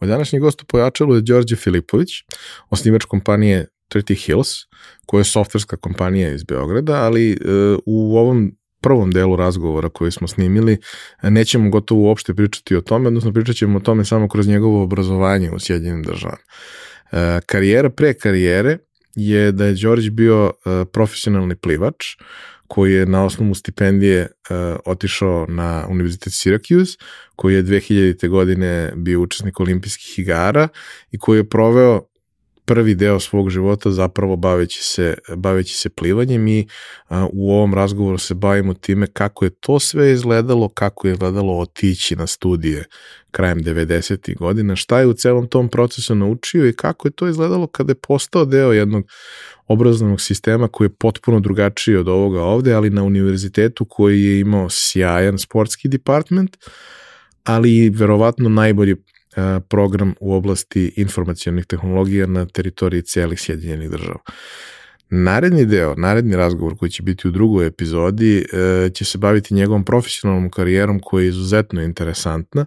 Moj današnji gost u pojačalu je Đorđe Filipović, osnivač kompanije 30 Hills, koja je softverska kompanija iz Beograda, ali uh, u ovom prvom delu razgovora koji smo snimili nećemo gotovo uopšte pričati o tome, odnosno pričat ćemo o tome samo kroz njegovo obrazovanje u Sjedinjenim državama. E, karijera pre karijere je da je Đorđe bio e, profesionalni plivač koji je na osnovu stipendije uh, otišao na Univerzitet Syracuse, koji je 2000. godine bio učesnik olimpijskih igara i koji je proveo prvi deo svog života zapravo baveći se, baveći se plivanjem i a, u ovom razgovoru se bavimo time kako je to sve izgledalo, kako je izgledalo otići na studije krajem 90. godina, šta je u celom tom procesu naučio i kako je to izgledalo kada je postao deo jednog obrazovnog sistema koji je potpuno drugačiji od ovoga ovde, ali na univerzitetu koji je imao sjajan sportski department, ali verovatno najbolji program u oblasti informacijonih tehnologija na teritoriji celih Sjedinjenih država. Naredni deo, naredni razgovor koji će biti u drugoj epizodi e, će se baviti njegovom profesionalnom karijerom koja je izuzetno interesantna,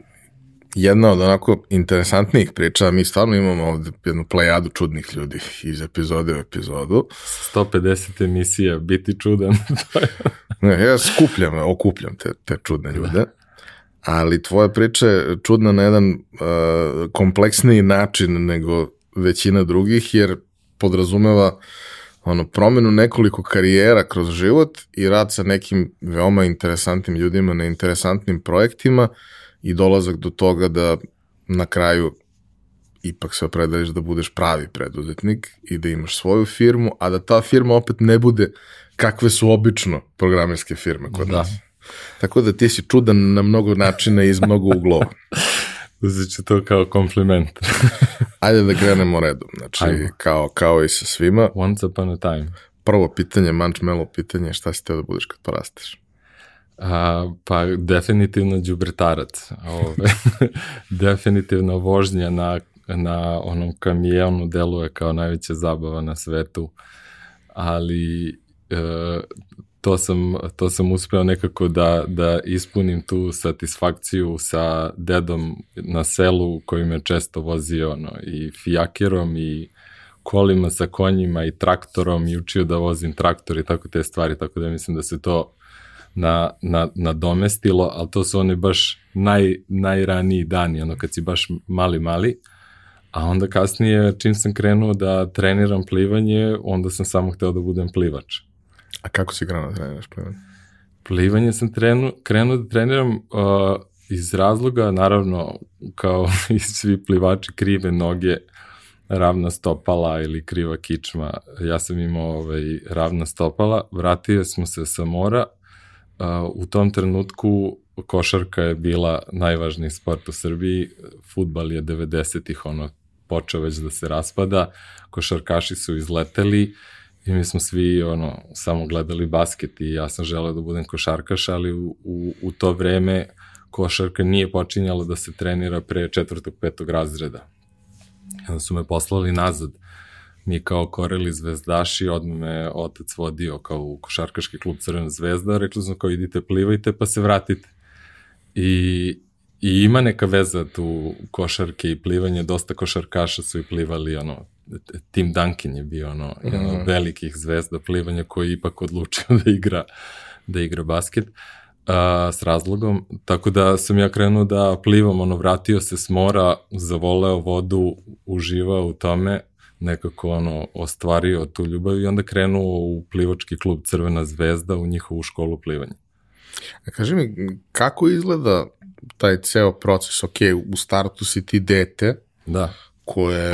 jedna od onako interesantnijih priča, mi stvarno imamo ovde jednu plejadu čudnih ljudi iz epizode u epizodu. 150 emisija, biti čudan. ne, ja skupljam, okupljam te, te čudne ljude. Da. Ali tvoja priča je čudna na jedan uh, kompleksniji način nego većina drugih, jer podrazumeva ono, promenu nekoliko karijera kroz život i rad sa nekim veoma interesantnim ljudima na interesantnim projektima, uh, i dolazak do toga da na kraju ipak se opredališ da budeš pravi preduzetnik i da imaš svoju firmu, a da ta firma opet ne bude kakve su obično programerske firme kod da. nas. Tako da ti si čudan na mnogo načina i iz mnogo uglova. Uzet ću to kao kompliment. Ajde da krenemo redom. Znači, Ajmo. kao, kao i sa svima. Once upon a time. Prvo pitanje, mančmelo pitanje, šta si teo da budeš kad porasteš? A, pa definitivno đubretarac. Definitivno vožnja na, na onom kamijonu deluje kao najveća zabava na svetu, ali e, to sam, to sam uspeo nekako da, da ispunim tu satisfakciju sa dedom na selu koji me često vozio ono, i fijakerom i kolima sa konjima i traktorom i učio da vozim traktor i tako te stvari, tako da mislim da se to na, na, nadomestilo, ali to su oni baš naj, najraniji dani, ono kad si baš mali, mali, a onda kasnije čim sam krenuo da treniram plivanje, onda sam samo hteo da budem plivač. A kako si krenuo da treniraš plivanje? Plivanje sam trenu, krenuo da treniram uh, iz razloga, naravno, kao i svi plivači, krive noge, ravna stopala ili kriva kičma. Ja sam imao ovaj, ravna stopala, vratio smo se sa mora, u tom trenutku košarka je bila najvažniji sport u Srbiji, futbal je 90-ih ono počeo već da se raspada, košarkaši su izleteli i mi smo svi ono samo gledali basket i ja sam želeo da budem košarkaš, ali u, u, u to vreme košarka nije počinjala da se trenira pre četvrtog, petog razreda. Onda su me poslali nazad mi kao koreli zvezdaši, odmah me otac vodio kao u košarkaški klub Crvena zvezda, rekli smo kao idite plivajte pa se vratite. I, I ima neka veza tu košarke i plivanje, dosta košarkaša su i plivali, ono, Tim Duncan je bio ono, mm. jedan od mhm. velikih zvezda plivanja koji je ipak odlučio da igra, da igra basket a, s razlogom, tako da sam ja krenuo da plivam, ono, vratio se s mora, zavoleo vodu, uživao u tome, nekako ono, ostvario tu ljubav i onda krenuo u plivački klub Crvena zvezda u njihovu školu plivanja. A kaži mi, kako izgleda taj ceo proces? Ok, u startu si ti dete, da. koje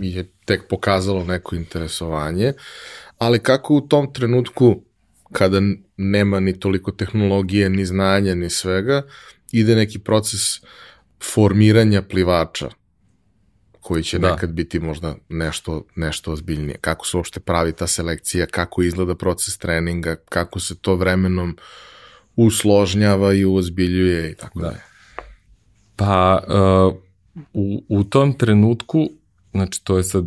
je tek pokazalo neko interesovanje, ali kako u tom trenutku kada nema ni toliko tehnologije, ni znanja, ni svega, ide neki proces formiranja plivača koji će da. nekad biti možda nešto, nešto ozbiljnije. Kako se uopšte pravi ta selekcija, kako izgleda proces treninga, kako se to vremenom usložnjava i uozbiljuje i tako da. Pa, uh, u, u tom trenutku, znači to je sad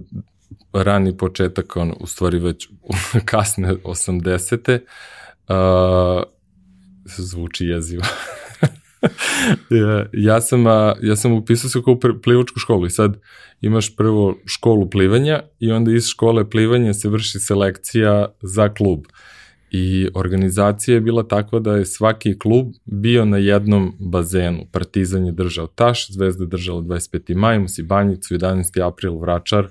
rani početak, on, u stvari već kasne 80. Uh, zvuči jezivo. ja, sam, ja sam upisao se kao plivačku školu i sad imaš prvo školu plivanja i onda iz škole plivanja se vrši selekcija za klub. I organizacija je bila takva da je svaki klub bio na jednom bazenu. Partizan je držao Taš, Zvezda je držala 25. maj, Musi Banjicu, 11. april, Vračar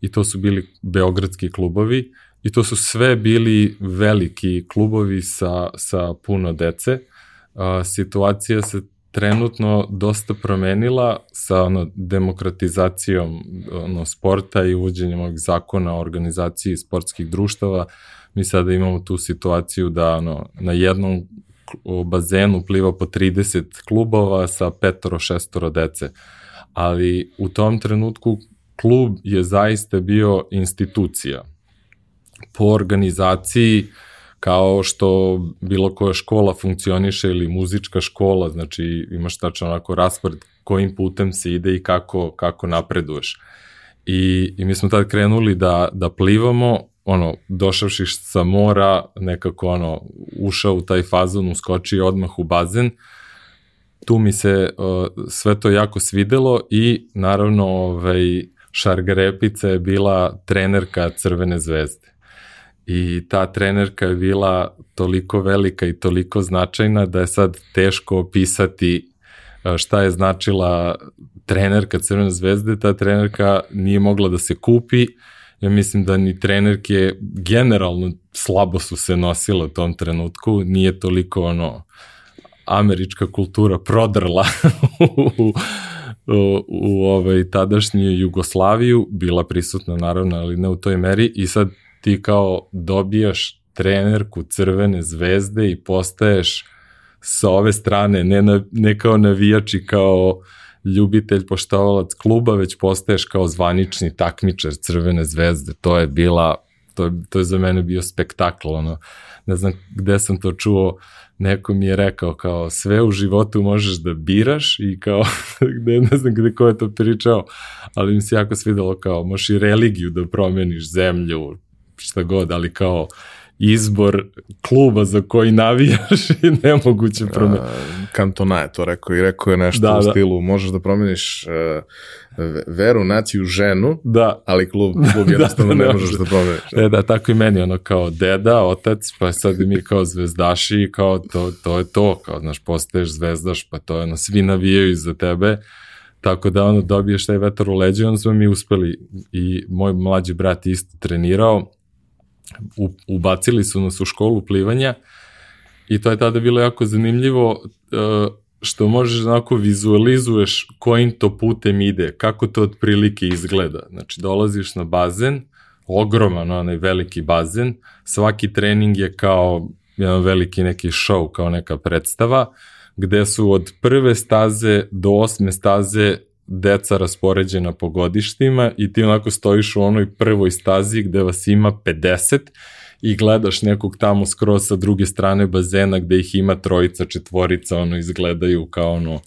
i to su bili beogradski klubovi i to su sve bili veliki klubovi sa, sa puno dece. Situacija se trenutno dosta promenila sa ono, demokratizacijom ono, sporta i uvođenjem ovog zakona o organizaciji sportskih društava. Mi sada imamo tu situaciju da ono, na jednom bazenu pliva po 30 klubova sa petoro, šestoro dece. Ali u tom trenutku klub je zaista bio institucija po organizaciji kao što bilo koja škola funkcioniše ili muzička škola, znači imaš tačno onako raspored kojim putem se ide i kako, kako napreduješ. I, I mi smo tad krenuli da, da plivamo, ono, došavši sa mora, nekako ono, ušao u taj fazon, uskočio odmah u bazen, tu mi se uh, sve to jako svidelo i naravno ovaj, Šargarepica je bila trenerka Crvene zvezde i ta trenerka je bila toliko velika i toliko značajna da je sad teško opisati e, šta je značila trenerka Crvene zvezde, ta trenerka nije mogla da se kupi, ja mislim da ni trenerke generalno slabo su se nosile u tom trenutku, nije toliko ono američka kultura prodrla u, u, u ovaj tadašnju Jugoslaviju, bila prisutna naravno, ali ne u toj meri. I sad ti kao dobijaš trenerku Crvene zvezde i postaješ sa ove strane, ne, na, ne kao navijač i kao ljubitelj, poštovalac kluba, već postaješ kao zvanični takmičar Crvene zvezde. To je bila, to to je za mene bio spektakl, ono, ne znam gde sam to čuo, neko mi je rekao kao sve u životu možeš da biraš i kao, gde, ne znam gde ko je to pričao, ali mi se jako svidelo kao možeš i religiju da promeniš zemlju, šta god, ali kao izbor kluba za koji navijaš i nemoguće promeniti. Kantona je to rekao i rekao je nešto da, u da. stilu, možeš da promeniš uh, veru, naciju, ženu, da. ali klub, klub da, jednostavno da, da, ne možeš da promeniš. E da, tako i meni, ono kao deda, otac, pa sad mi kao zvezdaši, kao to, to je to, kao znaš, postaješ zvezdaš, pa to je ono, svi navijaju za tebe, Tako da ono dobiješ taj vetar u leđe, onda smo mi uspeli i moj mlađi brat isto trenirao, u, ubacili su nas u školu plivanja i to je tada bilo jako zanimljivo uh, što možeš onako vizualizuješ kojim to putem ide, kako to otprilike izgleda. Znači dolaziš na bazen, ogroman onaj veliki bazen, svaki trening je kao jedan veliki neki show, kao neka predstava, gde su od prve staze do osme staze deca raspoređena po godištima i ti onako stojiš u onoj prvoj stazi gde vas ima 50 i gledaš nekog tamo skroz sa druge strane bazena gde ih ima trojica, četvorica, ono izgledaju kao ono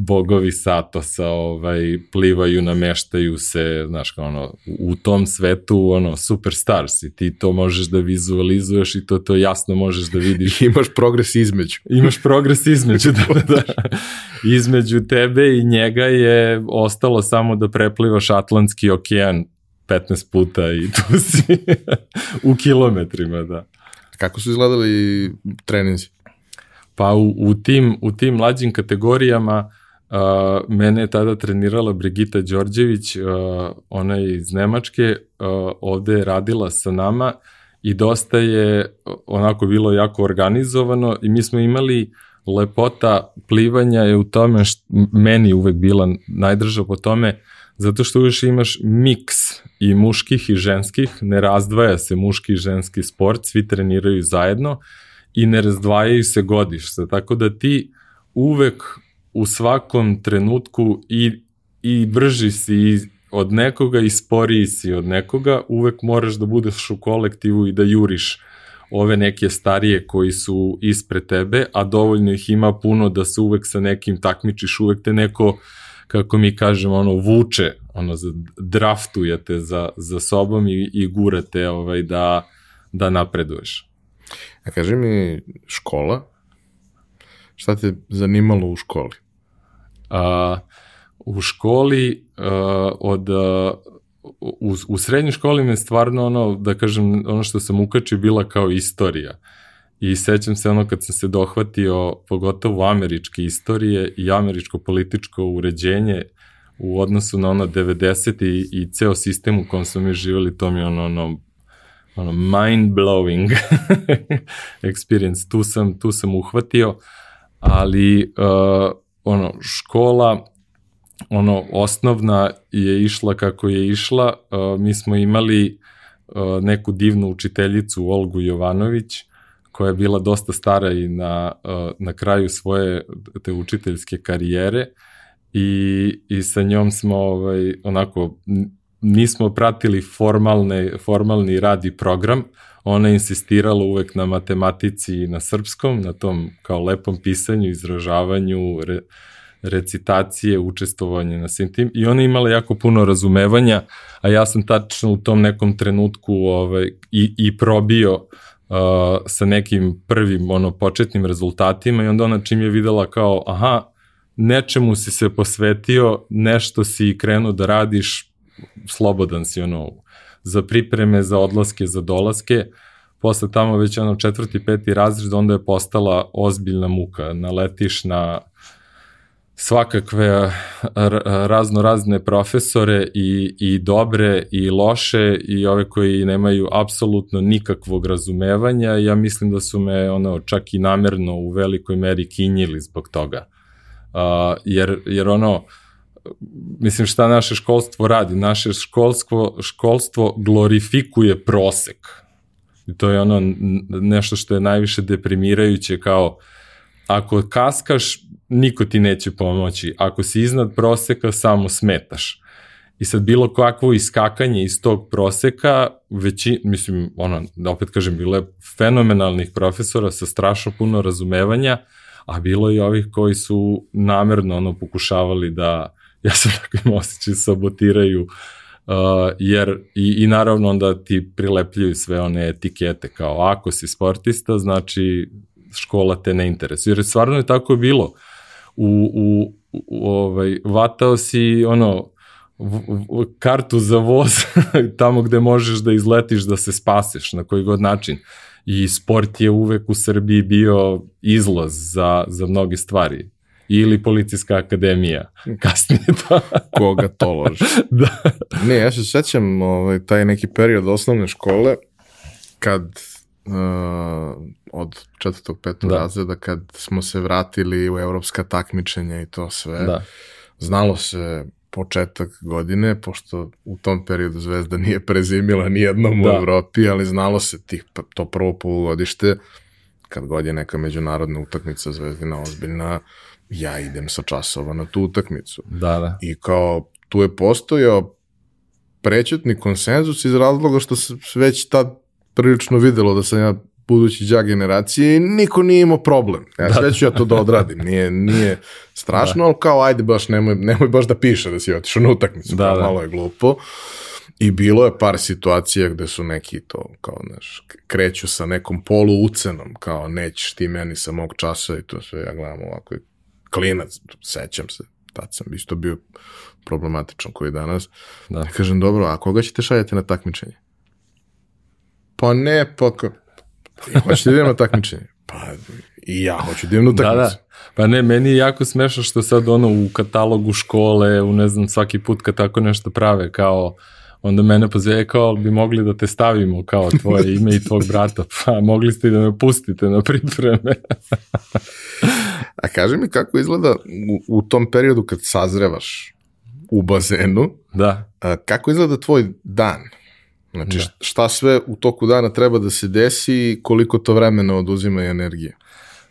bogovi Satosa ovaj, plivaju, nameštaju se, znaš, kao ono, u tom svetu, ono, superstars i ti to možeš da vizualizuješ i to to jasno možeš da vidiš. Imaš progres između. Imaš progres između, da, da, da. Između tebe i njega je ostalo samo da preplivaš Atlantski okean 15 puta i tu si u kilometrima, da. Kako su izgledali treninzi? Pa u, u, tim, u tim mlađim kategorijama Mene je tada trenirala Brigita Đorđević, uh, ona je iz Nemačke, uh, ovde je radila sa nama i dosta je onako bilo jako organizovano i mi smo imali lepota plivanja je u tome što meni uvek bila najdrža po tome zato što uvek imaš miks i muških i ženskih, ne razdvaja se muški i ženski sport, svi treniraju zajedno i ne razdvajaju se godišta, tako da ti uvek u svakom trenutku i, i brži si od nekoga i sporiji si od nekoga, uvek moraš da budeš u kolektivu i da juriš ove neke starije koji su ispred tebe, a dovoljno ih ima puno da se uvek sa nekim takmičiš, uvek te neko, kako mi kažemo, ono, vuče, ono, draftujete za, za sobom i, i gurate ovaj, da, da napreduješ. A kaži mi, škola, šta te zanimalo u školi? A, u školi a, od u, u srednjoj školi me stvarno ono, da kažem, ono što sam ukačio bila kao istorija. I sećam se ono kad sam se dohvatio pogotovo američke istorije i američko političko uređenje u odnosu na ono 90. i, i ceo sistem u kom smo mi živjeli, to mi je ono, ono, ono mind blowing experience. Tu sam, tu sam uhvatio, ali uh, ono, škola, ono, osnovna je išla kako je išla. Uh, mi smo imali uh, neku divnu učiteljicu, Olgu Jovanović, koja je bila dosta stara i na, uh, na kraju svoje te učiteljske karijere i, i sa njom smo ovaj, onako nismo pratili formalne, formalni rad i program, ona je insistirala uvek na matematici i na srpskom, na tom kao lepom pisanju, izražavanju, re, recitacije, učestvovanje na svim tim. I ona je imala jako puno razumevanja, a ja sam tačno u tom nekom trenutku ovaj, i, i probio uh, sa nekim prvim ono početnim rezultatima i onda ona čim je videla kao aha, nečemu si se posvetio, nešto si krenuo da radiš, slobodan si ono za pripreme, za odlaske, za dolaske, posle tamo već ono četvrti, peti razred, onda je postala ozbiljna muka, naletiš na svakakve razno razne profesore i, i dobre i loše i ove koji nemaju apsolutno nikakvog razumevanja. Ja mislim da su me ono čak i namerno u velikoj meri kinjili zbog toga. Uh, jer, jer ono mislim šta naše školstvo radi naše školstvo, školstvo glorifikuje prosek i to je ono nešto što je najviše deprimirajuće kao ako kaskaš niko ti neće pomoći. Ako si iznad proseka, samo smetaš. I sad bilo kakvo iskakanje iz tog proseka, veći, mislim, ono, da opet kažem, bilo je fenomenalnih profesora sa strašno puno razumevanja, a bilo i ovih koji su namerno ono pokušavali da, ja sam tako im osjećaj, sabotiraju, uh, jer i, i naravno onda ti prilepljuju sve one etikete kao ako si sportista, znači škola te ne interesuje. Jer stvarno je tako bilo. U, u, u ovaj, vatao si ono, v, v, kartu za voz tamo gde možeš da izletiš da se spaseš na koji god način. I sport je uvek u Srbiji bio izlaz za, za mnoge stvari ili policijska akademija. Kasnije to. Koga to loži. da. Ne, ja se sećam ovaj, taj neki period osnovne škole kad uh, od četvrtog, petog da. razreda kad smo se vratili u evropska takmičenja i to sve. Da. Znalo se početak godine, pošto u tom periodu Zvezda nije prezimila ni jednom da. u Evropi, ali znalo se tih, to prvo polugodište, kad god je neka međunarodna utakmica Zvezdina ozbiljna, ja idem sa časova na tu utakmicu. Da, da. I kao tu je postojao prećutni konsenzus iz razloga što se već tad prilično videlo da sam ja budući đak generacije i niko nije imao problem. Ja sve ću ja to da odradim, nije, nije strašno, da. ali kao ajde baš nemoj, nemoj baš da piše da si otišao na utakmicu, da, da. malo je glupo. I bilo je par situacija gde su neki to, kao, znaš, kreću sa nekom polu ucenom, kao, nećeš ti meni sa mog časa i to sve, ja gledam ovako, klinac, sećam se, tad sam isto bio problematičan koji danas. Da. Ja kažem, dobro, a koga ćete šaljati na takmičenje? Pa ne, pa hoćete da idem na takmičenje? Pa i ja hoću da idem na takmičenje. Da, da. Pa ne, meni je jako smešno što sad ono u katalogu škole, u ne znam, svaki put kad tako nešto prave, kao onda mene pozve kao bi mogli da te stavimo kao tvoje ime i tvog brata, pa mogli ste i da me pustite na pripreme. A kaži mi kako izgleda u, u tom periodu kad sazrevaš u bazenu, da. A, kako izgleda tvoj dan? Znači, da. šta sve u toku dana treba da se desi i koliko to vremena oduzima i energije?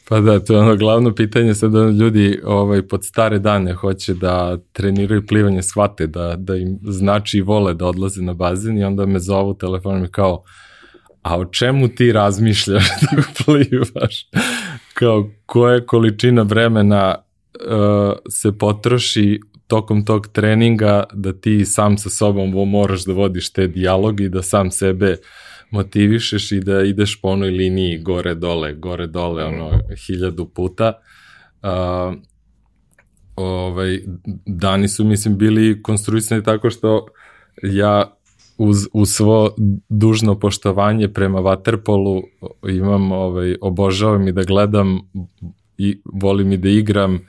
Pa da, to je ono glavno pitanje, sad da ljudi ovaj, pod stare dane hoće da treniraju plivanje, shvate da, da im znači i vole da odlaze na bazen i onda me zovu telefonom i kao, a o čemu ti razmišljaš da plivaš? Kao, koja količina vremena uh, se potroši tokom tog treninga da ti sam sa sobom moraš da vodiš te dijalogi i da sam sebe motivišeš i da ideš po onoj liniji gore dole, gore dole, ono, hiljadu puta. Uh, ovaj, dani su, mislim, bili konstruisani tako što ja uz, uz svo dužno poštovanje prema Waterpolu imam, ovaj, obožavam i da gledam i volim i da igram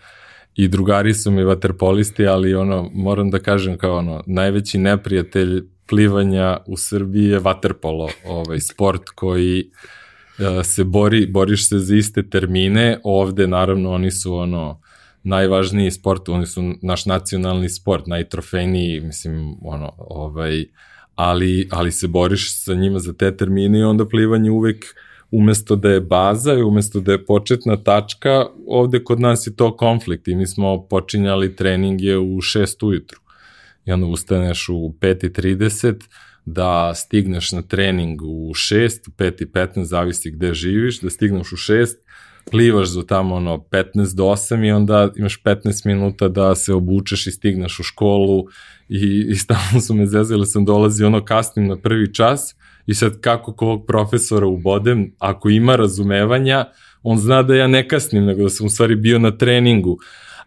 i drugari su mi vaterpolisti, ali ono, moram da kažem kao ono, najveći neprijatelj plivanja u Srbiji je vaterpolo, ovaj sport koji uh, se bori, boriš se za iste termine, ovde naravno oni su ono najvažniji sport, oni su naš nacionalni sport, najtrofejniji, mislim, ono, ovaj, ali, ali se boriš sa njima za te termine i onda plivanje uvek umesto da je baza i umesto da je početna tačka, ovde kod nas je to konflikt i mi smo počinjali treninge u 6 ujutru. I onda ustaneš u 5.30 da stigneš na trening u 6, 5.15, zavisi gde živiš, da stigneš u 6, plivaš za tamo ono 15 do 8 i onda imaš 15 minuta da se obučeš i stigneš u školu i, i stalno su me zezali, sam dolazi ono kasnim na prvi čas i sad kako kog profesora ubodem, ako ima razumevanja, on zna da ja ne kasnim, nego da sam u stvari bio na treningu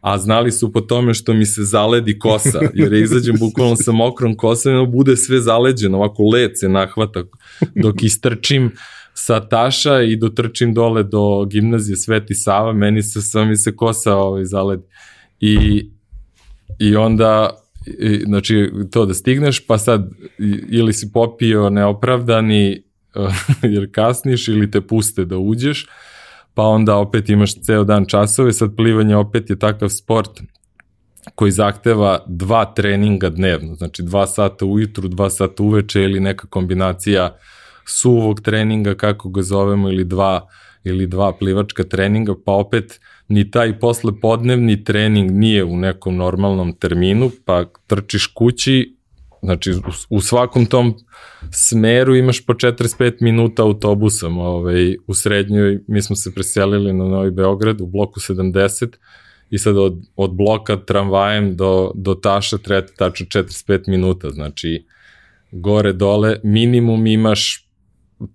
a znali su po tome što mi se zaledi kosa, jer je izađem bukvalno sa mokrom kosom i bude sve zaleđeno, ovako led se nahvata dok istrčim sa Taša i dotrčim dole do gimnazije Sveti Sava, meni se sam mi se kosa ovaj, zaledi. I, i onda i, znači to da stigneš, pa sad ili si popio neopravdani jer kasniš ili te puste da uđeš, pa onda opet imaš ceo dan časove, sad plivanje opet je takav sport koji zahteva dva treninga dnevno, znači dva sata ujutru, dva sata uveče ili neka kombinacija suvog treninga, kako ga zovemo, ili dva, ili dva plivačka treninga, pa opet ni taj posle podnevni trening nije u nekom normalnom terminu, pa trčiš kući, Znači, u, svakom tom smeru imaš po 45 minuta autobusom. Ovaj, u srednjoj mi smo se preselili na Novi Beograd u bloku 70 i sad od, od bloka tramvajem do, do Taša treba tačno 45 minuta. Znači, gore, dole, minimum imaš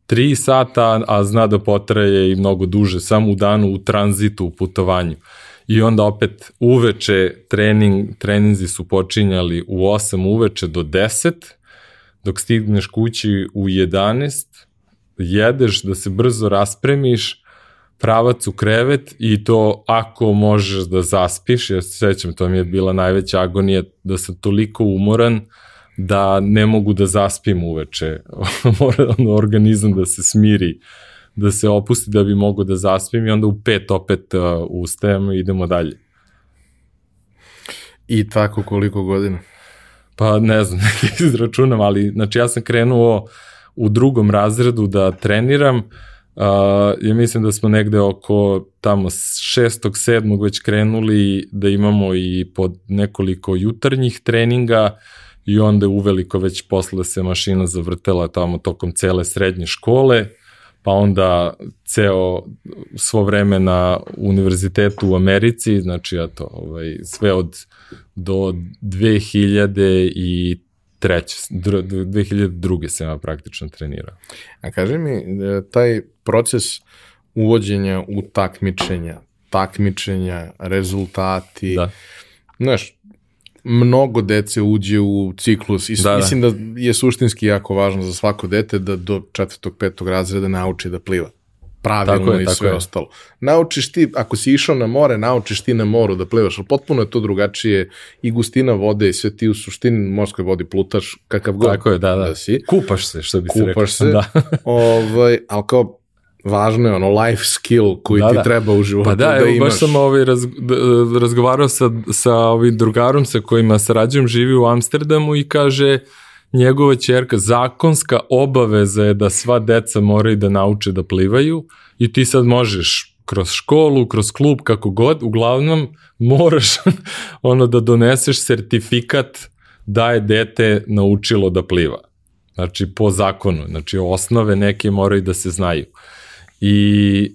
3 sata, a zna da potraje i mnogo duže, samo u danu u tranzitu, u putovanju. I onda opet uveče trening, treninzi su počinjali u 8 uveče do 10, dok stigneš kući u 11, jedeš da se brzo raspremiš, pravac u krevet i to ako možeš da zaspiš, ja se sećam, to mi je bila najveća agonija, da sam toliko umoran da ne mogu da zaspim uveče, mora organizam da se smiri da se opusti da bi mogo da zaspim i onda u pet opet uh, ustajem i idemo dalje. I tako koliko godina? Pa ne znam, izračunam, ali znači ja sam krenuo u drugom razredu da treniram, Uh, ja mislim da smo negde oko tamo šestog, sedmog već krenuli da imamo i pod nekoliko jutarnjih treninga i onda uveliko već posle se mašina zavrtela tamo tokom cele srednje škole pa onda ceo svo vreme na univerzitetu u Americi, znači ja to, ovaj, sve od do 2000 i treće, 2002. sam ja praktično trenirao. A kaži mi, e, taj proces uvođenja u takmičenja, takmičenja, rezultati, da. znaš, mnogo dece uđe u ciklus i da, da. mislim da. da je suštinski jako važno za svako dete da do četvrtog, petog razreda nauči da pliva pravilno je, i sve je. ostalo. Naučiš ti, ako si išao na more, naučiš ti na moru da plivaš, ali potpuno je to drugačije i gustina vode i sve ti u suštini morskoj vodi plutaš kakav god tako je, da, da. da si. Kupaš se, što bi se rekao. Kupaš se, da. ovaj, ali kao važno je ono life skill koji da, ti da. treba u životu pa da, da evo, imaš. baš sam ovaj raz, razgovarao sa, sa ovim drugarom sa kojima sarađujem, živi u Amsterdamu i kaže njegova čerka, zakonska obaveza je da sva deca moraju da nauče da plivaju i ti sad možeš kroz školu, kroz klub, kako god, uglavnom moraš ono da doneseš sertifikat da je dete naučilo da pliva. Znači, po zakonu. Znači, osnove neke moraju da se znaju. I,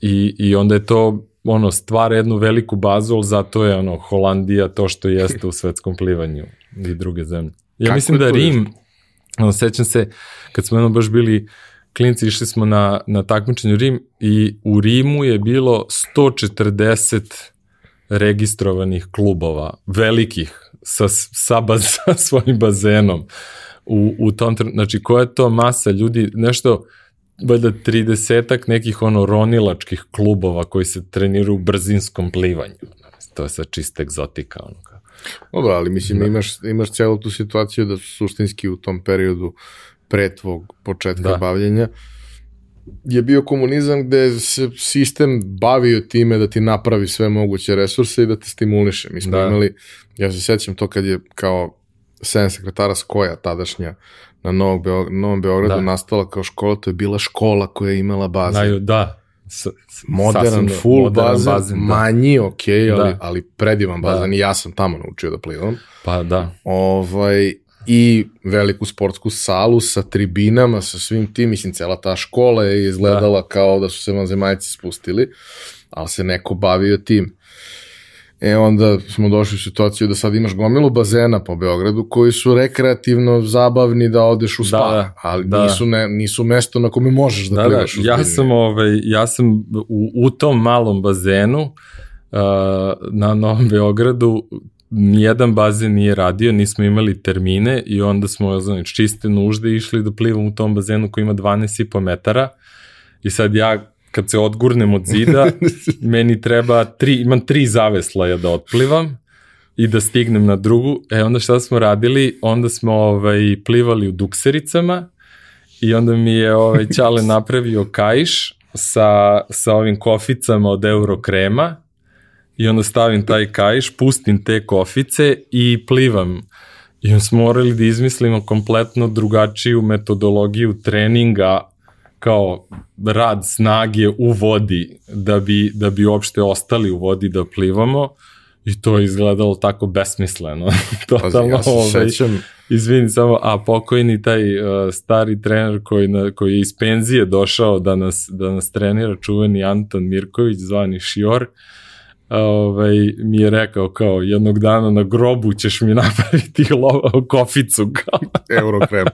i, i onda je to ono, stvara jednu veliku bazu, ali zato je ono, Holandija to što jeste u svetskom plivanju i druge zemlje. Ja Kako mislim da Rim, ono, sećam se, kad smo jedno baš bili klinci, išli smo na, na takmičenju Rim i u Rimu je bilo 140 registrovanih klubova, velikih, sa, sa, baz, sa svojim bazenom. U, u tom, znači, koja je to masa ljudi, nešto, valjda 30 nekih ono ronilačkih klubova koji se treniraju u brzinskom plivanju. To je sa čista egzotika. Ono. Dobro, ali mislim da. imaš, imaš celu tu situaciju da suštinski u tom periodu pre tvog početka da. bavljenja je bio komunizam gde se sistem bavio time da ti napravi sve moguće resurse i da te stimuliše. Mi smo da. imali, ja se sećam to kad je kao sen sekretara Skoja tadašnja na Novog Beog Novom Beogradu da. nastala kao škola, to je bila škola koja je imala bazen. Znaju, da, S, modern, full modern bazen, bazen da. manji, ok, ali, da. ali predivan da. bazen da. i ja sam tamo naučio da plivam. Pa da. Ovaj, I veliku sportsku salu sa tribinama, sa svim tim, mislim, cela ta škola je izgledala da. kao da su se vanzemajci spustili, ali se neko bavio tim. E onda smo došli u situaciju da sad imaš gomilu bazena po Beogradu koji su rekreativno zabavni da odeš u da, spa, da, ali da. nisu, ne, nisu mesto na kome možeš da, da, da. plivaš. Da. Ja sam, ovaj, ja sam u, u tom malom bazenu uh, na Novom Beogradu nijedan bazen nije radio, nismo imali termine i onda smo znači, čiste nužde išli da plivam u tom bazenu koji ima 12,5 metara i sad ja kad se odgurnem od zida, meni treba tri, imam tri zaveslaja da otplivam i da stignem na drugu. E onda šta smo radili? Onda smo ovaj, plivali u duksericama i onda mi je ovaj, Ćale napravio kajš sa, sa ovim koficama od Eurokrema i onda stavim taj kajš, pustim te kofice i plivam. I onda smo morali da izmislimo kompletno drugačiju metodologiju treninga kao rad snage u vodi da bi, da bi uopšte ostali u vodi da plivamo i to je izgledalo tako besmisleno. Totalno, ja se ovaj, sećam. Izvini samo, a pokojni taj uh, stari trener koji, na, koji je iz penzije došao da nas, da nas trenira, čuveni Anton Mirković, zvani Šior, uh, ovaj, mi je rekao kao jednog dana na grobu ćeš mi napraviti lo, koficu. Eurokrem.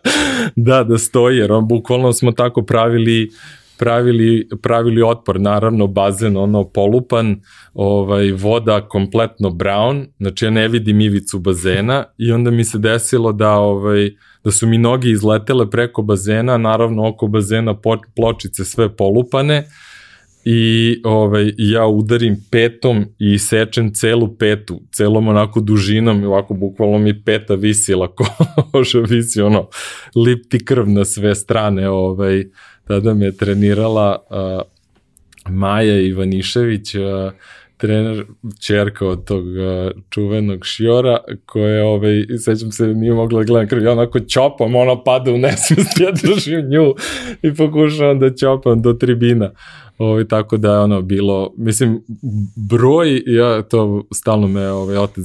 da, da stoji, jer on bukvalno smo tako pravili pravili, pravili otpor, naravno bazen ono polupan, ovaj, voda kompletno brown, znači ja ne vidim ivicu bazena i onda mi se desilo da ovaj, da su mi noge izletele preko bazena, naravno oko bazena pločice sve polupane, i ovaj, ja udarim petom i sečem celu petu, celom onako dužinom i ovako bukvalno mi peta visila koža visi ono, lipti krv na sve strane, ovaj, tada me trenirala uh, Maja Ivanišević, uh, trener, čerka od tog čuvenog šiora, koja ovaj, sećam se, nije mogla da gledam krv, ja onako čopam, ona pada u nesvest, ja držim nju i pokušavam da čopam do tribina. Ovaj, tako da je ono bilo, mislim, broj, ja to stalno me ovaj, otec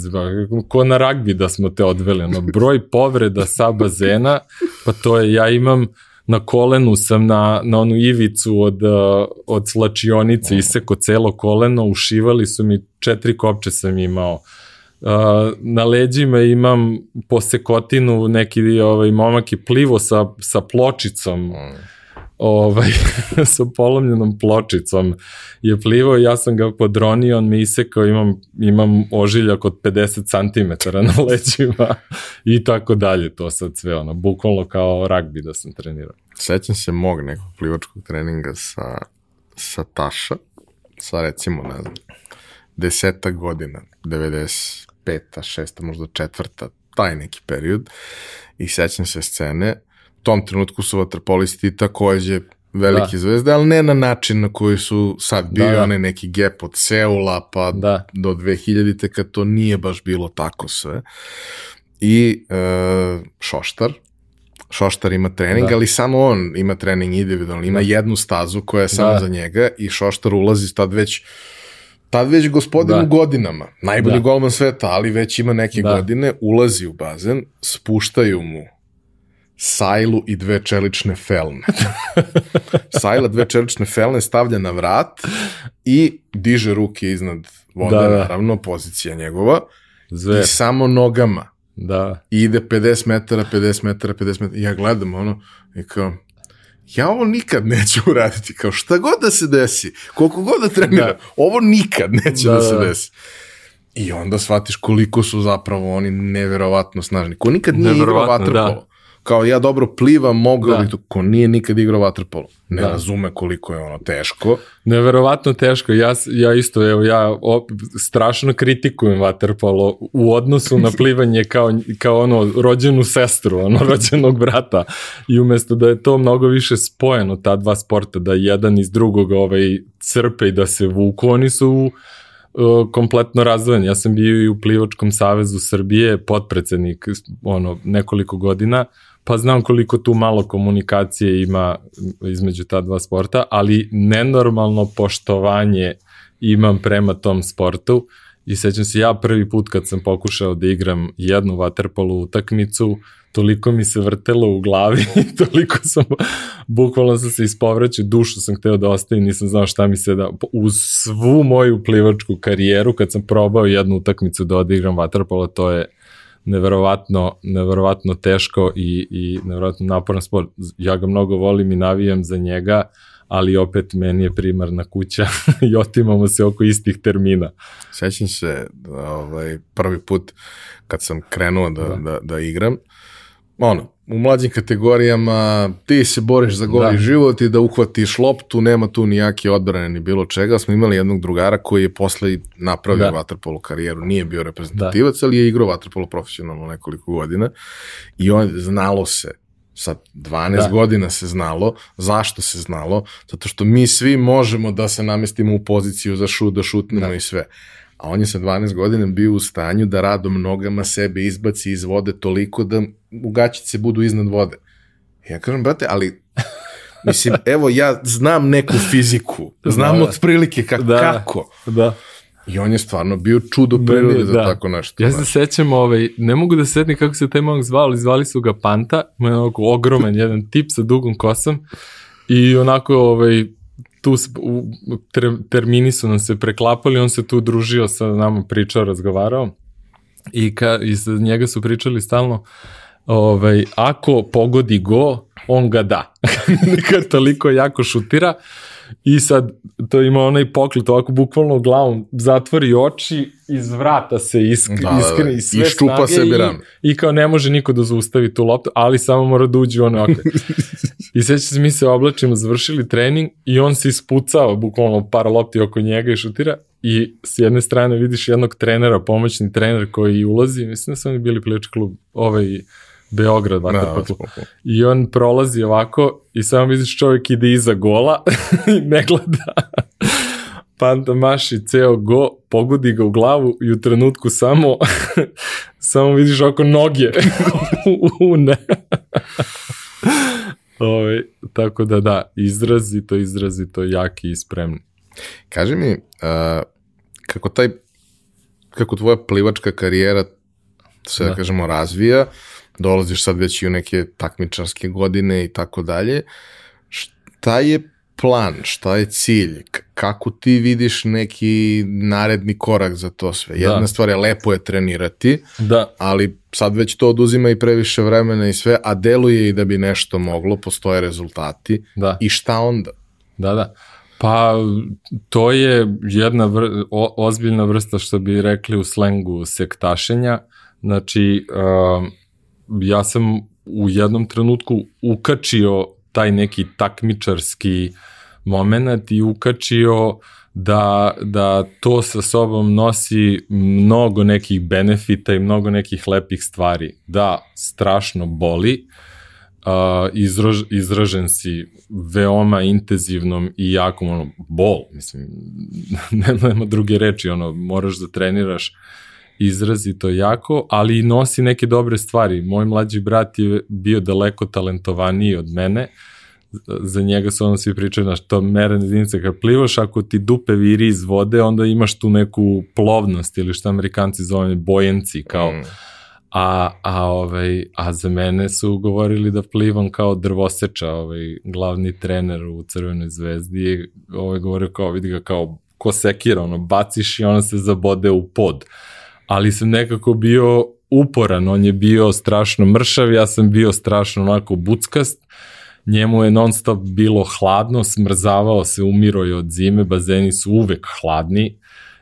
ko na ragbi da smo te odveli, ono, broj povreda sa bazena, pa to je, ja imam na kolenu sam na, na onu ivicu od, uh, od slačionice iseko celo koleno, ušivali su mi, četiri kopče sam imao. Uh, na leđima imam posekotinu, neki ovaj, momak je plivo sa, sa pločicom, ovaj, sa polomljenom pločicom je plivao, ja sam ga podronio, on mi isekao, imam, imam ožiljak od 50 cm na leđima i tako dalje, to sad sve ono, bukvalno kao ragbi da sam trenirao. Sećam se mog nekog plivačkog treninga sa, sa Taša, sa recimo, ne znam, deseta godina, 95. šesta, možda četvrta, taj neki period, i sećam se scene, tom trenutku su vaterpolisti takođe velike da. zvezde, ali ne na način na koji su sad bio da, da. onaj neki gap od Seula pa da. do 2000-te kad to nije baš bilo tako sve. I e, Šoštar, Šoštar ima trening, da. ali samo on ima trening individualno, ima da. jednu stazu koja je samo da. za njega i Šoštar ulazi tad već tad već gospodin da. u godinama, najbolji da. golman sveta, ali već ima neke da. godine, ulazi u bazen, spuštaju mu sajlu i dve čelične felne. Sajla dve čelične felne stavlja na vrat i diže ruke iznad vode, da, da. naravno, pozicija njegova. Zver. I samo nogama. Da. I ide 50 metara, 50 metara, 50 metara. I ja gledam ono i kao, ja ovo nikad neću uraditi, kao šta god da se desi, koliko god da trenira, da. ovo nikad neće da, da se da. desi. I onda shvatiš koliko su zapravo oni neverovatno snažni. Ko nikad nije igrao vaterpolo. Da kao ja dobro plivam, mogu da. to, ko nije nikad igrao vaterpolo. Ne da. razume koliko je ono teško. Neverovatno teško. Ja, ja isto, evo, ja op, strašno kritikujem vaterpolo u odnosu na plivanje kao, kao ono rođenu sestru, ono rođenog brata. I umesto da je to mnogo više spojeno, ta dva sporta, da jedan iz drugog ovaj, crpe i da se vuku, oni su uh, kompletno razdvojen. Ja sam bio i u Plivačkom savezu Srbije, potpredsednik ono, nekoliko godina, pa znam koliko tu malo komunikacije ima između ta dva sporta, ali nenormalno poštovanje imam prema tom sportu. I sećam se ja prvi put kad sam pokušao da igram jednu vaterpolu utakmicu, toliko mi se vrtelo u glavi toliko sam, bukvalno sam se ispovraćao, dušu sam hteo da ostavim, nisam znao šta mi se da, uz svu moju plivačku karijeru, kad sam probao jednu utakmicu da odigram vaterpola, to je neverovatno, neverovatno teško i, i neverovatno naporan sport. Ja ga mnogo volim i navijam za njega, ali opet meni je primarna kuća i otimamo se oko istih termina. Sećam se ovaj, prvi put kad sam krenuo da, da. da, da igram, ono, u mlađim kategorijama ti se boriš za goli da. život i da uhvatiš loptu, nema tu ni jake odbrane ni bilo čega. Smo imali jednog drugara koji je posle napravio da. vaterpolo karijeru, nije bio reprezentativac, da. ali je igrao vaterpolo profesionalno nekoliko godina i on znalo se sa 12 da. godina se znalo. Zašto se znalo? Zato što mi svi možemo da se namestimo u poziciju za šut, da šutnemo da. i sve a on je sa 12 godina bio u stanju da radom nogama sebe izbaci iz vode toliko da ugaćice budu iznad vode. Ja kažem, brate, ali Mislim, evo, ja znam neku fiziku, znam da, od prilike ka, da, kako. Da. I on je stvarno bio čudo prirode da. za tako nešto. Ja se sećam, ovaj, ne mogu da se setim kako se taj momak zvao, zvali su ga Panta, ima onako ogroman jedan tip sa dugom kosom i onako ovaj, tu u, ter, termini su nam se preklapali, on se tu družio sa nama, pričao, razgovarao i, ka, i sa njega su pričali stalno ovaj, ako pogodi go, on ga da. Kad toliko jako šutira i sad to ima onaj poklet ovako bukvalno glavom zatvori oči iz vrata se isk, da, da iskrene da, i sve I štupa sebi ram. I, i kao ne može niko da zaustavi tu loptu, ali samo mora da uđe ono okre. I sveća se mi se oblačimo, završili trening i on se ispucao bukvalno par lopti oko njega i šutira i s jedne strane vidiš jednog trenera, pomoćni trener koji ulazi, mislim da su oni bili plivački klub, ovaj Beograd, vaterpolo. Da, I on prolazi ovako i samo vidiš čovjek ide iza gola i ne gleda. Panta maši ceo go, pogodi ga u glavu i u trenutku samo samo vidiš oko noge u ne. Ove, ovaj, tako da da, izrazito, izrazito jaki i spremni. Kaži mi, uh, kako taj, kako tvoja plivačka karijera se, da. da kažemo, razvija, dolaziš sad već i u neke takmičarske godine i tako dalje. Šta je plan, šta je cilj, kako ti vidiš neki naredni korak za to sve. Jedna da. stvar je lepo je trenirati, da. ali sad već to oduzima i previše vremena i sve, a deluje i da bi nešto moglo, postoje rezultati. Da. I šta onda? Da, da. Pa to je jedna vr o, ozbiljna vrsta što bi rekli u slengu sektašenja. Znači, uh, ja sam u jednom trenutku ukačio taj neki takmičarski moment i ukačio da, da to sa sobom nosi mnogo nekih benefita i mnogo nekih lepih stvari. Da, strašno boli, uh, izraž, izražen si veoma intenzivnom i jakom ono, bol, mislim, nema druge reči, ono, moraš da treniraš izrazito jako, ali nosi neke dobre stvari. Moj mlađi brat je bio daleko talentovaniji od mene, za njega su ono svi pričaju, znaš, to meren jedinice, kad plivaš, ako ti dupe viri iz vode, onda imaš tu neku plovnost ili što amerikanci zove bojenci, kao, mm. a, a, ovaj, a za mene su govorili da plivam kao drvoseča, ovaj, glavni trener u Crvenoj zvezdi je ovaj, govorio kao, vidi ga kao ko sekira, ono, baciš i ona se zabode u pod ali sam nekako bio uporan, on je bio strašno mršav, ja sam bio strašno onako buckast, njemu je non stop bilo hladno, smrzavao se, umiro je od zime, bazeni su uvek hladni,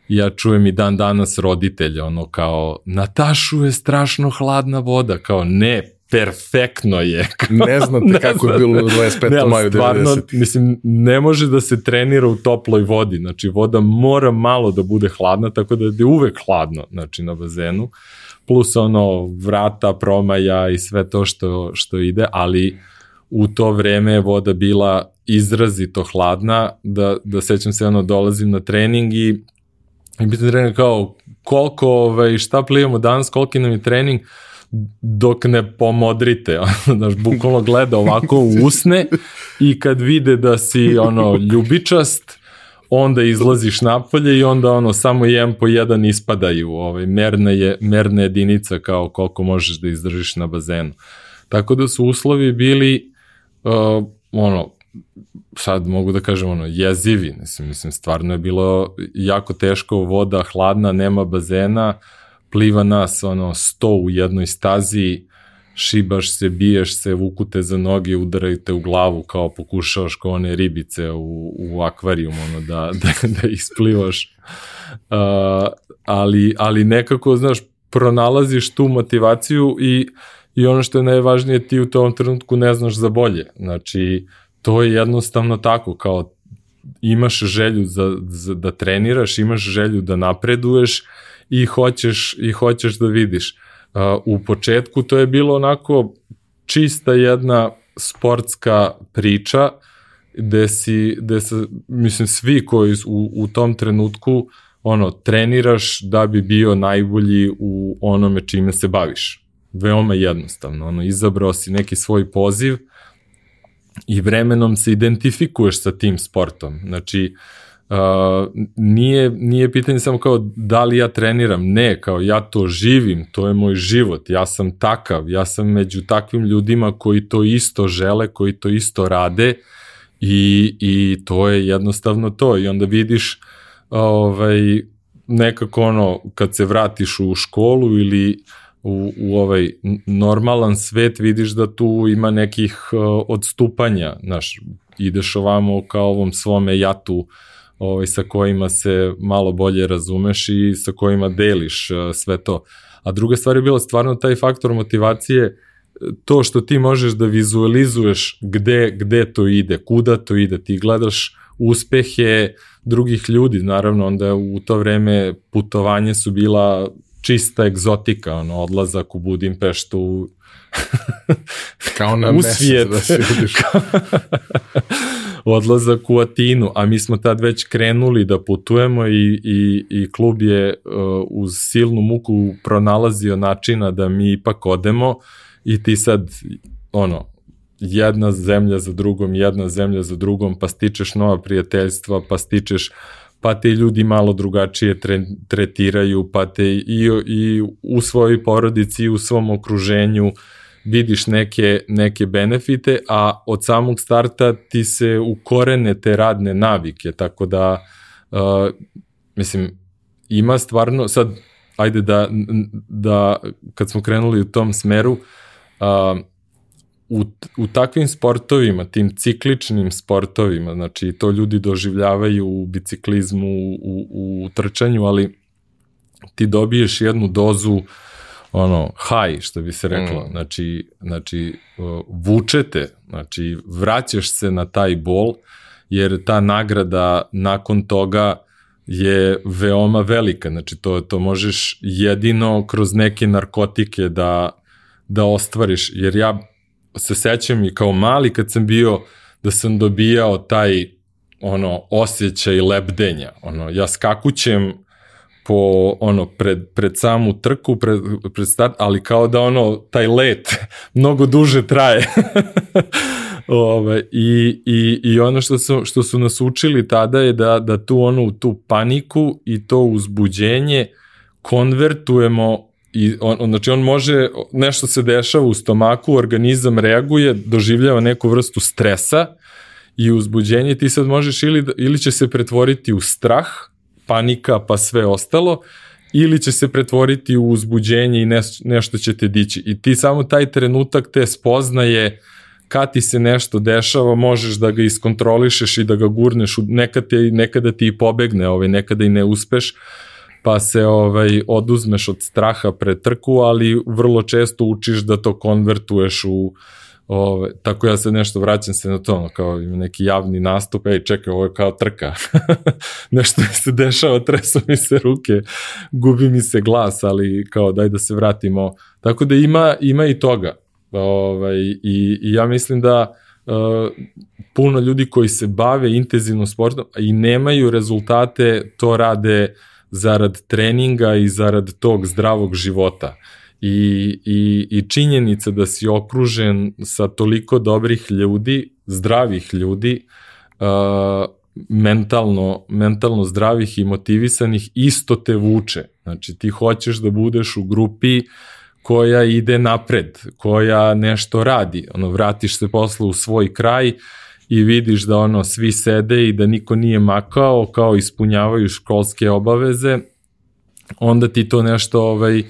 ja čujem i dan danas roditelja, ono kao, Natašu je strašno hladna voda, kao ne, perfektno je. ne znate ne kako znate. je bilo u 25. Ne, maju 90. Mislim, ne može da se trenira u toploj vodi, znači voda mora malo da bude hladna, tako da je uvek hladno, znači na bazenu, plus ono vrata, promaja i sve to što, što ide, ali u to vreme je voda bila izrazito hladna, da, da sećam se ono dolazim na trening i i biti trener kao koliko, ovaj, šta plivamo danas, koliki nam je trening, dok ne pomodrite, znaš, bukvalno gleda ovako u usne i kad vide da si ono ljubičast, onda izlaziš napolje i onda ono samo jedan po jedan ispadaju, ovaj merna je merna jedinica kao koliko možeš da izdržiš na bazenu. Tako da su uslovi bili uh, ono sad mogu da kažem ono jezivi, mislim, mislim stvarno je bilo jako teško, voda hladna, nema bazena, uh, pliva nas ono sto u jednoj stazi, šibaš se, biješ se, vukute za noge, udaraju te u glavu kao pokušavaš kao one ribice u, u akvarijum, ono, da, da, da isplivaš. Uh, ali, ali nekako, znaš, pronalaziš tu motivaciju i, i ono što je najvažnije, ti u tom trenutku ne znaš za bolje. Znači, to je jednostavno tako, kao imaš želju za, za, da treniraš, imaš želju da napreduješ i hoćeš, i hoćeš da vidiš. Uh, u početku to je bilo onako čista jedna sportska priča gde si, gde se, mislim, svi koji u, u tom trenutku ono, treniraš da bi bio najbolji u onome čime se baviš. Veoma jednostavno, ono, izabrao si neki svoj poziv i vremenom se identifikuješ sa tim sportom. Znači, uh, Uh, nije, nije pitanje samo kao da li ja treniram, ne, kao ja to živim, to je moj život, ja sam takav, ja sam među takvim ljudima koji to isto žele, koji to isto rade i, i to je jednostavno to. I onda vidiš ovaj, nekako ono, kad se vratiš u školu ili u, u ovaj normalan svet vidiš da tu ima nekih uh, odstupanja, znaš, ideš ovamo kao ovom svome jatu ovaj, sa kojima se malo bolje razumeš i sa kojima deliš uh, sve to. A druga stvar je bila stvarno taj faktor motivacije, to što ti možeš da vizualizuješ gde, gde to ide, kuda to ide, ti gledaš uspehe drugih ljudi, naravno onda u to vreme putovanje su bila čista egzotika, ono, odlazak u Budimpeštu kao na u svijet. Da se vidiš. odlazak u Atinu, a mi smo tad već krenuli da putujemo i, i, i klub je uh, uz silnu muku pronalazio načina da mi ipak odemo i ti sad, ono, jedna zemlja za drugom, jedna zemlja za drugom, pa stičeš nova prijateljstva, pa stičeš pa te ljudi malo drugačije tre, tretiraju, pa te i, i u svojoj porodici i u svom okruženju vidiš neke, neke benefite, a od samog starta ti se ukorene te radne navike, tako da, uh, mislim, ima stvarno, sad, ajde da, da kad smo krenuli u tom smeru, uh, u, u takvim sportovima, tim cikličnim sportovima, znači to ljudi doživljavaju u biciklizmu, u, u, u trčanju, ali ti dobiješ jednu dozu ono, high, što bi se reklo, mm. znači, znači vučete, znači vraćaš se na taj bol, jer ta nagrada nakon toga je veoma velika, znači to, to možeš jedino kroz neke narkotike da, da ostvariš, jer ja se sećam i kao mali kad sam bio da sam dobijao taj ono osjećaj lebdenja, ono ja skakućem po ono pred, pred samu trku, pred, pred start, ali kao da ono taj let mnogo duže traje. Ove, i, i, I ono što su, što su nas učili tada je da, da tu ono u tu paniku i to uzbuđenje konvertujemo i on, znači on može, nešto se dešava u stomaku, organizam reaguje, doživljava neku vrstu stresa i uzbuđenje, ti sad možeš ili, ili će se pretvoriti u strah, panika pa sve ostalo, ili će se pretvoriti u uzbuđenje i nešto će te dići. I ti samo taj trenutak te spoznaje kad ti se nešto dešava, možeš da ga iskontrolišeš i da ga gurneš, nekada, te, nekada ti i pobegne, ovaj, nekada i ne uspeš, pa se ovaj oduzmeš od straha pre trku, ali vrlo često učiš da to konvertuješ u Ove, tako ja se nešto vraćam se na to, kao ima neki javni nastup, ej čekaj, ovo je kao trka. nešto mi se dešava, tresu mi se ruke, gubi mi se glas, ali kao daj da se vratimo. Tako da ima, ima i toga. Ovaj, i, I ja mislim da uh, puno ljudi koji se bave intenzivno sportom i nemaju rezultate, to rade uh, zarad treninga i zarad tog zdravog života. I, i, i činjenica da si okružen sa toliko dobrih ljudi, zdravih ljudi, uh, mentalno, mentalno zdravih i motivisanih, isto te vuče. Znači ti hoćeš da budeš u grupi koja ide napred, koja nešto radi. Ono, vratiš se posle u svoj kraj, i vidiš da ono svi sede i da niko nije makao, kao ispunjavaju školske obaveze, onda ti to nešto ovaj, uh,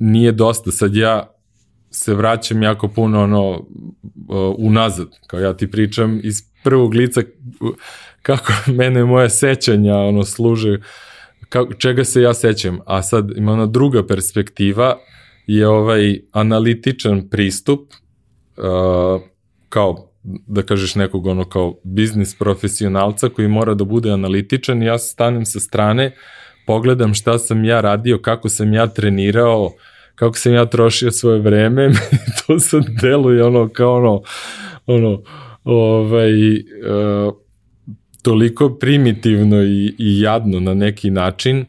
nije dosta. Sad ja se vraćam jako puno ono uh, unazad, kao ja ti pričam iz prvog lica kako mene moje sećanja ono služe, kako, čega se ja sećam, a sad ima ona druga perspektiva je ovaj analitičan pristup uh, kao da kažeš nekog ono kao biznis profesionalca koji mora da bude analitičan ja stanem sa strane, pogledam šta sam ja radio, kako sam ja trenirao, kako sam ja trošio svoje vreme, to sad deluje ono kao ono, ono, ovaj, uh, toliko primitivno i, i jadno na neki način, uh,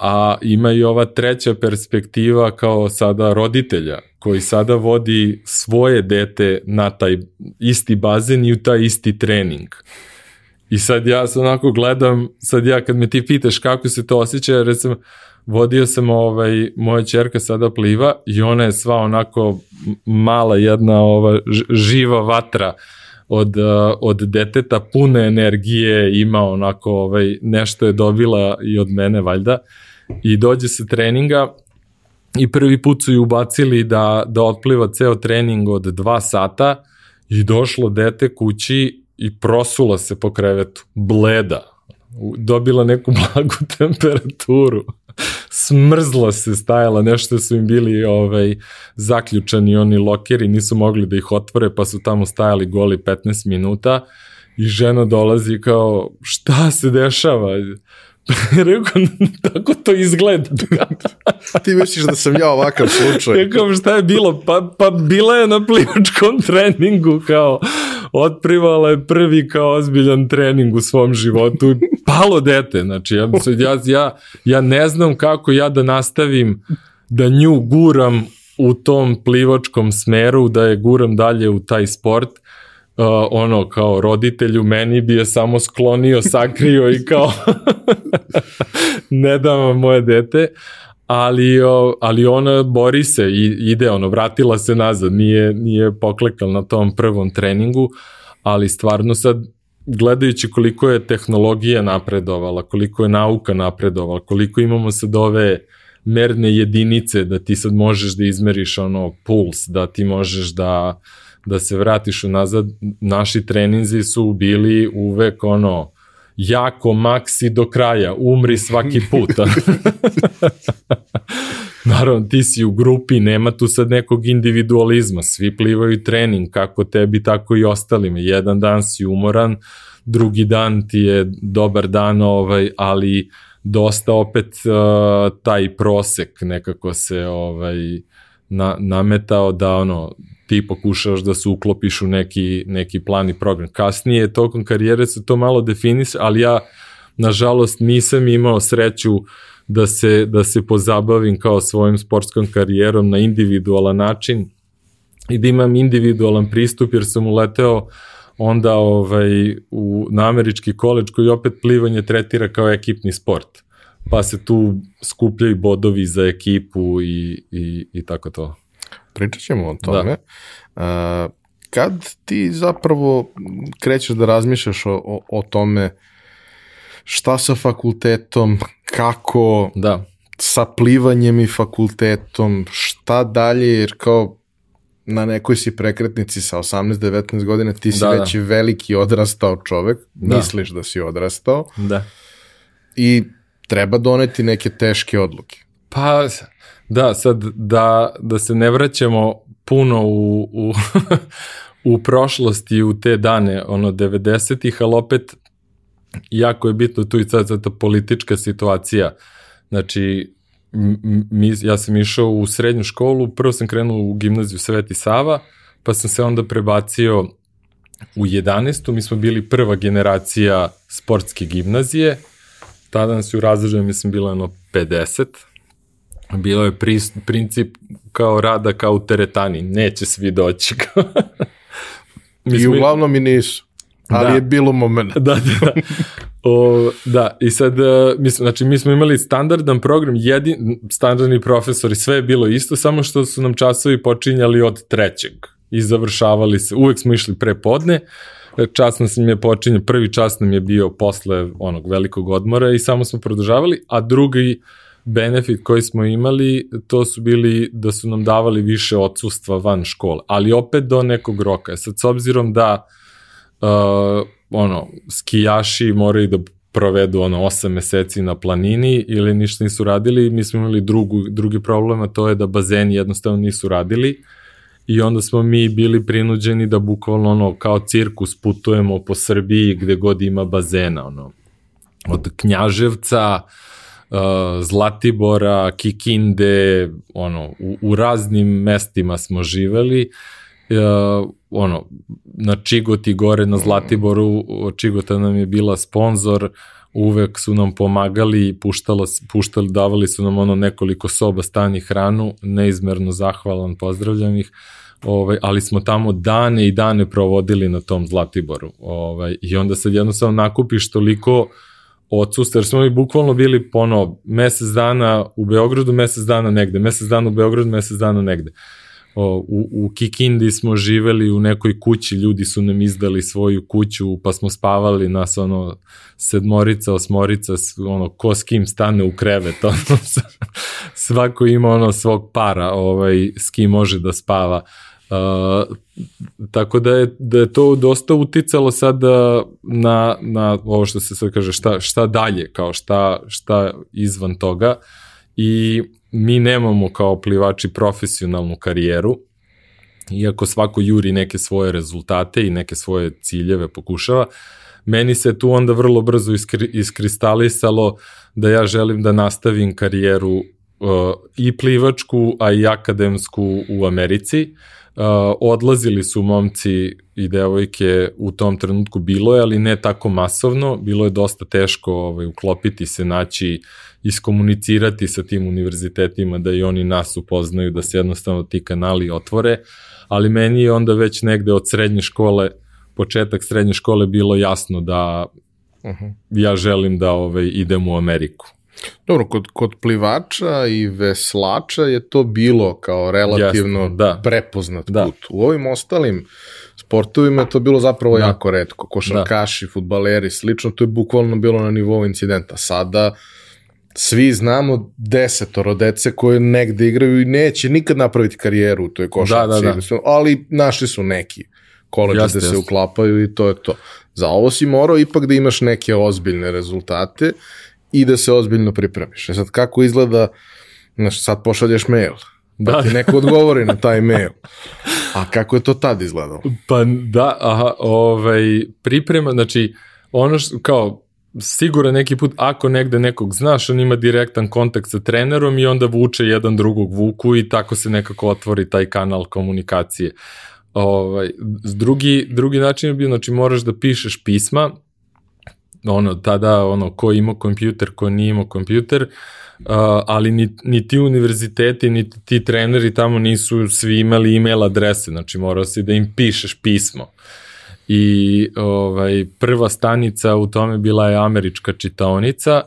a ima i ova treća perspektiva kao sada roditelja, koji sada vodi svoje dete na taj isti bazen i u taj isti trening. I sad ja se onako gledam, sad ja kad me ti pitaš kako se to osjeća, recimo, vodio sam ovaj, moja čerka sada pliva i ona je sva onako mala jedna ova živa vatra od, od deteta, pune energije, ima onako ovaj, nešto je dobila i od mene valjda i dođe se treninga i prvi put su ju ubacili da, da otpliva ceo trening od dva sata i došlo dete kući i prosula se po krevetu, bleda, dobila neku blagu temperaturu, smrzla se, stajala, nešto su im bili ovaj, zaključani oni lokeri, nisu mogli da ih otvore, pa su tamo stajali goli 15 minuta i žena dolazi kao, šta se dešava? Rekao, tako to izgleda. Ti misliš da sam ja ovakav slučaj? Rekao, šta je bilo? Pa, pa bila je na plivačkom treningu, kao, otprivala je prvi kao ozbiljan trening u svom životu. Palo dete, znači, ja, ja, ja, ja ne znam kako ja da nastavim da nju guram u tom plivačkom smeru, da je guram dalje u taj sport, uh, ono kao roditelju meni bi je samo sklonio, sakrio i kao ne dam moje dete, ali, ali ona bori se i ide, ono, vratila se nazad, nije, nije poklekal na tom prvom treningu, ali stvarno sad gledajući koliko je tehnologija napredovala, koliko je nauka napredovala, koliko imamo sad ove merne jedinice da ti sad možeš da izmeriš ono puls, da ti možeš da da se vratiš unazad, naši treninzi su bili uvek ono jako maksi do kraja, umri svaki put. Naravno, ti si u grupi, nema tu sad nekog individualizma, svi plivaju trening, kako tebi, tako i ostalima. Jedan dan si umoran, drugi dan ti je dobar dan, ovaj, ali dosta opet uh, taj prosek nekako se ovaj na, nametao da ono ti pokušavaš da se uklopiš u neki, neki plan i program. Kasnije, tokom karijere se to malo definis, ali ja, nažalost, nisam imao sreću da se, da se pozabavim kao svojim sportskom karijerom na individualan način i da imam individualan pristup, jer sam uleteo onda ovaj, u, na američki koleđ koji opet plivanje tretira kao ekipni sport. Pa se tu skupljaju bodovi za ekipu i, i, i tako to. Pričat ćemo o tome. Da. Uh, kad ti zapravo krećeš da razmišljaš o, o, o tome šta sa fakultetom, kako da. sa plivanjem i fakultetom, šta dalje, jer kao na nekoj si prekretnici sa 18-19 godina, ti si da, već da. veliki odrastao čovek, da. misliš da si odrastao. Da. I treba doneti neke teške odluke. Pa, Da, sad da, da se ne vraćamo puno u, u, u prošlosti, u te dane, ono, 90-ih, ali opet jako je bitno tu i sad, sad ta politička situacija. Znači, mi, ja sam išao u srednju školu, prvo sam krenuo u gimnaziju Sveti Sava, pa sam se onda prebacio u 11. Mi smo bili prva generacija sportske gimnazije, tada nas je u razređaju, mislim, bilo jedno 50, bilo je pri, princip kao rada kao u teretani, neće svi doći. I uglavnom i nisu. Ali da. je bilo moment. da, da, da. O, da, i sad, uh, mi, znači, mi smo imali standardan program, jedin, standardni profesori, sve je bilo isto, samo što su nam časovi počinjali od trećeg i završavali se, uvek smo išli pre podne, čas nam je počinje, prvi čas nam je bio posle onog velikog odmora i samo smo produžavali, a drugi benefit koji smo imali, to su bili da su nam davali više odsustva van škole, ali opet do nekog roka. Sad, s obzirom da uh, ono, skijaši moraju da provedu ono 8 meseci na planini ili ništa nisu radili, mi smo imali drugu, drugi problem, a to je da bazeni jednostavno nisu radili i onda smo mi bili prinuđeni da bukvalno ono kao cirkus putujemo po Srbiji gde god ima bazena, ono, od Knjaževca, uh, uh, Zlatibora, Kikinde, ono, u, u raznim mestima smo živeli, uh, ono, na Čigoti gore na Zlatiboru, Čigota nam je bila sponsor, uvek su nam pomagali, puštalo, puštali, davali su nam ono nekoliko soba stani hranu, neizmerno zahvalan, pozdravljam ih, ovaj, ali smo tamo dane i dane provodili na tom Zlatiboru. Ovaj, I onda sad jednostavno nakupiš toliko uh, odsustva, jer smo mi bukvalno bili pono mesec dana u Beogradu, mesec dana negde, mesec dana u Beogradu, mesec dana negde. O, u, u Kikindi smo živeli u nekoj kući, ljudi su nam izdali svoju kuću, pa smo spavali nas ono sedmorica, osmorica, ono ko s kim stane u krevet, ono, svako ima ono svog para, ovaj, s kim može da spava. Uh, tako da je, da je to dosta uticalo sada na, na ovo što se sad kaže, šta, šta dalje, kao šta, šta izvan toga. I mi nemamo kao plivači profesionalnu karijeru, iako svako juri neke svoje rezultate i neke svoje ciljeve pokušava, meni se tu onda vrlo brzo iskri, iskristalisalo da ja želim da nastavim karijeru uh, i plivačku, a i akademsku u Americi, uh, Uh, odlazili su momci i devojke u tom trenutku bilo je, ali ne tako masovno, bilo je dosta teško ovaj, uklopiti se, naći, iskomunicirati sa tim univerzitetima, da i oni nas upoznaju, da se jednostavno ti kanali otvore, ali meni je onda već negde od srednje škole, početak srednje škole bilo jasno da uh -huh. ja želim da ovaj, idem u Ameriku. Dobro, kod, kod plivača i veslača je to bilo kao relativno Jasno, da. prepoznat Da. put. U ovim ostalim sportovima je to bilo zapravo Da. jako redko. Košarkaši, futbaleri, slično, to je bukvalno bilo na nivou incidenta. Sada svi znamo desetoro dece koje negde igraju i neće nikad napraviti karijeru u toj košarci, Da, da, da. ali našli su neki koleđe da se uklapaju i to je to. Za ovo si morao ipak da imaš neke ozbiljne rezultate i da se ozbiljno pripremiš. E sad, kako izgleda, znaš, sad pošalješ mail, da, Da. ti neko odgovori na taj mail. A kako je to tad izgledalo? Pa da, aha, ovaj, priprema, znači, ono što, kao, siguran neki put, ako negde nekog znaš, on ima direktan kontakt sa trenerom i onda vuče jedan drugog vuku i tako se nekako otvori taj kanal komunikacije. Ovaj, drugi, drugi način je bio, znači moraš da pišeš pisma, ono, tada, ono, ko ima kompjuter, ko nije imao kompjuter, uh, ali ni, ni ti univerziteti, ni ti treneri tamo nisu svi imali email adrese, znači morao si da im pišeš pismo. I ovaj, prva stanica u tome bila je američka čitaonica,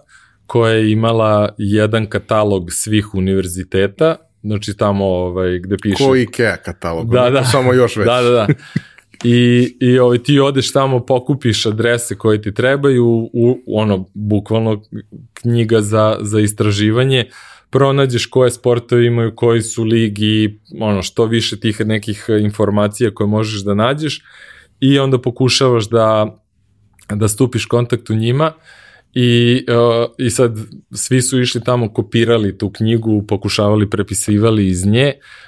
koja je imala jedan katalog svih univerziteta, znači tamo ovaj, gde piše... Ko IKEA katalog, Da, da. samo još već. Da, da, da. I, i ovaj, ti odeš tamo, pokupiš adrese koje ti trebaju, u, ono, bukvalno knjiga za, za istraživanje, pronađeš koje sportove imaju, koji su ligi, ono, što više tih nekih informacija koje možeš da nađeš i onda pokušavaš da, da stupiš kontakt u njima I, uh, I sad svi su išli tamo, kopirali tu knjigu, pokušavali, prepisivali iz nje. Uh,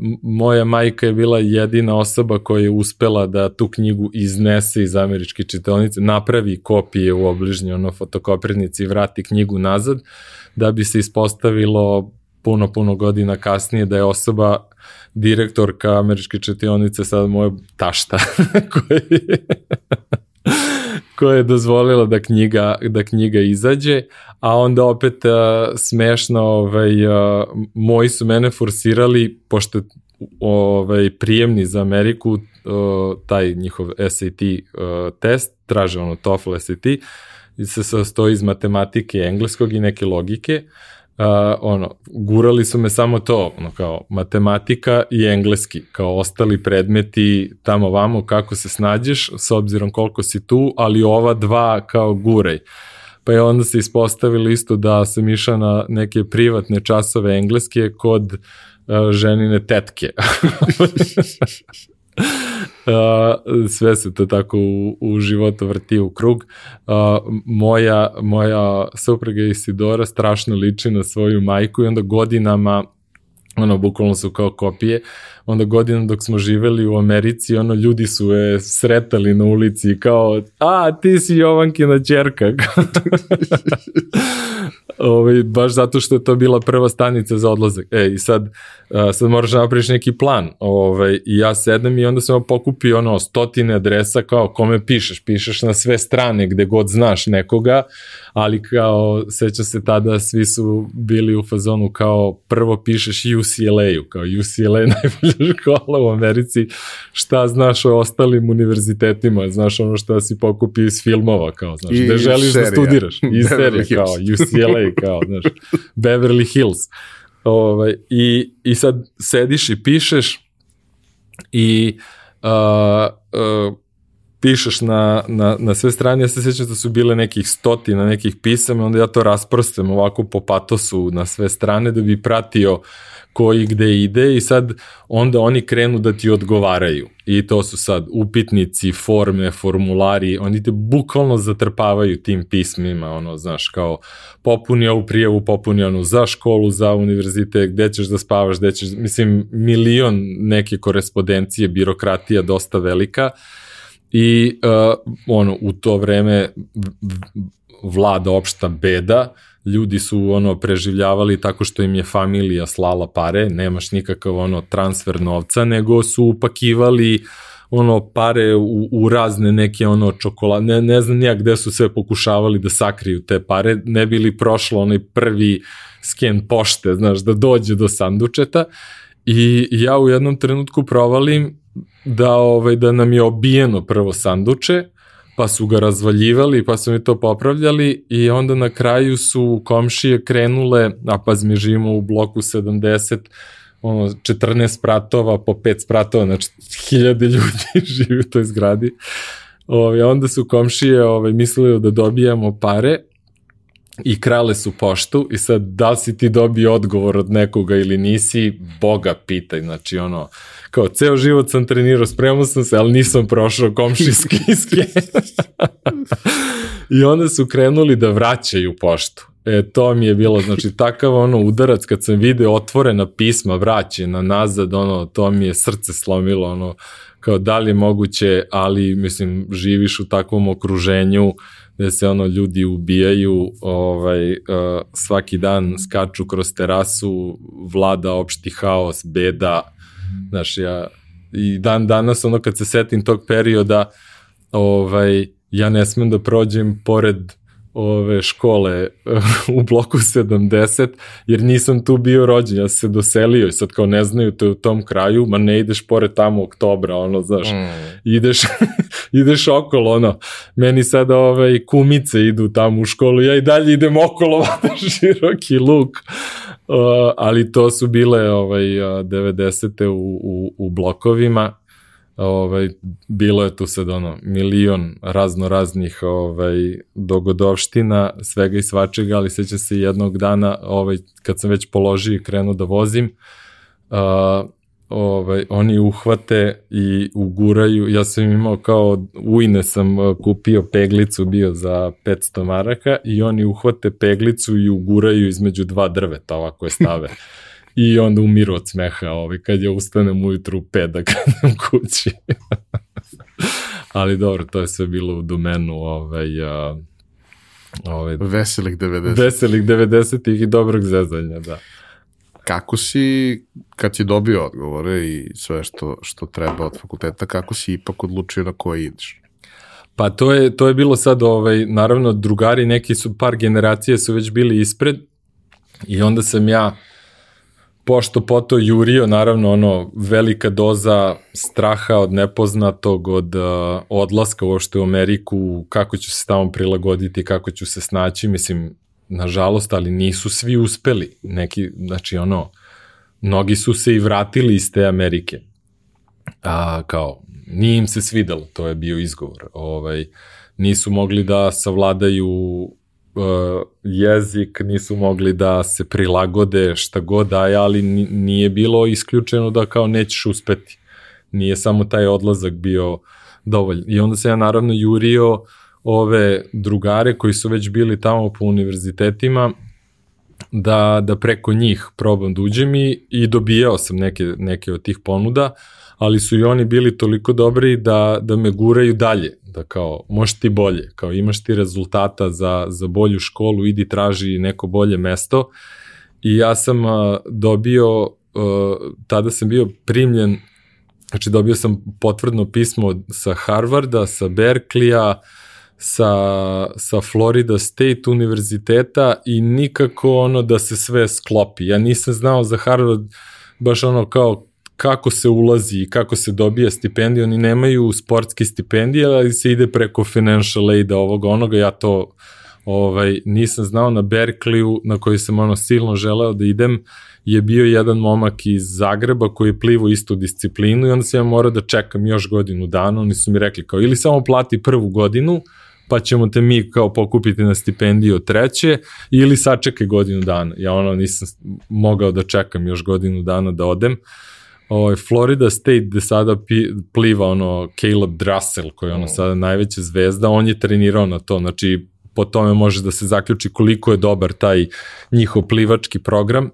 m- moja majka je bila jedina osoba koja je uspela da tu knjigu iznese iz američke čitelnice, napravi kopije u obližnjoj ono, fotokopirnici i vrati knjigu nazad, da bi se ispostavilo puno, puno godina kasnije da je osoba direktorka američke četionice sada moja tašta koja je koja je dozvolila da knjiga, da knjiga izađe, a onda opet uh, smešno, ovaj, uh, moji su mene forsirali, pošto ovaj, prijemni za Ameriku, uh, taj njihov SAT uh, test, traže ono TOEFL SAT, se sastoji iz matematike, engleskog i neke logike, ono, gurali su me samo to, ono, kao matematika i engleski, kao ostali predmeti tamo vamo kako se snađeš, s obzirom koliko si tu, ali ova dva kao guraj. Pa je onda se ispostavilo isto da sam išao na neke privatne časove engleske kod uh, ženine tetke. Uh, sve se to tako u, u životu vrti u krug. Uh, moja, moja supruga Isidora strašno liči na svoju majku i onda godinama ono, bukvalno su kao kopije, onda godinama dok smo živeli u Americi, ono, ljudi su je sretali na ulici kao, a, ti si Jovankina čerka. ovaj, baš zato što je to bila prva stanica za odlazak. E, i sad, a, sad moraš da napraviš neki plan. Ovaj, I ja sedem i onda sam pokupio ono, stotine adresa kao kome pišeš. Pišeš na sve strane gde god znaš nekoga, ali kao, sećam se tada, svi su bili u fazonu kao prvo pišeš UCLA-u, kao UCLA je najbolja škola u Americi, šta znaš o ostalim univerzitetima, znaš ono šta si pokupio iz filmova, kao, znaš, I gde želiš serija. da studiraš, i Hills. kao UCLA, kao, znaš, Beverly Hills. Ovaj, i, I sad sediš i pišeš i uh, uh, pišeš na, na, na sve strane, ja se sjećam da su bile nekih stotina nekih pisama, onda ja to rasprostem ovako po patosu na sve strane da bi pratio ko i gde ide i sad onda oni krenu da ti odgovaraju. I to su sad upitnici, forme, formulari, oni te bukvalno zatrpavaju tim pismima, ono, znaš, kao popuni ovu prijavu, popuni onu za školu, za univerzitet, gde ćeš da spavaš, gde ćeš, mislim, milion neke korespondencije, birokratija dosta velika. I uh, ono, u to vreme vlada opšta beda, ljudi su ono preživljavali tako što im je familija slala pare, nemaš nikakav ono transfer novca, nego su upakivali ono pare u, u razne neke ono čokolade, ne, ne znam nijak gde su sve pokušavali da sakriju te pare, ne bi li prošlo onaj prvi sken pošte, znaš, da dođe do sandučeta. I ja u jednom trenutku provalim da ovaj da nam je obijeno prvo sanduče, pa su ga razvaljivali, pa su mi to popravljali i onda na kraju su komšije krenule, a pa mi živimo u bloku 70, ono, 14 spratova po 5 spratova, znači hiljade ljudi živi u toj zgradi. Ove, onda su komšije ove, mislili da dobijamo pare i krale su poštu i sad da li si ti dobio odgovor od nekoga ili nisi, boga pitaj, znači ono, kao ceo život sam trenirao, spremao sam se, ali nisam prošao komšijski iske. I onda su krenuli da vraćaju poštu. E, to mi je bilo, znači, takav ono udarac kad sam video otvorena pisma vraćena nazad, ono, to mi je srce slomilo, ono, kao da li je moguće, ali, mislim, živiš u takvom okruženju gde se ono ljudi ubijaju, ovaj, uh, svaki dan skaču kroz terasu, vlada opšti haos, beda, znaš, ja, i dan danas, ono, kad se setim tog perioda, ovaj, ja ne smem da prođem pored ove škole u bloku 70, jer nisam tu bio rođen, ja se doselio i sad kao ne znaju to u tom kraju, ma ne ideš pored tamo oktobra, ono, znaš, mm. ideš, ideš okolo, ono, meni sada ove kumice idu tamo u školu, ja i dalje idem okolo, vada široki luk, uh, ali to su bile ovaj, 90. u, u, u blokovima, ovaj, bilo je tu sad ono milion razno raznih ovaj, dogodovština, svega i svačega, ali seća se jednog dana ovaj, kad sam već položio i krenuo da vozim, uh, ovaj, oni uhvate i uguraju, ja sam imao kao ujne sam kupio peglicu bio za 500 maraka i oni uhvate peglicu i uguraju između dva drveta ovako je stave. i onda umiru od smeha ovaj, kad ja ustanem ujutru u pet da kadem kući. Ali dobro, to je sve bilo u domenu ovaj, a, ovaj, veselih 90. Veselih 90-ih i dobrog zezanja, da. Kako si, kad si dobio odgovore i sve što, što treba od fakulteta, kako si ipak odlučio na koji ideš? Pa to je, to je bilo sad, ovaj, naravno, drugari, neki su, par generacije su već bili ispred i onda sam ja pošto poto jurio, naravno ono velika doza straha od nepoznatog, od uh, odlaska uopšte u Ameriku, kako ću se tamo prilagoditi, kako ću se snaći, mislim, nažalost, ali nisu svi uspeli. Neki, znači ono, mnogi su se i vratili iz te Amerike. A, kao, nije im se svidelo, to je bio izgovor. Ovaj, nisu mogli da savladaju jezik, nisu mogli da se prilagode šta god daje, ali nije bilo isključeno da kao nećeš uspeti. Nije samo taj odlazak bio dovolj. I onda se ja naravno jurio ove drugare koji su već bili tamo po univerzitetima da, da preko njih probam da uđem i, i dobijao sam neke, neke od tih ponuda, ali su i oni bili toliko dobri da, da me guraju dalje, da kao, možeš ti bolje, kao imaš ti rezultata za, za bolju školu, idi traži neko bolje mesto i ja sam a, dobio, a, tada sam bio primljen, znači dobio sam potvrdno pismo sa Harvarda, sa Berkleya, sa, sa Florida State univerziteta i nikako ono da se sve sklopi. Ja nisam znao za Harvard baš ono kao kako se ulazi i kako se dobija stipendija, oni nemaju sportske stipendije, ali se ide preko financial aida ovoga onoga, ja to ovaj, nisam znao na Berkleyu na koji sam ono silno želeo da idem, je bio jedan momak iz Zagreba koji je plivo istu disciplinu i onda sam ja morao da čekam još godinu dana, oni su mi rekli kao ili samo plati prvu godinu, pa ćemo te mi kao pokupiti na stipendiju treće ili sačekaj godinu dana. Ja ono nisam mogao da čekam još godinu dana da odem. Ovaj, Florida State gde sada pi, pliva ono Caleb Drussell koji je ono mm. sada najveća zvezda, on je trenirao na to, znači po tome može da se zaključi koliko je dobar taj njihov plivački program. Uh,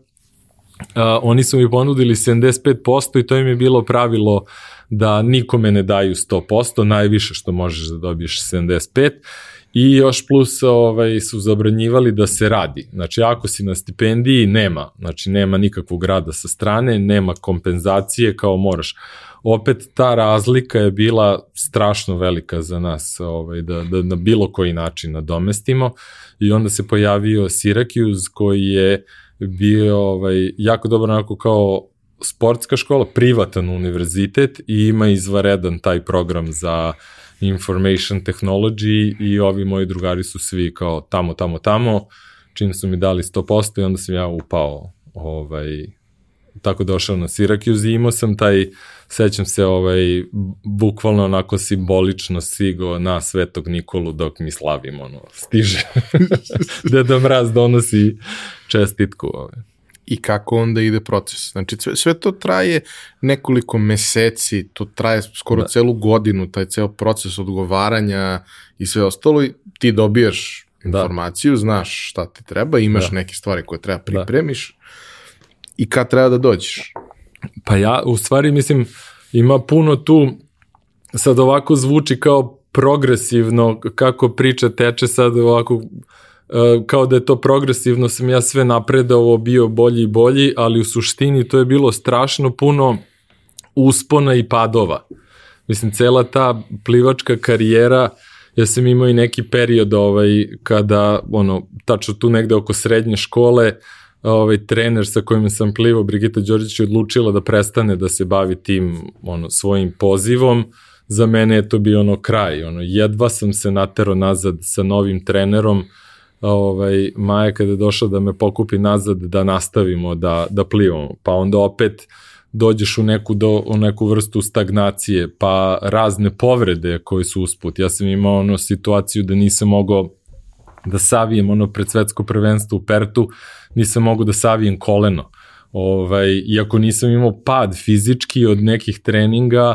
oni su mi ponudili 75% i to im je bilo pravilo da nikome ne daju 100%, najviše što možeš da dobiješ 75% i još plus ovaj, su zabranjivali da se radi. Znači, ako si na stipendiji, nema. Znači, nema nikakvog rada sa strane, nema kompenzacije kao moraš. Opet, ta razlika je bila strašno velika za nas, ovaj, da, da na bilo koji način nadomestimo. I onda se pojavio Syracuse koji je bio ovaj, jako dobro onako kao sportska škola, privatan univerzitet i ima izvaredan taj program za information technology i ovi moji drugari su svi kao tamo, tamo, tamo, čim su mi dali 100% i onda sam ja upao ovaj, tako došao na Syracuse i imao sam taj, sećam se, ovaj, bukvalno onako simbolično stigo na Svetog Nikolu dok mi slavimo, ono, stiže. Deda Mraz donosi čestitku. Ovaj. I kako onda ide proces? Znači, sve, sve to traje nekoliko meseci, to traje skoro da. celu godinu, taj ceo proces odgovaranja i sve ostalo i ti dobijaš da. informaciju, znaš šta ti treba, imaš da. neke stvari koje treba da. pripremiš, da i kad treba da dođeš? Pa ja, u stvari, mislim, ima puno tu, sad ovako zvuči kao progresivno, kako priča teče sad ovako, kao da je to progresivno, sam ja sve napredao, bio bolji i bolji, ali u suštini to je bilo strašno puno uspona i padova. Mislim, cela ta plivačka karijera, ja sam imao i neki period ovaj, kada, ono, tačno tu negde oko srednje škole, uh, ovaj trener sa kojim sam plivao, Brigita Đorđić, je odlučila da prestane da se bavi tim ono, svojim pozivom. Za mene je to bio ono kraj. Ono, jedva sam se natero nazad sa novim trenerom. Ovaj, Maja kada je došla da me pokupi nazad da nastavimo da, da plivamo. Pa onda opet dođeš u neku, do, u neku vrstu stagnacije, pa razne povrede koje su usput. Ja sam imao ono situaciju da nisam mogao da savijem ono pred svetsko prvenstvo u Pertu, nisam mogu da savijem koleno. Ovaj, iako nisam imao pad fizički od nekih treninga,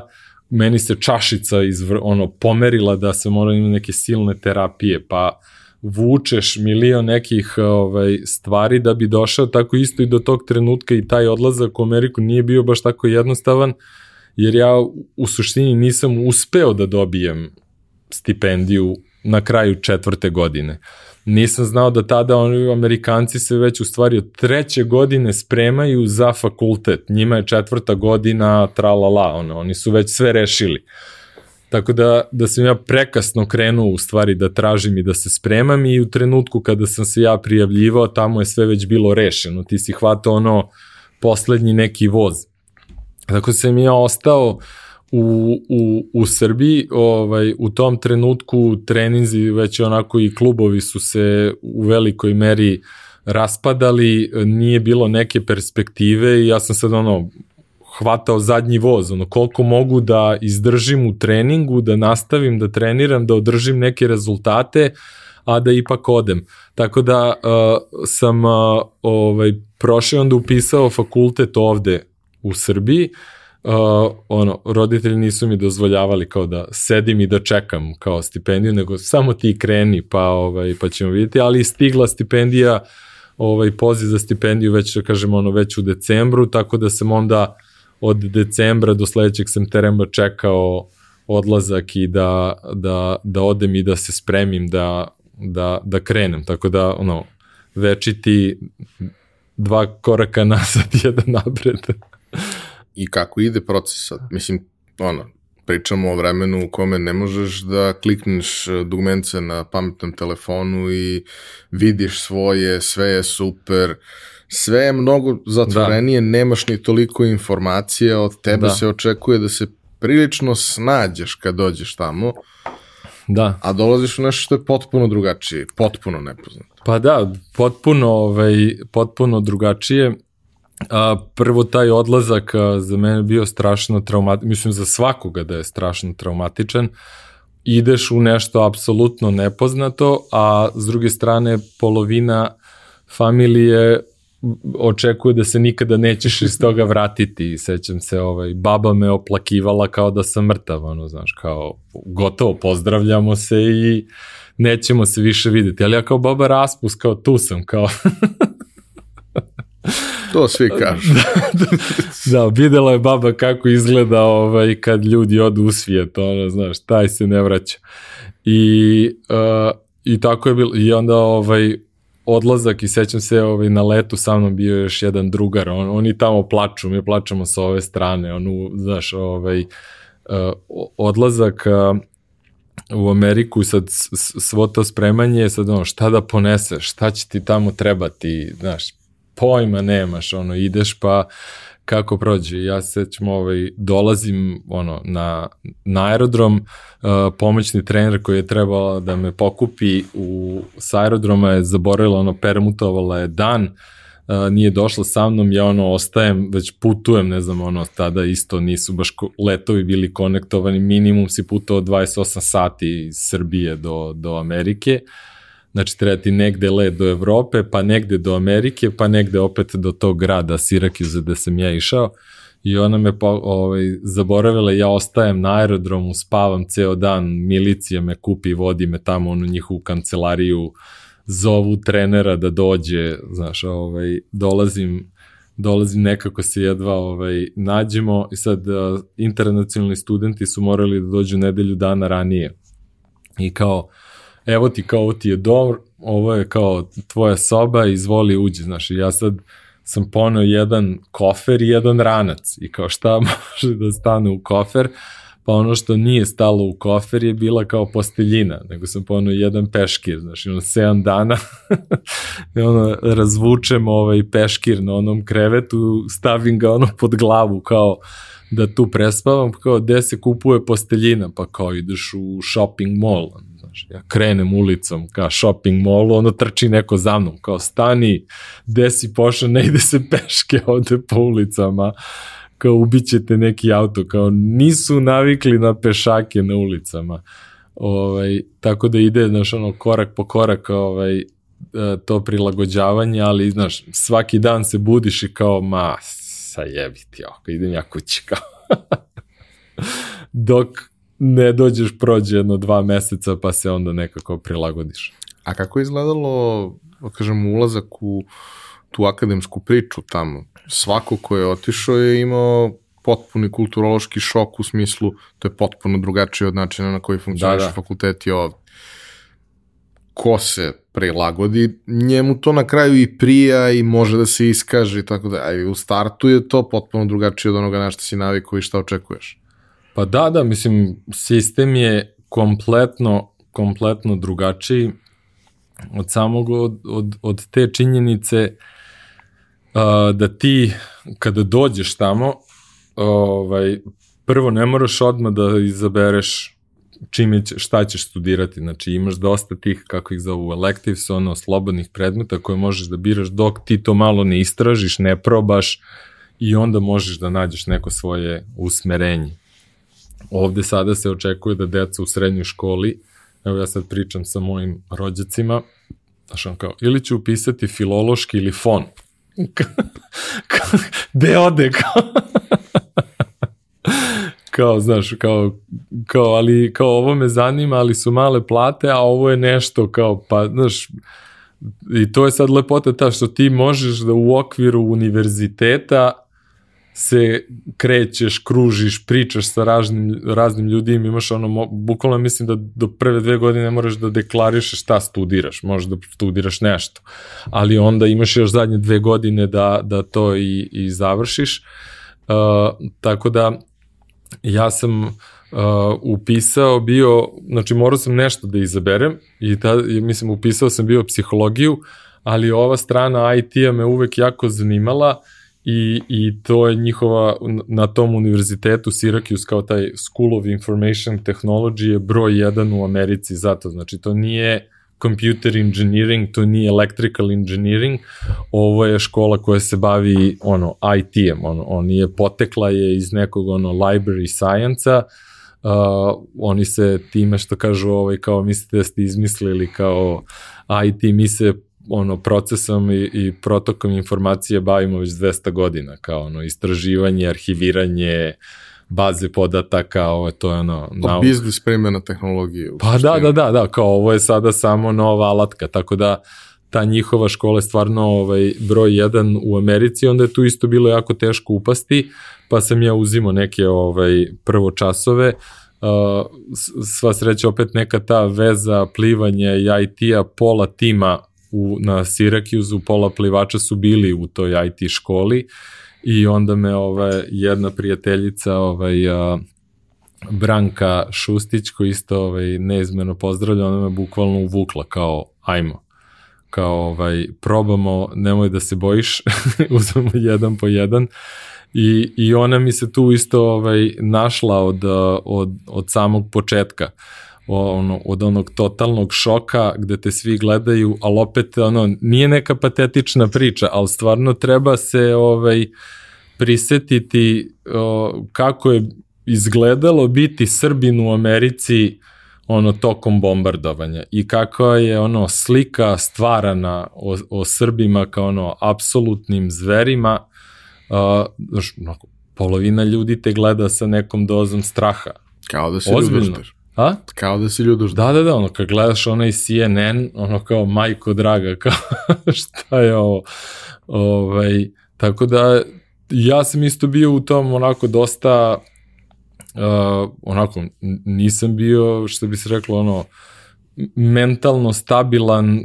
meni se čašica izvr, ono, pomerila da se mora imati neke silne terapije, pa vučeš milion nekih ovaj, stvari da bi došao tako isto i do tog trenutka i taj odlazak u Ameriku nije bio baš tako jednostavan, jer ja u suštini nisam uspeo da dobijem stipendiju na kraju četvrte godine. Nisam znao da tada oni Amerikanci se već u stvari od treće godine spremaju za fakultet. Njima je četvrta godina tralala, ono, oni su već sve rešili. Tako da, da sam ja prekasno krenuo u stvari da tražim i da se spremam i u trenutku kada sam se ja prijavljivao, tamo je sve već bilo rešeno. Ti si hvatao ono poslednji neki voz. Tako sam ja ostao u, u, u Srbiji, ovaj, u tom trenutku treninzi, već onako i klubovi su se u velikoj meri raspadali, nije bilo neke perspektive i ja sam sad ono, hvatao zadnji voz, ono, koliko mogu da izdržim u treningu, da nastavim da treniram, da održim neke rezultate, a da ipak odem. Tako da uh, sam uh, ovaj, prošao onda upisao fakultet ovde u Srbiji, uh, uh, ono, roditelji nisu mi dozvoljavali kao da sedim i da čekam kao stipendiju, nego samo ti kreni pa, ovaj, pa ćemo vidjeti, ali stigla stipendija, ovaj, poziv za stipendiju već, da kažemo, ono, već u decembru, tako da sam onda od decembra do sledećeg septembra čekao odlazak i da, da, da odem i da se spremim da, da, da krenem, tako da, ono, večiti dva koraka nazad, jedan napred i kako ide proces sad. Mislim, ono, pričamo o vremenu u kome ne možeš da klikneš e, dugmence na pametnom telefonu i vidiš svoje, sve je super, sve je mnogo zatvorenije, da. nemaš ni toliko informacija, od tebe da. se očekuje da se prilično snađeš kad dođeš tamo, da. a dolaziš u nešto što je potpuno drugačije, potpuno nepoznato. Pa da, potpuno, ovaj, potpuno drugačije A, prvo taj odlazak a, za mene bio strašno traumatičan, mislim za svakoga da je strašno traumatičan. Ideš u nešto apsolutno nepoznato, a s druge strane polovina familije očekuje da se nikada nećeš iz toga vratiti. Sećam se, ovaj, baba me oplakivala kao da sam mrtav, ono, znaš, kao gotovo, pozdravljamo se i nećemo se više videti. Ali ja kao baba raspus, kao tu sam, kao To svi kažu. da, da, videla je baba kako izgleda ovaj, kad ljudi odu u svijet, ono, znaš, taj se ne vraća. I, uh, i tako je bilo, i onda ovaj, odlazak i sećam se ovaj, na letu sa mnom bio još jedan drugar, on, oni tamo plaču, mi plačemo sa ove strane, on, znaš, ovaj, uh, odlazak uh, u Ameriku i sad svo to spremanje, sad ono, šta da poneseš, šta će ti tamo trebati, znaš, pojma nemaš, ono, ideš pa kako prođe. Ja se sećam, ovaj, dolazim ono, na, na aerodrom, uh, pomoćni trener koji je trebao da me pokupi u, s aerodroma je zaboravila, ono, permutovala je dan, uh, nije došla sa mnom, ja ono ostajem, već putujem, ne znam, ono, tada isto nisu baš letovi bili konektovani, minimum si putao 28 sati iz Srbije do, do Amerike, uh, Znači, treba ti negde let do Evrope, pa negde do Amerike, pa negde opet do tog grada Sirakiza gde sam ja išao. I ona me po, ovaj, zaboravila, ja ostajem na aerodromu, spavam ceo dan, milicija me kupi, vodi me tamo u njihovu kancelariju, zovu trenera da dođe, znaš, ovaj, dolazim, dolazim nekako se jedva ovaj, nađemo i sad internacionalni studenti su morali da dođu nedelju dana ranije. I kao, evo ti kao ovo ti je dom, ovo je kao tvoja soba, izvoli uđi, znaš, ja sad sam ponao jedan kofer i jedan ranac i kao šta može da stane u kofer, pa ono što nije stalo u kofer je bila kao posteljina, nego sam ponao jedan peškir, znaš, ono 7 dana i ono razvučem ovaj peškir na onom krevetu, stavim ga ono pod glavu kao da tu prespavam, kao gde se kupuje posteljina, pa kao ideš u shopping mall, znaš, ja krenem ulicom ka shopping mallu, ono trči neko za mnom, kao stani, gde si pošao, ne ide se peške ovde po ulicama, kao ubićete neki auto, kao nisu navikli na pešake na ulicama. Ovaj, tako da ide, znaš, ono, korak po korak, ovaj, e, to prilagođavanje, ali, znaš, svaki dan se budiš i kao, ma, sa oko, idem ja kući, kao. Dok ne dođeš, prođe jedno dva meseca, pa se onda nekako prilagodiš. A kako je izgledalo, da kažem, ulazak u tu akademsku priču tamo? Svako ko je otišao je imao potpuni kulturološki šok u smislu, to je potpuno drugačije od načina na koji funkcioniš da, da. fakulteti ovde. Ko se prilagodi, njemu to na kraju i prija i može da se iskaže i tako da, a u startu je to potpuno drugačije od onoga na što si navikao i šta očekuješ. Pa da, da, mislim, sistem je kompletno, kompletno drugačiji od samog, od, od, od te činjenice uh, da ti kada dođeš tamo, ovaj, prvo ne moraš odmah da izabereš čime će, šta ćeš studirati, znači imaš dosta tih, kako ih zovu, electives, ono, slobodnih predmeta koje možeš da biraš dok ti to malo ne istražiš, ne probaš i onda možeš da nađeš neko svoje usmerenje. Ovde sada se očekuje da deca u srednjoj školi, evo ja sad pričam sa mojim rođacima, znaš on kao, ili će upisati filološki ili fon. Gde ode kao? kao, znaš, kao, kao, ali, kao ovo me zanima, ali su male plate, a ovo je nešto, kao, pa, znaš, i to je sad lepota ta što ti možeš da u okviru univerziteta se krećeš, kružiš, pričaš sa raznim, raznim ljudima, imaš ono, bukvalno mislim da do prve dve godine ne moraš da deklarišeš šta studiraš, možeš da studiraš nešto, ali onda imaš još zadnje dve godine da, da to i, i završiš, uh, tako da ja sam uh, upisao bio, znači morao sam nešto da izaberem i ta, mislim upisao sam bio psihologiju, ali ova strana IT-a me uvek jako zanimala, uh, i, i to je njihova, na tom univerzitetu Syracuse kao taj School of Information Technology je broj jedan u Americi zato, znači to nije computer engineering, to nije electrical engineering, ovo je škola koja se bavi ono IT-em, ono, on je potekla je iz nekog ono library science-a, uh, oni se time što kažu ovaj kao mislite da ste izmislili kao IT, mi se ono procesom i, i protokom informacije bavimo već 200 godina, kao ono istraživanje, arhiviranje, baze podataka, ovo to je ono... Nauk... biznis primjena tehnologije. Pa da, da, da, da, kao ovo je sada samo nova alatka, tako da ta njihova škola je stvarno ovaj, broj jedan u Americi, onda je tu isto bilo jako teško upasti, pa sam ja uzimo neke ovaj, prvo časove, uh, sva sreća opet neka ta veza plivanja i IT-a, pola tima u, na Syracuse, pola plivača su bili u toj IT školi i onda me ova, jedna prijateljica ovaj, a, Branka Šustić, koji isto ovaj, neizmeno pozdravlja, ona me bukvalno uvukla kao ajmo. Kao ovaj, probamo, nemoj da se bojiš, uzmemo jedan po jedan. I, I ona mi se tu isto ovaj, našla od, od, od samog početka ono, od onog totalnog šoka gde te svi gledaju, ali opet ono, nije neka patetična priča, ali stvarno treba se ovaj, prisetiti o, kako je izgledalo biti Srbin u Americi ono tokom bombardovanja i kako je ono slika stvarana o, o Srbima kao ono apsolutnim zverima uh, onako, polovina ljudi te gleda sa nekom dozom straha. Kao da se ljubaš. A? Kao da si ljudoš. Da, da, da, ono, kad gledaš onaj CNN, ono kao, majko draga, kao, šta je ovo? Ovaj, tako da, ja sam isto bio u tom onako dosta, uh, onako, nisam bio, što bi se reklo, ono, mentalno stabilan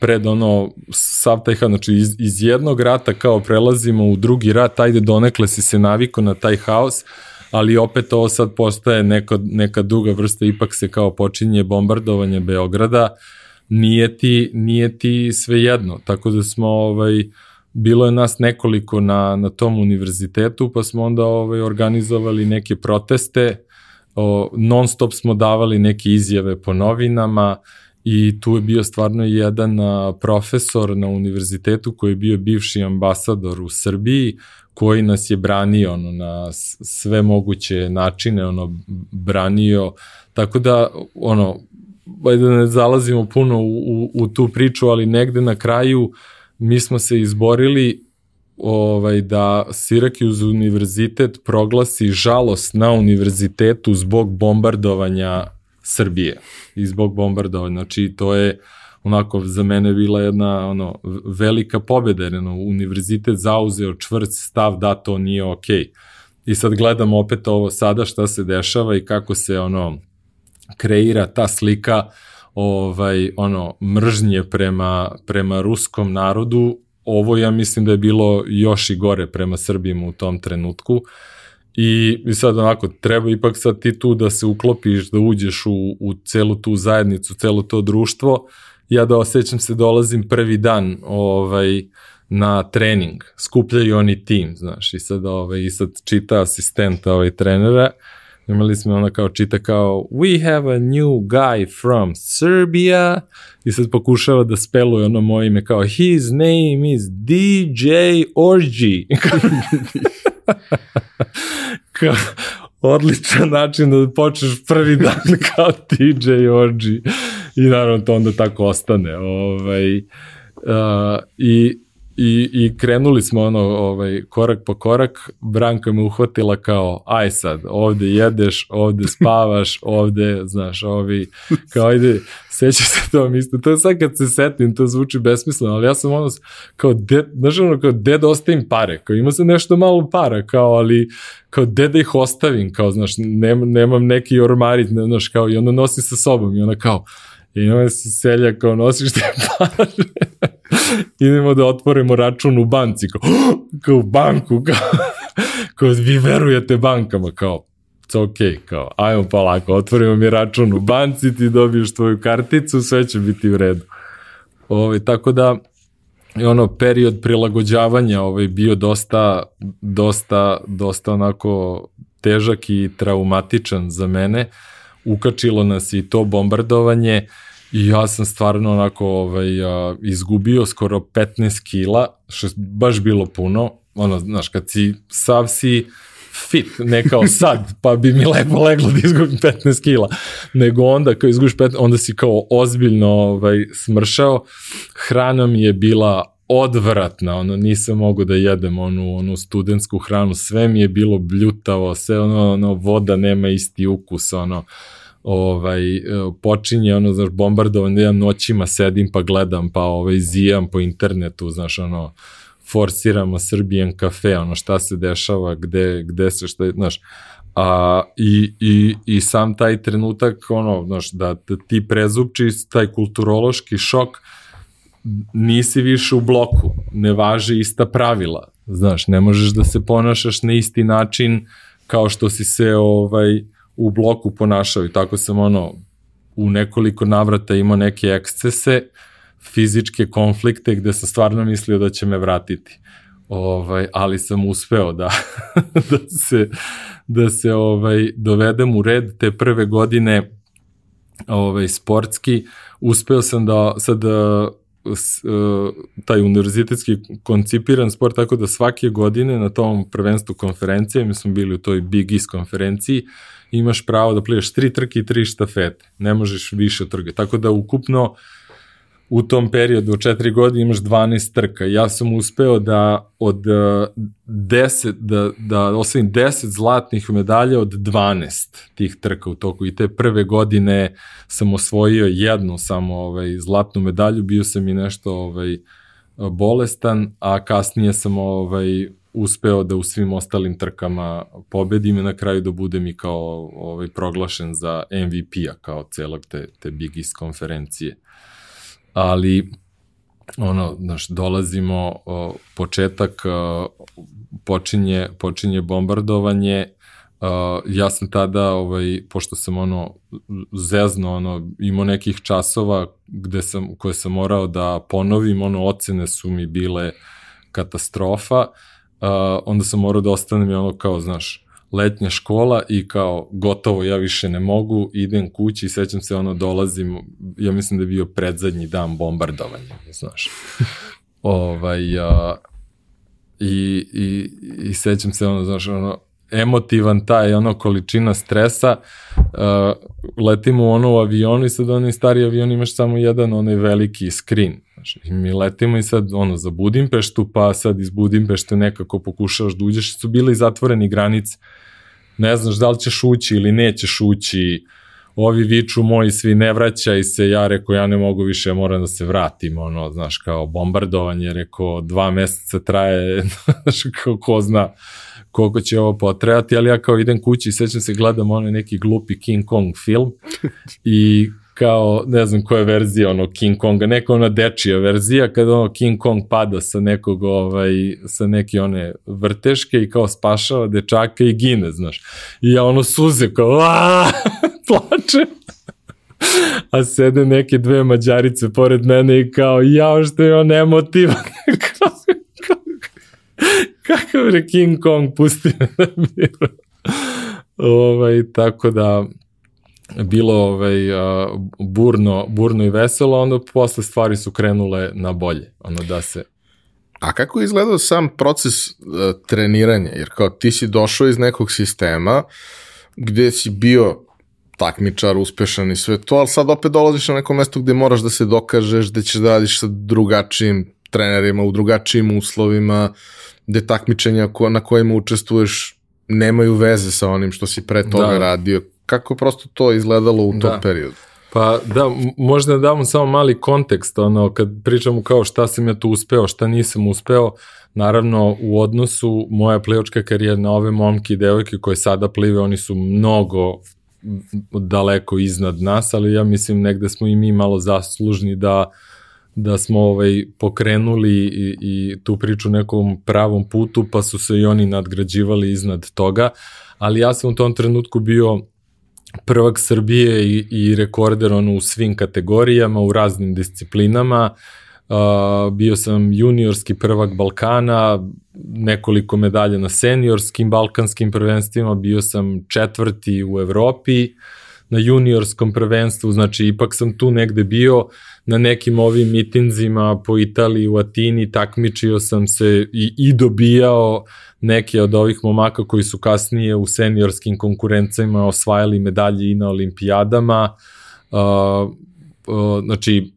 pred ono sav taj znači iz, iz jednog rata kao prelazimo u drugi rat, ajde donekle si se naviko na taj haos, ali opet ovo sad postaje neka, neka duga vrsta, ipak se kao počinje bombardovanje Beograda, nije ti, nije ti sve jedno, tako da smo ovaj, bilo je nas nekoliko na, na tom univerzitetu, pa smo onda ovaj, organizovali neke proteste, non stop smo davali neke izjave po novinama i tu je bio stvarno jedan profesor na univerzitetu koji je bio bivši ambasador u Srbiji, koji nas je branio ono, na sve moguće načine, ono, branio, tako da, ono, da ne zalazimo puno u, u, u tu priču, ali negde na kraju mi smo se izborili ovaj, da Syracuse univerzitet proglasi žalost na univerzitetu zbog bombardovanja Srbije i zbog bombardovanja. Znači, to je onako za mene bila jedna ono velika pobeda, jer ono, univerzitet zauzeo čvrst stav da to nije okej. Okay. I sad gledam opet ovo sada šta se dešava i kako se ono kreira ta slika ovaj ono mržnje prema prema ruskom narodu ovo ja mislim da je bilo još i gore prema Srbima u tom trenutku i, i sad onako treba ipak sad ti tu da se uklopiš da uđeš u, u celu tu zajednicu celo to društvo. Ja da osjećam se dolazim prvi dan ovaj, na trening, skupljaju oni tim, znaš, i sad, ovaj, i sad čita asistent ovaj, trenera, imali smo ona kao čita kao we have a new guy from Serbia. I sad pokušava da speluje ono moje ime kao his name is DJ Orgy kao, odličan način da počneš prvi dan kao DJ Orgy i naravno to onda tako ostane. Ovaj, uh, i, i, I krenuli smo ono, ovaj, korak po korak, Branka me uhvatila kao, aj sad, ovde jedeš, ovde spavaš, ovde, znaš, ovi, kao ajde, seća se to isto, to je sad kad se setim, to zvuči besmisleno, ali ja sam ono, kao, de, znaš ono, kao, de da ostavim pare, kao ima se nešto malo para, kao, ali, kao, de da ih ostavim, kao, znaš, nem, nemam neki ormarit, ne, znaš, kao, i onda nosim sa sobom, i ona kao, I onda si selja kao nosiš te pare. Idemo da otvorimo račun u banci. Kao, kao u banku. Kao, kao vi verujete bankama. Kao, it's ok, kao, ajmo pa lako, otvorimo mi račun u banci, ti dobiješ tvoju karticu, sve će biti u redu. Ove, ovaj, tako da, ono, period prilagođavanja ovaj, bio dosta, dosta, dosta onako težak i traumatičan za mene. Ukačilo nas i to bombardovanje, I ja sam stvarno onako ovaj, a, izgubio skoro 15 kila, što je baš bilo puno. Ono, znaš, kad si sav si fit, ne kao sad, pa bi mi lepo leglo da izgubim 15 kila, nego onda kao izgubiš 15, onda si kao ozbiljno ovaj, smršao. Hrana mi je bila odvratna, ono, nisam mogu da jedem onu, onu studentsku hranu, sve mi je bilo bljutavo, sve ono, ono, voda nema isti ukus, ono, ovaj, e, počinje, ono, znaš, bombardovan, da ja noćima sedim pa gledam, pa ovaj, zijam po internetu, znaš, ono, forsiramo Srbijan kafe, ono, šta se dešava, gde, gde se, šta, znaš, a, i, i, i sam taj trenutak, ono, znaš, da, da ti prezupči taj kulturološki šok, nisi više u bloku, ne važe ista pravila, znaš, ne možeš da se ponašaš na isti način kao što si se, ovaj, u bloku ponašao i tako sam ono u nekoliko navrata imao neke ekscese, fizičke konflikte gde sam stvarno mislio da će me vratiti. ovaj, ali sam uspeo da, da se, da se ovaj, dovedem u red te prve godine ovaj, sportski. Uspeo sam da sad s, uh, taj univerzitetski koncipiran sport, tako da svake godine na tom prvenstvu konferencije, mi smo bili u toj Big East konferenciji, imaš pravo da plivaš tri trke i tri štafete. Ne možeš više trke. Tako da ukupno u tom periodu od četiri godine imaš 12 trka. Ja sam uspeo da od 10, da, da osvojim 10 zlatnih medalja od 12 tih trka u toku i te prve godine sam osvojio jednu samo ovaj, zlatnu medalju, bio sam i nešto ovaj, bolestan, a kasnije sam ovaj, uspeo da u svim ostalim trkama pobedim i na kraju da budem i kao ovaj, proglašen za MVP-a kao celog te, te Big East konferencije. Ali ono, znaš, dolazimo, o, početak, o, počinje, počinje bombardovanje, o, ja sam tada, ovaj, pošto sam ono, zezno, ono, imao nekih časova gde sam, koje sam morao da ponovim, ono, ocene su mi bile katastrofa, o, onda sam morao da ostanem i ono kao, znaš, letnja škola i kao gotovo ja više ne mogu, idem kući i sećam se ono dolazim, ja mislim da je bio predzadnji dan bombardovanja, znaš. ovaj, a, i, i, i sećam se ono, znaš, ono, emotivan taj ono količina stresa uh, letimo ono u avionu i sad onaj stari avion imaš samo jedan onaj veliki screen Znači, i mi letimo i sad, ono, za Budimpeštu, pa sad iz Budimpešte nekako pokušavaš da uđeš, su bile i zatvoreni granice. Ne znaš da li ćeš ući ili nećeš ući, ovi viču moji svi ne vraćaj se, ja rekao ja ne mogu više, moram da se vratim, ono, znaš, kao bombardovanje, rekao dva meseca traje, znaš, kao ko zna koliko će ovo potrajati, ali ja kao idem kući i sećam se gledam onaj neki glupi King Kong film i kao, ne znam koja verzija ono King Konga, neka ona dečija verzija, kada ono King Kong pada sa nekog, ovaj, sa neke one vrteške i kao spašava dečaka i gine, znaš. I ja ono suze, kao, plačem. A sede neke dve mađarice pored mene i kao, jao što je on emotivan. Kakav je King Kong, pusti na miru. ovaj, tako da, bilo ovaj, burno, burno i veselo, onda posle stvari su krenule na bolje, ono da se... A kako je izgledao sam proces uh, treniranja? Jer kao ti si došao iz nekog sistema gde si bio takmičar, uspešan i sve to, ali sad opet dolaziš na neko mesto gde moraš da se dokažeš, gde ćeš da radiš sa drugačijim trenerima, u drugačijim uslovima, gde takmičenja na kojima učestvuješ nemaju veze sa onim što si pre toga da. radio kako prosto to izgledalo u tom da. periodu. Pa da, možda da damo samo mali kontekst, ono, kad pričamo kao šta sam ja tu uspeo, šta nisam uspeo, naravno u odnosu moja plivačka karijera na ove momke i devojke koje sada plive, oni su mnogo daleko iznad nas, ali ja mislim negde smo i mi malo zaslužni da da smo ovaj pokrenuli i, i tu priču nekom pravom putu, pa su se i oni nadgrađivali iznad toga, ali ja sam u tom trenutku bio prvak Srbije i, i rekorder ono, u svim kategorijama, u raznim disciplinama. Uh, bio sam juniorski prvak Balkana, nekoliko medalja na seniorskim balkanskim prvenstvima, bio sam četvrti u Evropi na juniorskom prvenstvu, znači ipak sam tu negde bio na nekim ovim mitinzima po Italiji, u Atini, takmičio sam se i, i dobijao neke od ovih momaka koji su kasnije u seniorskim konkurencama osvajali medalje i na olimpijadama. Uh, uh, znači,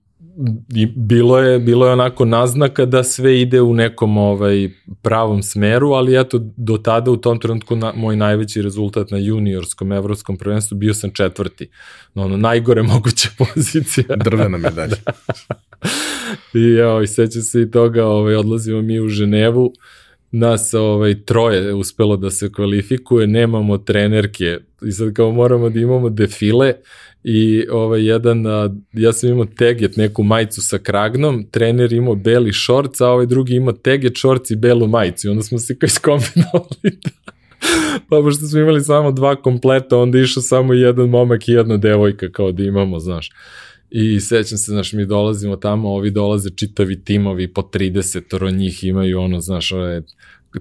bilo je bilo je onako naznaka da sve ide u nekom ovaj pravom smeru, ali eto do tada u tom trenutku na, moj najveći rezultat na juniorskom evropskom prvenstvu bio sam četvrti. No, ono najgore moguća pozicija. Drvena medalja. I evo, i seća se i toga, ovaj odlazimo mi u Ženevu nas ovaj, troje uspelo da se kvalifikuje, nemamo trenerke. I sad kao moramo da imamo defile i ovaj, jedan, a, ja sam imao teget, neku majicu sa kragnom, trener imao beli šorc, a ovaj drugi imao teget, šorc i belu majicu. I onda smo se kao iskombinovali. Pa pošto smo imali samo dva kompleta, onda išao samo jedan momak i jedna devojka kao da imamo, znaš. I sećam se, znaš, mi dolazimo tamo, ovi dolaze čitavi timovi, po 30 njih imaju ono, znaš, ove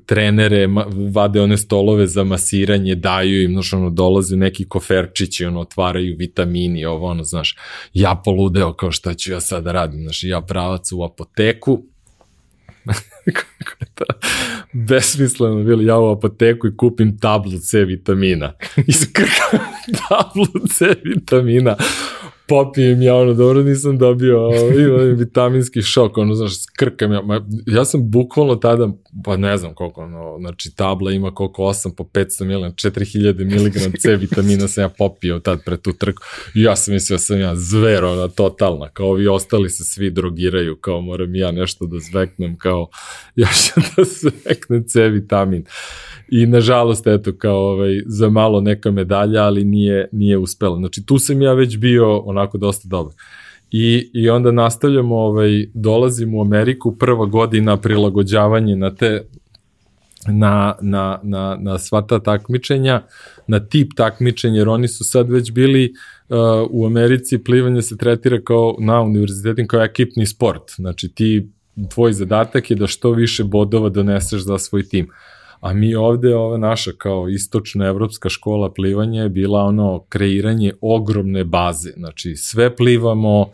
trenere, vade one stolove za masiranje, daju im, znaš, ono, dolaze neki koferčići, ono, otvaraju vitamini, ovo, ono, znaš, ja poludeo kao šta ću ja sada da radim, znaš, ja pravac u apoteku, kako je to? Besmisleno bilo, ja u apoteku i kupim tablu C vitamina. Iskrkam tablu C vitamina popijem ja, ono, dobro nisam dobio ovaj, vitaminski šok, ono, znaš, skrkam ja, ja sam bukvalno tada, pa ne znam koliko, ono, znači, tabla ima koliko, 8 po 500 ml, 4000 mg C vitamina sam ja popio tad pre tu trku, i ja sam mislio da sam ja zver, ona, totalna, kao ovi ostali se svi drogiraju, kao moram ja nešto da zveknem, kao, još da zveknem C vitamin. I nažalost, eto, kao ovaj, za malo neka medalja, ali nije, nije uspela. Znači, tu sam ja već bio onako dosta dobar. I, I onda nastavljamo, ovaj, dolazim u Ameriku, prva godina prilagođavanje na te na, na, na, na sva ta takmičenja, na tip takmičenja, jer oni su sad već bili uh, u Americi, plivanje se tretira kao na univerzitetima kao ekipni sport. Znači ti, tvoj zadatak je da što više bodova doneseš za svoj tim. Uh, A mi ovde, ova naša kao istočna evropska škola plivanja je bila ono kreiranje ogromne baze. Znači sve plivamo,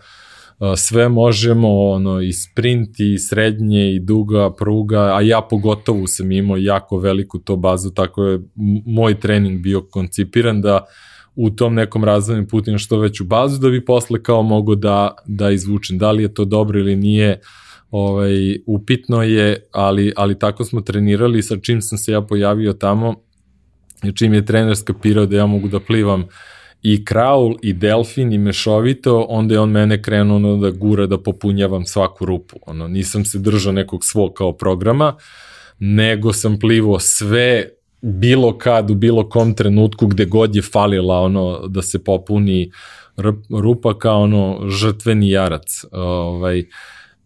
sve možemo, ono, i sprint, i srednje, i duga pruga, a ja pogotovo sam imao jako veliku to bazu, tako je moj trening bio koncipiran da u tom nekom razvojnim putima što veću bazu, da bi posle kao mogu da, da izvučem. Da li je to dobro ili nije, uh, ovaj, upitno je, ali, ali tako smo trenirali sa čim sam se ja pojavio tamo, čim je trener skapirao da ja mogu da plivam i kraul i delfin i mešovito, onda je on mene krenuo ono da gura da popunjavam svaku rupu. Ono, nisam se držao nekog svog kao programa, nego sam plivo sve bilo kad, u bilo kom trenutku gde god je falila ono da se popuni rupa kao ono žrtveni jarac. Ovaj, uh,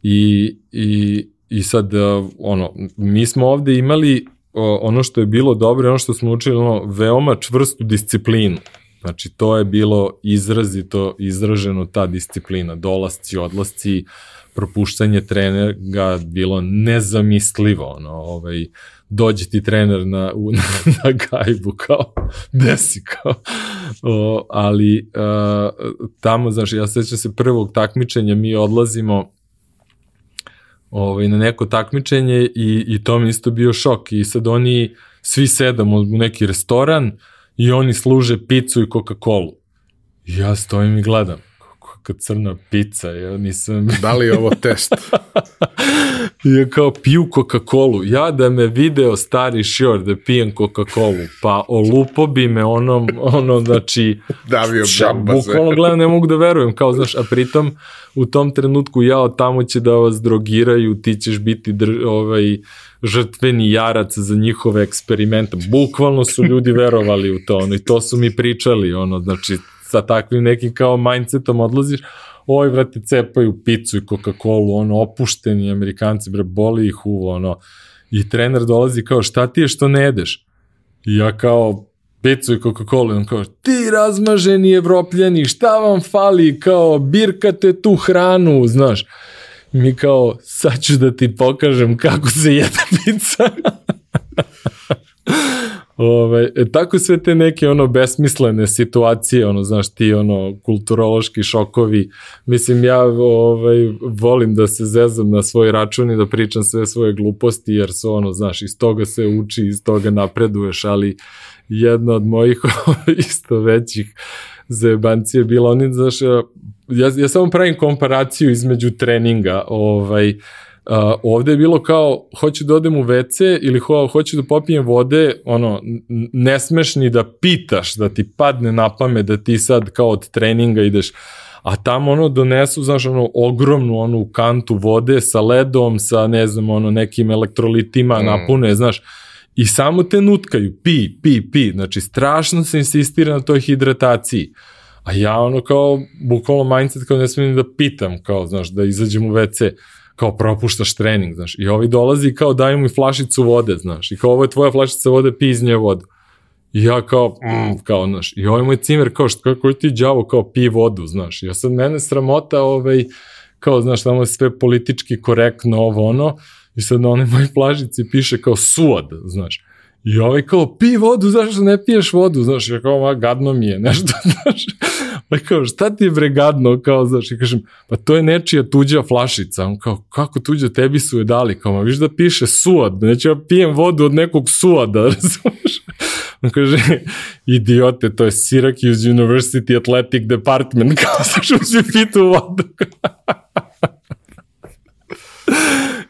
I, i, i sad, uh, ono, mi smo ovde imali ono što je bilo dobro, ono što smo učili, ono, veoma čvrstu disciplinu. Znači, to je bilo izrazito izraženo ta disciplina, dolasci, odlasci, propuštanje trenera bilo nezamislivo, ono, ovaj, dođe ti trener na, u, na, na gajbu, kao, desi, kao, o, ali uh, tamo, znaš, ja sećam se prvog takmičenja, mi odlazimo, ovaj, na neko takmičenje i, i to mi isto bio šok i sad oni svi sedamo u neki restoran i oni služe picu i Coca-Cola. Ja stojim i gledam kakva crna pizza, ja nisam... Da li je ovo test? ja kao piju Coca-Cola. Ja da me video stari šior da pijem Coca-Cola, pa olupo bi me onom, ono, znači... Davio bamba Bukvalno gledam, ne mogu da verujem, kao, znaš, a pritom u tom trenutku ja tamo će da vas drogiraju, ti ćeš biti dr, ovaj, žrtveni jarac za njihove eksperimente. Bukvalno su ljudi verovali u to, ono, i to su mi pričali, ono, znači, sa takvim nekim kao mindsetom odlaziš, oj, brate, cepaju picu i Coca-Cola, ono, opušteni Amerikanci, bre, boli ih uvo, ono, i trener dolazi kao, šta ti je što ne jedeš? I ja kao, picu i Coca-Cola, on kao, ti razmaženi evropljani, šta vam fali, kao, birkate tu hranu, znaš. Mi kao, sad ću da ti pokažem kako se jede pizza. Ove, e, tako sve te neke ono besmislene situacije, ono znaš ti ono kulturološki šokovi. Mislim ja ovaj volim da se zezam na svoj račun i da pričam sve svoje gluposti jer su ono znaš iz toga se uči, iz toga napreduješ, ali jedna od mojih isto većih zajebancije bila oni znaš ja, ja samo pravim komparaciju između treninga, ovaj Uh, ovde je bilo kao, hoću da odem u WC ili ho, hoću da popijem vode, ono, ne smeš ni da pitaš, da ti padne na pamet, da ti sad kao od treninga ideš, a tamo ono donesu, znaš, ono, ogromnu onu kantu vode sa ledom, sa, ne znam, ono, nekim elektrolitima mm. napune, znaš, i samo te nutkaju, pi, pi, pi, znači strašno se insistira na toj hidrataciji. A ja ono kao, bukvalno mindset kao ne smijem da pitam, kao, znaš, da izađem u WC kao propuštaš trening, znaš, i ovi dolazi kao daju mi flašicu vode, znaš, i kao ovo je tvoja flašica vode, pi iz nje vodu. I ja kao, mm, kao, znaš, i ovaj moj cimer kao, što, kako ti đavo, kao, pi vodu, znaš, ja sad mene sramota, ovaj, kao, znaš, tamo je sve politički korektno, ovo, ono, i sad na onoj moj plažici piše kao suod, znaš, I ovaj kao, pi vodu, zašto ne piješ vodu? Znaš, ja kao, ma, gadno mi je, nešto, znaš. Pa kao, šta ti je bre gadno? Kao, znaš, i kažem, pa to je nečija tuđa flašica. On kao, kako tuđa, tebi su je dali? Kao, ma, viš da piše suad, neću ja pijem vodu od nekog suada, razumeš? On kaže, idiote, to je Syracuse University Athletic Department, kao, znaš, uzi pitu vodu.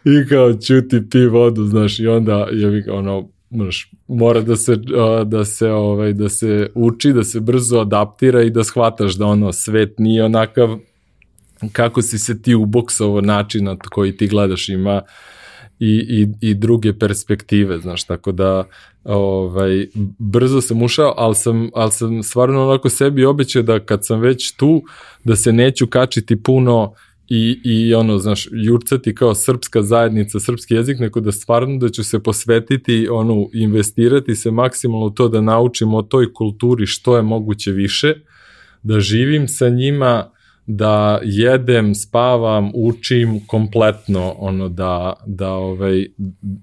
I kao, čuti, pi vodu, znaš, i onda je ono, znaš, mora da se, da se, ovaj, da se uči, da se brzo adaptira i da shvataš da ono, svet nije onakav kako si se ti uboksovo način na koji ti gledaš ima i, i, i druge perspektive, znaš, tako da ovaj, brzo sam ušao, ali sam, ali sam stvarno onako sebi obećao da kad sam već tu, da se neću kačiti puno uh, i, i ono, znaš, jurcati kao srpska zajednica, srpski jezik, nego da stvarno da ću se posvetiti, ono, investirati se maksimalno u to da naučim o toj kulturi što je moguće više, da živim sa njima, da jedem, spavam, učim kompletno, ono, da, da, ovaj,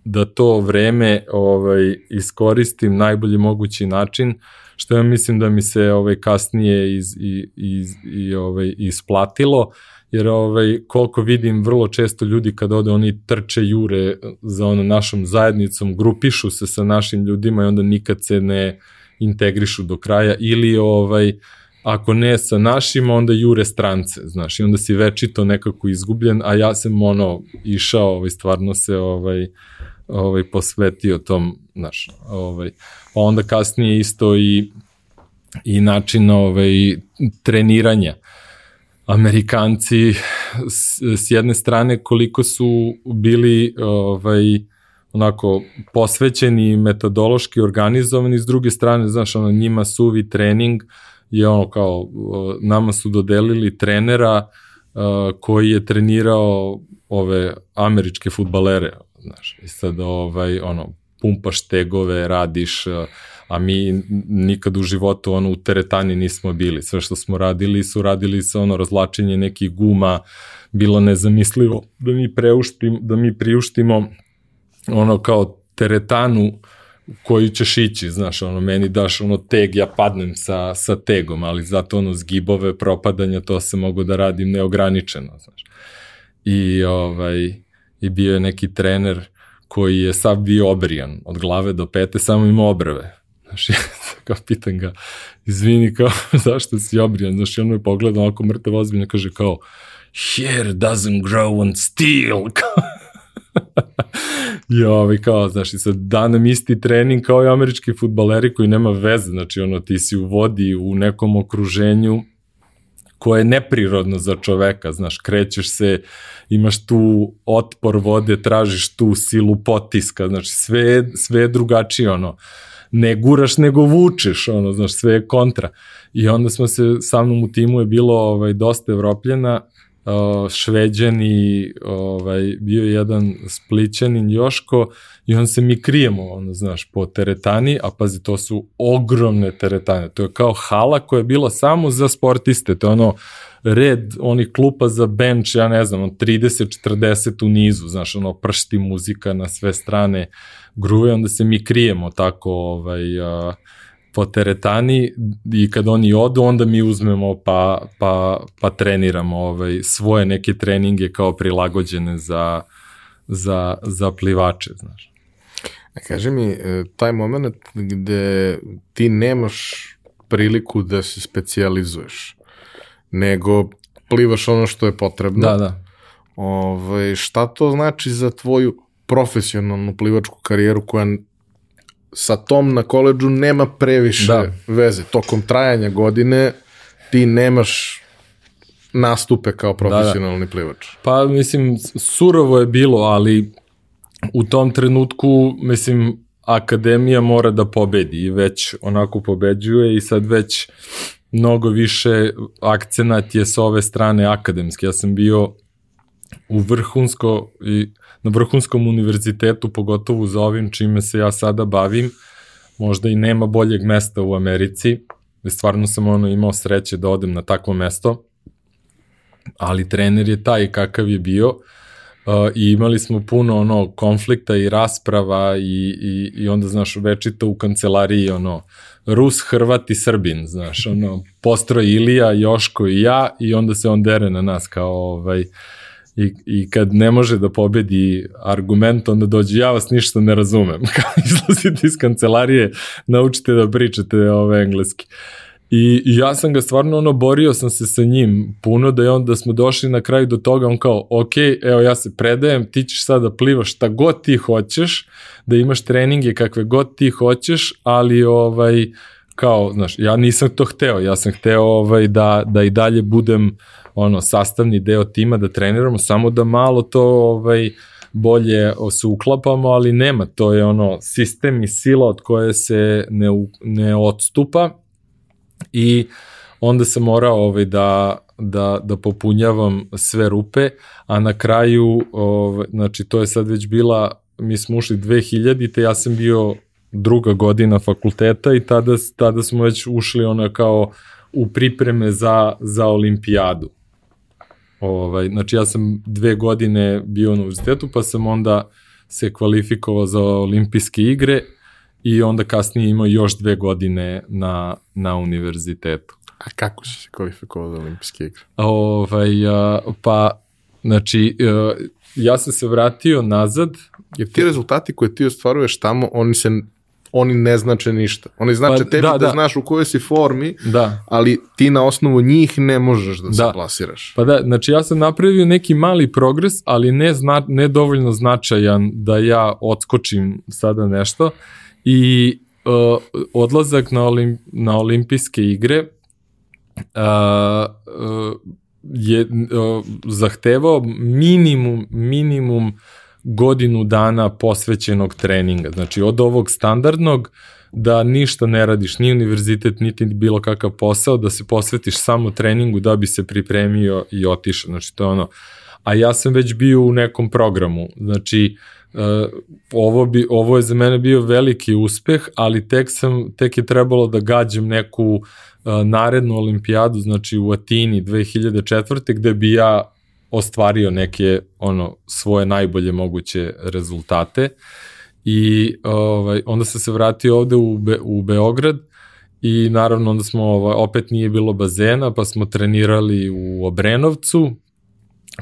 da to vreme ovaj, iskoristim najbolji mogući način, što ja mislim da mi se ovaj, kasnije iz, iz, iz, i, ovaj, isplatilo, jer ovaj, koliko vidim vrlo često ljudi kad ode oni trče jure za ono našom zajednicom, grupišu se sa našim ljudima i onda nikad se ne integrišu do kraja ili ovaj, ako ne sa našima, onda jure strance, znaš, i onda si večito nekako izgubljen, a ja sam ono išao, ovaj, stvarno se ovaj, ovaj, posvetio tom, znaš, ovaj, pa onda kasnije isto i i način ovaj, treniranja. Amerikanci s, s jedne strane koliko su bili ovaj onako posvećeni metodološki organizovani s druge strane znaš ono njima suvi trening je ono kao nama su dodelili trenera koji je trenirao ove američke futbalere znaš. I sad ovaj ono pumpaš tegove radiš a mi nikad u životu ono u teretani nismo bili. Sve što smo radili su radili sa ono razlačenje nekih guma, bilo nezamislivo da mi preuštim, da mi priuštimo ono kao teretanu koju ćeš ići, znaš, ono, meni daš ono teg, ja padnem sa, sa tegom, ali zato ono zgibove, propadanja, to se mogu da radim neograničeno, znaš. I, ovaj, i bio je neki trener koji je sad bio obrijan od glave do pete, samo ima obrve. Znaš, ja kao pitan ga, izvini, kao, zašto si obrijan? Znaš, on me pogleda onako mrtav ozbiljno, kaže kao, hair doesn't grow on steel. I ovaj, kao, znaš, i sad da nam isti trening kao i američki futbaleri koji nema veze, znači, ono, ti si u vodi, u nekom okruženju, koje je neprirodno za čoveka, znaš, krećeš se, imaš tu otpor vode, tražiš tu silu potiska, znači sve, sve je drugačije, ono, ne guraš nego vučeš, ono, znaš, sve je kontra. I onda smo se, sa mnom u timu je bilo ovaj, dosta evropljena, uh, šveđani, ovaj, bio je jedan splićanin Joško i on se mi krijemo, ono, znaš, po teretani, a pazi, to su ogromne teretane, to je kao hala koja je bila samo za sportiste, to je ono, red onih klupa za bench, ja ne znam, 30-40 u nizu, znaš, ono, pršti muzika na sve strane, gruje, onda se mi krijemo tako, ovaj, a, po teretani i kad oni odu, onda mi uzmemo pa, pa, pa treniramo ovaj, svoje neke treninge kao prilagođene za, za, za plivače, znaš. A kaži mi, e, taj moment gde ti nemaš priliku da se specializuješ, nego plivaš ono što je potrebno. Da, da. Ove, ovaj, šta to znači za tvoju profesionalnu plivačku karijeru koja sa tom na koleđu nema previše da. veze. Tokom trajanja godine ti nemaš nastupe kao profesionalni da, da. plivač. Pa mislim, surovo je bilo, ali u tom trenutku, mislim, akademija mora da pobedi i već onako pobeđuje i sad već mnogo više akcenat je sa ove strane akademski. Ja sam bio u vrhunsko i na vrhunskom univerzitetu, pogotovo za ovim čime se ja sada bavim, možda i nema boljeg mesta u Americi, stvarno sam ono imao sreće da odem na takvo mesto, ali trener je taj kakav je bio uh, i imali smo puno ono konflikta i rasprava i, i, i onda znaš večito u kancelariji ono Rus, Hrvat i Srbin, znaš, ono postroj Ilija, Joško i ja i onda se on dere na nas kao ovaj i, i kad ne može da pobedi argument, onda dođe, ja vas ništa ne razumem. Izlazite iz kancelarije, naučite da pričate ove engleski. I, I ja sam ga stvarno ono, borio sam se sa njim puno, da je on, da smo došli na kraju do toga, on kao, ok, evo ja se predajem, ti ćeš sada da plivaš šta god ti hoćeš, da imaš treninge kakve god ti hoćeš, ali ovaj, kao, znaš, ja nisam to hteo, ja sam hteo ovaj, da, da i dalje budem ono sastavni deo tima da treniramo samo da malo to ovaj bolje se uklapamo, ali nema, to je ono sistem i sila od koje se ne, ne odstupa i onda sam morao ovaj, da, da, da popunjavam sve rupe, a na kraju, ovaj, znači to je sad već bila, mi smo ušli 2000, te ja sam bio druga godina fakulteta i tada, tada smo već ušli ona kao u pripreme za, za olimpijadu. Ovaj, znači ja sam dve godine bio na univerzitetu, pa sam onda se kvalifikovao za olimpijske igre i onda kasnije imao još dve godine na, na univerzitetu. A kako si se kvalifikovao za olimpijske igre? Ovaj, a, pa, znači, a, ja sam se vratio nazad. Jer ti rezultati koje ti ostvaruješ tamo, oni se oni ne znače ništa. Oni znače pa, tebi da, da, da znaš u kojoj si formi, da. ali ti na osnovu njih ne možeš da, da. se plasiraš. Pa da, znači ja sam napravio neki mali progres, ali ne, zna, ne dovoljno značajan da ja odskočim sada nešto i uh, odlazak na, olim, na olimpijske igre uh, uh, je uh, zahtevao minimum, minimum godinu dana posvećenog treninga. Znači od ovog standardnog da ništa ne radiš, ni univerzitet, niti bilo kakav posao, da se posvetiš samo treningu da bi se pripremio i otišao. Znači to je ono, a ja sam već bio u nekom programu. Znači, uh, ovo, bi, ovo je za mene bio veliki uspeh, ali tek, sam, tek je trebalo da gađam neku uh, narednu olimpijadu, znači u Atini 2004. gde bi ja ostvario neke ono svoje najbolje moguće rezultate i ovaj onda se se vratio ovde u Be, u Beograd i naravno onda smo ovaj opet nije bilo bazena pa smo trenirali u Obrenovcu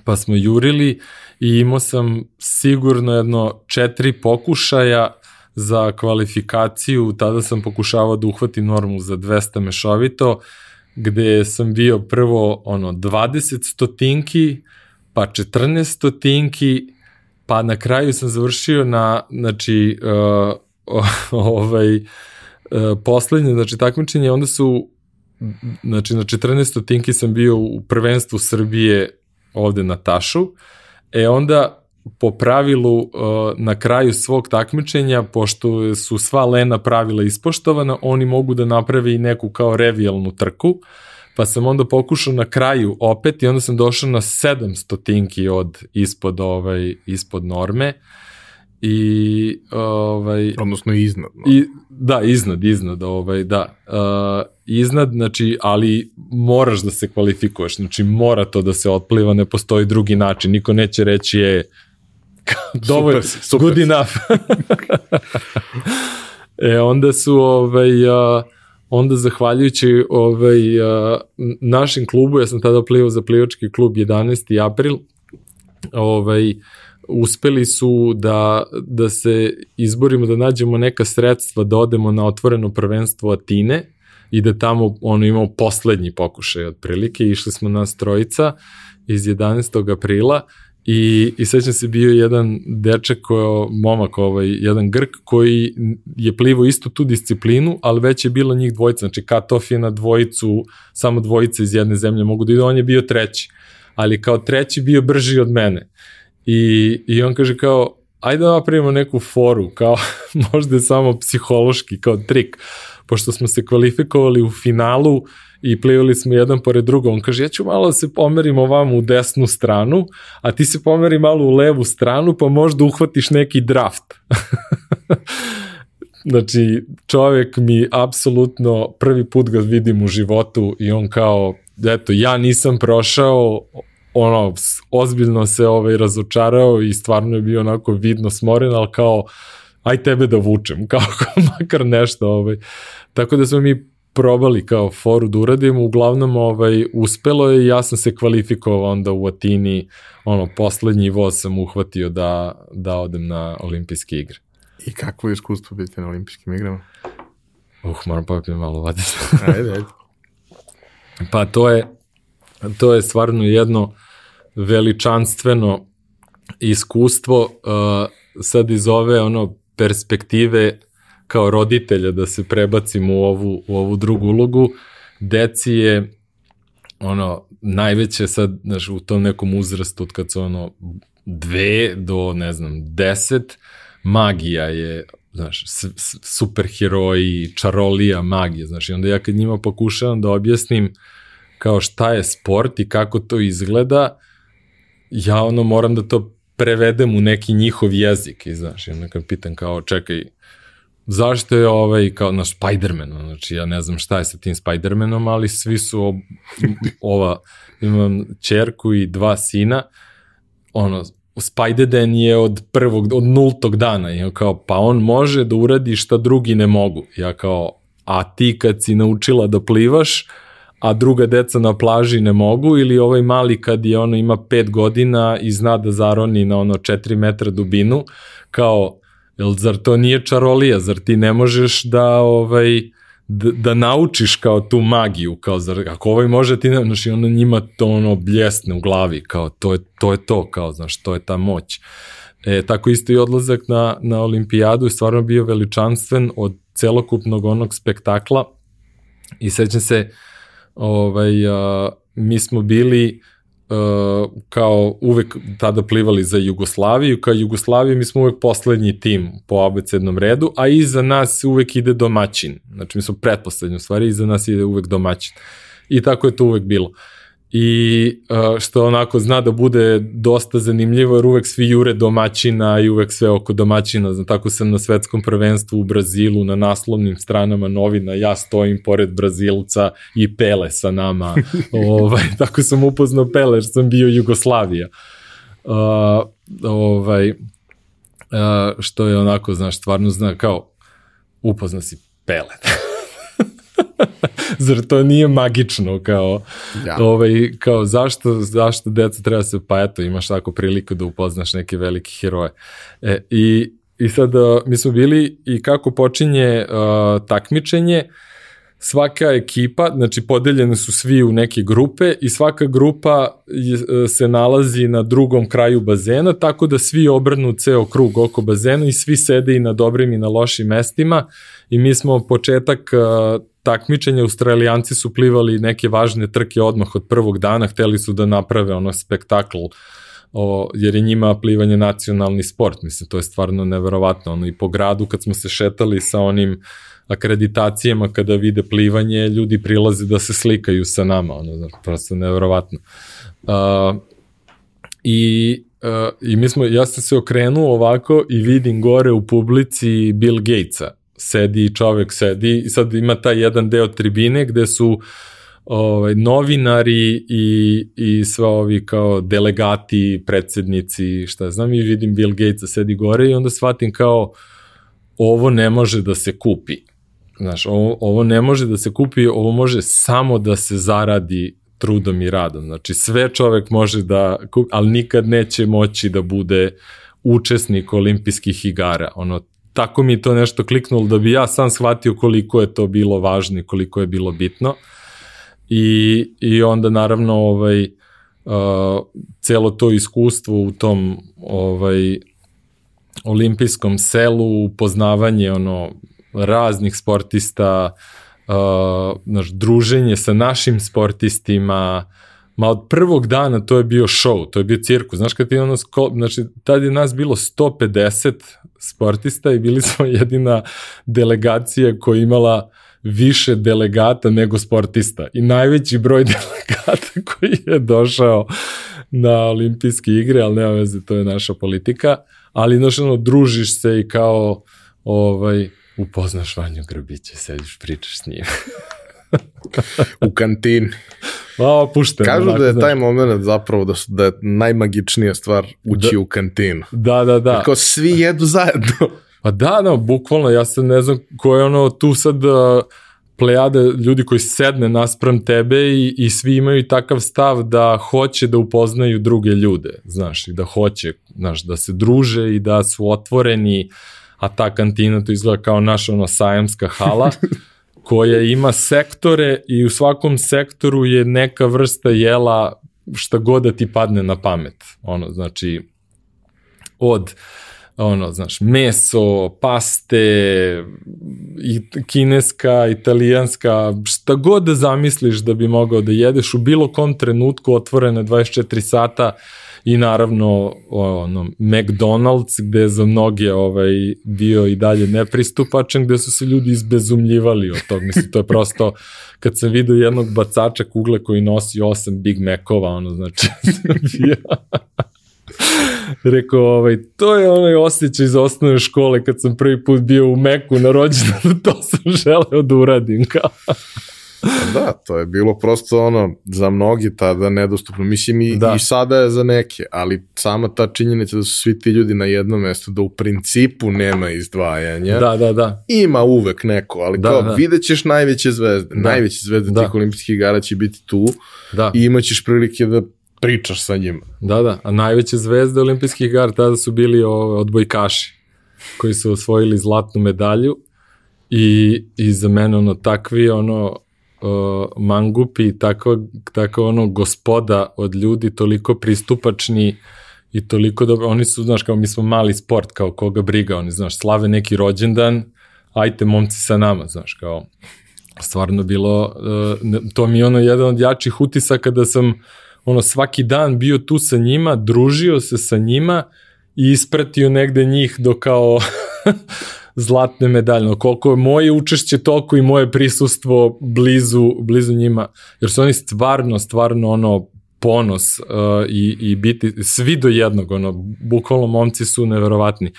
pa smo jurili i imao sam sigurno jedno četiri pokušaja za kvalifikaciju, tada sam pokušavao da uhvatim normu za 200 mešovito, gde sam bio prvo ono 20 stotinki, pa 14 stotinki, pa na kraju sam završio na, znači, uh, ovaj, uh, poslednje, znači, takmičenje, onda su, znači, na 14 stotinki sam bio u prvenstvu Srbije ovde na Tašu, e onda po pravilu uh, na kraju svog takmičenja, pošto su sva lena pravila ispoštovana, oni mogu da naprave i neku kao revijalnu trku, pa sam onda pokušao na kraju opet i onda sam došao na 700 tinki od ispod, ovaj, ispod norme i ovaj odnosno iznad no. i da iznad iznad ovaj da uh, iznad znači ali moraš da se kvalifikuješ znači mora to da se otpliva ne postoji drugi način niko neće reći je dovoljno super, super. good enough e onda su ovaj uh, onda zahvaljujući ovaj, uh, našem klubu, ja sam tada plivao za plivački klub 11. april, ovaj, uspeli su da, da se izborimo, da nađemo neka sredstva, da odemo na otvoreno prvenstvo Atine i da tamo ono imamo poslednji pokušaj otprilike. Išli smo na strojica iz 11. aprila I, i sećam se bio jedan dečak, koji, momak, ovaj, jedan Grk koji je plivo istu tu disciplinu, ali već je bilo njih dvojica, znači cut-off je na dvojicu, samo dvojice iz jedne zemlje mogu da idu, on je bio treći, ali kao treći bio brži od mene. I, i on kaže kao, ajde da napravimo neku foru, kao možda je samo psihološki, kao trik, pošto smo se kvalifikovali u finalu, i plivali smo jedan pored druga. On kaže, ja ću malo da se pomerim ovamo u desnu stranu, a ti se pomeri malo u levu stranu, pa možda uhvatiš neki draft. znači čovek mi apsolutno prvi put ga vidim u životu i on kao, eto, ja nisam prošao, ono, ozbiljno se ovaj, razočarao i stvarno je bio onako vidno smoren, ali kao, aj tebe da vučem, kao makar nešto. Ovaj. Tako da smo mi probali kao foru da uradimo, uglavnom ovaj, uspelo je i ja sam se kvalifikovao onda u Atini, ono, poslednji voz sam uhvatio da, da odem na olimpijske igre. I kakvo je iskustvo biti na olimpijskim igrama? Uh, moram pa malo vaditi. ajde, ajde. Pa to je, to je stvarno jedno veličanstveno iskustvo uh, sad iz ove ono perspektive kao roditelja da se prebacim u ovu, u ovu drugu ulogu, deci je ono, najveće sad, znaš, u tom nekom uzrastu od kad su ono dve do, ne znam, deset, magija je, znaš, superheroji, čarolija, magija, znaš, i onda ja kad njima pokušavam da objasnim kao šta je sport i kako to izgleda, ja ono moram da to prevedem u neki njihov jezik i znaš, i onda kad pitam kao čekaj, zašto je ovaj kao na Spider-Man, znači ja ne znam šta je sa tim Spider-Manom, ali svi su ob, ova, imam čerku i dva sina, ono, Spider-Man je od prvog, od nultog dana, i kao, pa on može da uradi šta drugi ne mogu. Ja kao, a ti kad si naučila da plivaš, a druga deca na plaži ne mogu ili ovaj mali kad je ono ima 5 godina i zna da zaroni na ono 4 metra dubinu kao jel zar to nije čarolija? Zar ti ne možeš da ovaj da, da naučiš kao tu magiju? Kao zar ako ovaj može ti ne znaš i ono njima to ono bljesne u glavi kao to je to je to kao znaš to je ta moć. E, tako isto i odlazak na, na olimpijadu je stvarno bio veličanstven od celokupnog onog spektakla i sećam se ovaj, a, mi smo bili uh, kao uvek tada plivali za Jugoslaviju, kao Jugoslaviju mi smo uvek poslednji tim po abecednom redu, a iza nas uvek ide domaćin. Znači mi smo pretposlednji u stvari, iza nas ide uvek domaćin. I tako je to uvek bilo. Uh, i uh, što onako zna da bude dosta zanimljivo jer uvek svi jure domaćina i uvek sve oko domaćina, znam, tako sam na svetskom prvenstvu u Brazilu na naslovnim stranama novina, ja stojim pored Brazilca i Pele sa nama, ovaj, tako sam upoznao Pele jer sam bio Jugoslavija. Uh, ovaj, uh, što je onako, znaš, stvarno zna kao upozna si Pele. Zar to nije magično kao, ja. ovaj, kao zašto, zašto deca treba se, pa eto imaš tako priliku da upoznaš neke velike heroje. E, i, I sad mi smo bili i kako počinje uh, takmičenje, svaka ekipa, znači podeljene su svi u neke grupe i svaka grupa je, se nalazi na drugom kraju bazena, tako da svi obrnu ceo krug oko bazena i svi sede i na dobrim i na lošim mestima i mi smo početak uh, takmičenja, Australijanci su plivali neke važne trke odmah od prvog dana, hteli su da naprave ono spektakl o, jer je njima plivanje nacionalni sport, mislim, to je stvarno neverovatno, ono, i po gradu kad smo se šetali sa onim akreditacijama kada vide plivanje, ljudi prilaze da se slikaju sa nama, ono, znači, prosto neverovatno. Uh, I Uh, I mi smo, ja sam se okrenuo ovako i vidim gore u publici Bill Gatesa sedi, čovek sedi i sad ima taj jedan deo tribine gde su ovaj, novinari i, i sva ovi kao delegati, predsednici, šta znam, i vidim Bill Gates sedi gore i onda shvatim kao ovo ne može da se kupi. Znaš, ovo, ovo ne može da se kupi, ovo može samo da se zaradi trudom i radom. Znači, sve čovek može da kupi, ali nikad neće moći da bude učesnik olimpijskih igara. Ono, tako mi to nešto kliknulo da bi ja sam shvatio koliko je to bilo važno i koliko je bilo bitno. I, i onda naravno ovaj, uh, celo to iskustvo u tom ovaj, olimpijskom selu, upoznavanje ono, raznih sportista, uh, naš, druženje sa našim sportistima, Ma od prvog dana to je bio show, to je bio cirkus. Znaš kad je ono, znači tad je nas bilo 150 sportista i bili smo jedina delegacija koja imala više delegata nego sportista i najveći broj delegata koji je došao na olimpijske igre, ali nema veze, to je naša politika, ali znaš ono, družiš se i kao ovaj, upoznaš Vanju Grbića, sediš, pričaš s njim. u kantini. A, pušteno. Kažu da je znaš. taj moment zapravo da, su, da je najmagičnija stvar ući Da. u kantinu. Da, da, da. Kao svi jedu zajedno. Pa da, no, bukvalno, ja sad ne znam ko je ono tu sad uh, plejade ljudi koji sedne naspram tebe i, i svi imaju takav stav da hoće da upoznaju druge ljude, znaš, i da hoće, znaš, da se druže i da su otvoreni, a ta kantina to izgleda kao naša ono sajamska hala, koja ima sektore i u svakom sektoru je neka vrsta jela šta god da ti padne na pamet. Ono, znači, od ono, znaš, meso, paste, i kineska, italijanska, šta god da zamisliš da bi mogao da jedeš u bilo kom trenutku otvorene 24 sata i naravno ono, McDonald's gde je za mnoge ovaj, bio i dalje nepristupačan, gde su se ljudi izbezumljivali od tog. Mislim, to je prosto, kad sam vidio jednog bacača kugle koji nosi 8 Big Macova, ono, znači, Rekao, ovaj, to je onaj osjećaj iz osnovne škole kad sam prvi put bio u Meku na rođendanu, to sam želeo da uradim. Kao. Da, to je bilo prosto ono, za mnogi tada nedostupno. Mislim i, Da. i sada je za neke, ali sama ta činjenica da su svi ti ljudi na jednom mestu, da u principu nema izdvajanja. Da, da, da. Ima uvek neko, ali Da, kao da. vidjet ćeš najveće zvezde. Da. Najveće zvezde Da. tih olimpijskih igara će biti tu Da, i imaćeš prilike da pričaš sa njima. da, da. A najveće zvezde olimpijskih igara tada su bili odbojkaši koji su osvojili zlatnu medalju i, i za mene ono takvi ono uh, mangupi, takva, takva ono gospoda od ljudi toliko pristupačni i toliko dobro, oni su, znaš, kao mi smo mali sport, kao koga briga, oni, znaš, slave neki rođendan, ajte momci sa nama, znaš, kao, stvarno bilo, uh, to mi je ono jedan od jačih utisaka da sam ono svaki dan bio tu sa njima, družio se sa njima i ispratio negde njih do kao zlatne medalje. Koliko je moje učešće, toliko i moje prisustvo blizu, blizu njima. Jer su oni stvarno, stvarno ono ponos uh, i, i biti, svi do jednog, ono, bukvalno momci su neverovatni.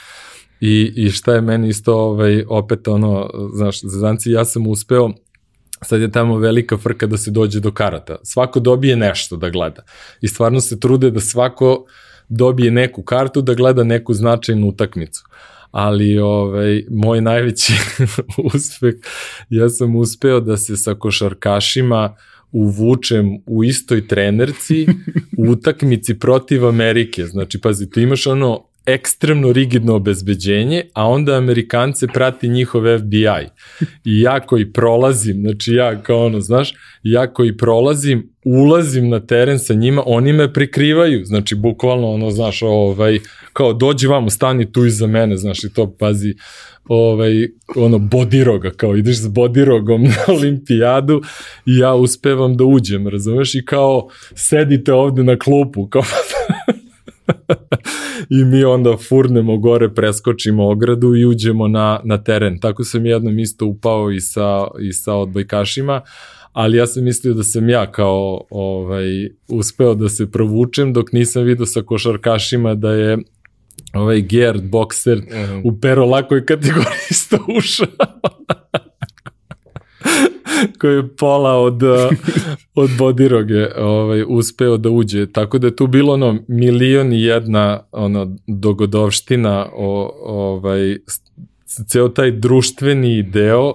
I, I šta je meni isto ovaj, opet ono, znaš, zazanci, ja sam uspeo sad je tamo velika frka da se dođe do karata. Svako dobije nešto da gleda. I stvarno se trude da svako dobije neku kartu da gleda neku značajnu utakmicu. Ali ovaj, moj najveći uspeh, ja sam uspeo da se sa košarkašima uvučem u istoj trenerci u utakmici protiv Amerike. Znači, pazi, tu imaš ono ekstremno rigidno obezbeđenje, a onda Amerikance prati njihov FBI. I ja koji prolazim, znači ja kao ono, znaš, ja koji prolazim, ulazim na teren sa njima, oni me prikrivaju, znači bukvalno ono, znaš, ovaj, kao dođi vamo, stani tu iza mene, znaš, i to pazi, ovaj, ono, bodiroga, kao ideš s bodirogom na olimpijadu i ja uspevam da uđem, razumeš, i kao sedite ovde na klupu, kao i mi onda furnemo gore, preskočimo ogradu i uđemo na, na teren. Tako sam jednom isto upao i sa, i sa odbojkašima, ali ja sam mislio da sam ja kao ovaj, uspeo da se provučem dok nisam vidio sa košarkašima da je ovaj Gerd bokser u pero lakoj kategoriji isto ušao. koji je pola od, uh, od bodiroge ovaj, uspeo da uđe. Tako da je tu bilo ono milion i jedna ono, dogodovština o, ovaj, ceo taj društveni deo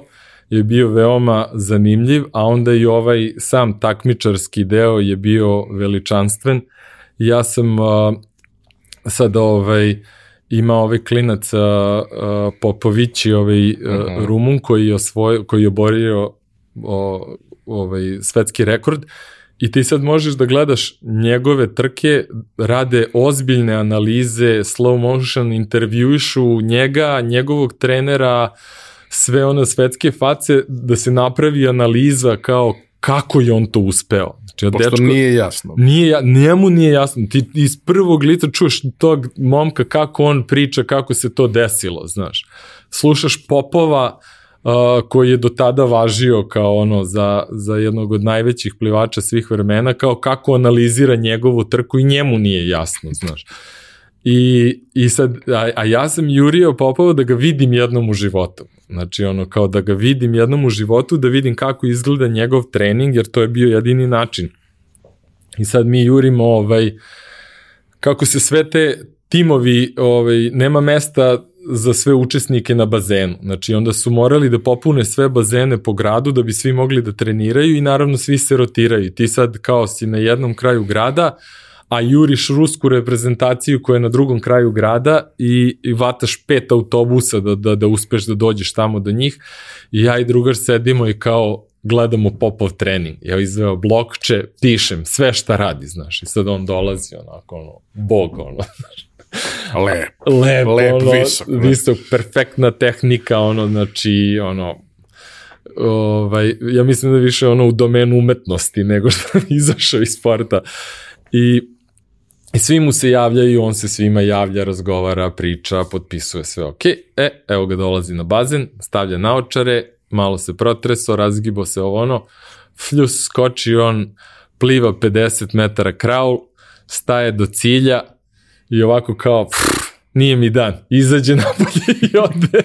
je bio veoma zanimljiv, a onda i ovaj sam takmičarski deo je bio veličanstven. Ja sam uh, sad ovaj, ima ovaj klinac uh, uh, Popovići, ovaj uh, Mhm. Rumun koji je, osvoj, koji je oborio o, ovaj, svetski rekord i ti sad možeš da gledaš njegove trke, rade ozbiljne analize, slow motion, intervjuišu njega, njegovog trenera, sve one svetske face, da se napravi analiza kao kako je on to uspeo. Znači, Pošto dečko, nije jasno. Nije, njemu nije jasno. Ti iz prvog lica čuješ tog momka kako on priča, kako se to desilo, znaš. Slušaš Popova, uh, koji je do tada važio kao ono za, za jednog od najvećih plivača svih vremena, kao kako analizira njegovu trku i njemu nije jasno, znaš. I, i sad, a, a ja sam jurio Popova da ga vidim jednom u životu. Znači, ono, kao da ga vidim jednom u životu, da vidim kako izgleda njegov trening, jer to je bio jedini način. I sad mi jurimo, ovaj, kako se sve te timovi, ovaj, nema mesta za sve učesnike na bazenu. Znači, onda su morali da popune sve bazene po gradu da bi svi mogli da treniraju i naravno svi se rotiraju. Ti sad kao si na jednom kraju grada, a juriš rusku reprezentaciju koja je na drugom kraju grada i, i vataš pet autobusa da, da, da uspeš da dođeš tamo do njih i ja i drugar sedimo i kao gledamo Popov trening. Ja izveo blokče, pišem sve šta radi, znaš, i sad on dolazi onako, ono, bog, ono, znaš. Lep. Lep, Lep, ono, visok, ne? visok, perfektna tehnika, ono, znači, ono, ovaj, ja mislim da više ono u domenu umetnosti nego što je izašao iz sporta. I I svi mu se javljaju, on se svima javlja, razgovara, priča, potpisuje sve ok. E, evo ga dolazi na bazen, stavlja naočare, malo se protreso, razgibo se ovo ono, fljus, skoči on, pliva 50 metara kraul, staje do cilja i ovako kao, pff, nije mi dan, izađe napolje i ode.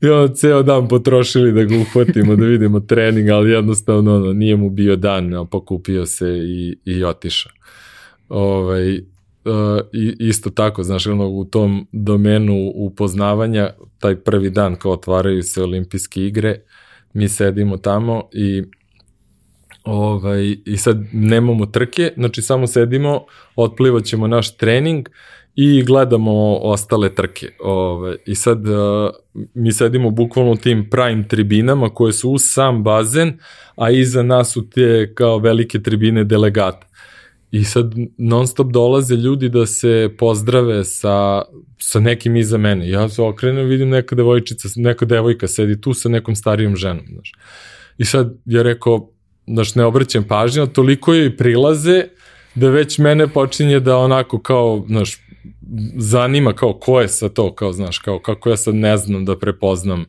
I ono, ceo dan potrošili da ga uhvatimo, da vidimo trening, ali jednostavno ono, nije mu bio dan, pokupio se i, i otišao. Ovaj, uh, i, isto tako, znaš, ono, u tom domenu upoznavanja, taj prvi dan kao otvaraju se olimpijske igre, mi sedimo tamo i ovaj, i sad nemamo trke, znači samo sedimo, otplivat ćemo naš trening i gledamo ostale trke. Ove, I sad uh, mi sedimo bukvalno u tim prime tribinama koje su uz sam bazen, a iza nas su te kao velike tribine delegata. I sad non stop dolaze ljudi da se pozdrave sa, sa nekim iza mene. Ja se okrenem, vidim neka devojčica, neka devojka sedi tu sa nekom starijom ženom. Znaš. I sad ja rekao, znaš, ne obraćam pažnju, toliko joj prilaze da već mene počinje da onako kao, znaš, zanima kao ko je sa to, kao znaš, kao kako ja sad ne znam da prepoznam.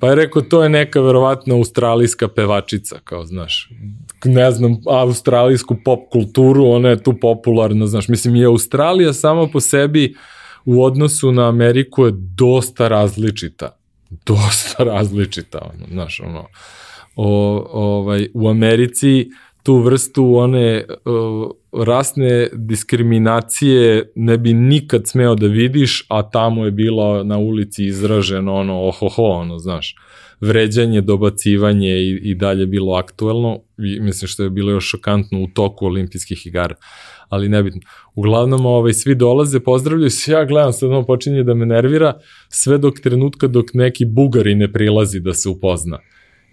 Pa je rekao, to je neka verovatno australijska pevačica, kao znaš, ne znam, australijsku pop kulturu, ona je tu popularna, znaš, mislim i Australija sama po sebi u odnosu na Ameriku je dosta različita. Dosta različita, ono, znaš, ono, o, ovaj, u Americi tu vrstu one uh, rasne diskriminacije ne bi nikad smeo da vidiš, a tamo je bilo na ulici izraženo ono ohoho, ono, znaš, vređanje, dobacivanje i, i dalje bilo aktuelno, i mislim što je bilo još šokantno u toku olimpijskih igara, ali nebitno. Uglavnom, ovaj, svi dolaze, pozdravljaju se, ja gledam, sad ono počinje da me nervira, sve dok trenutka dok neki bugari ne prilazi da se upozna.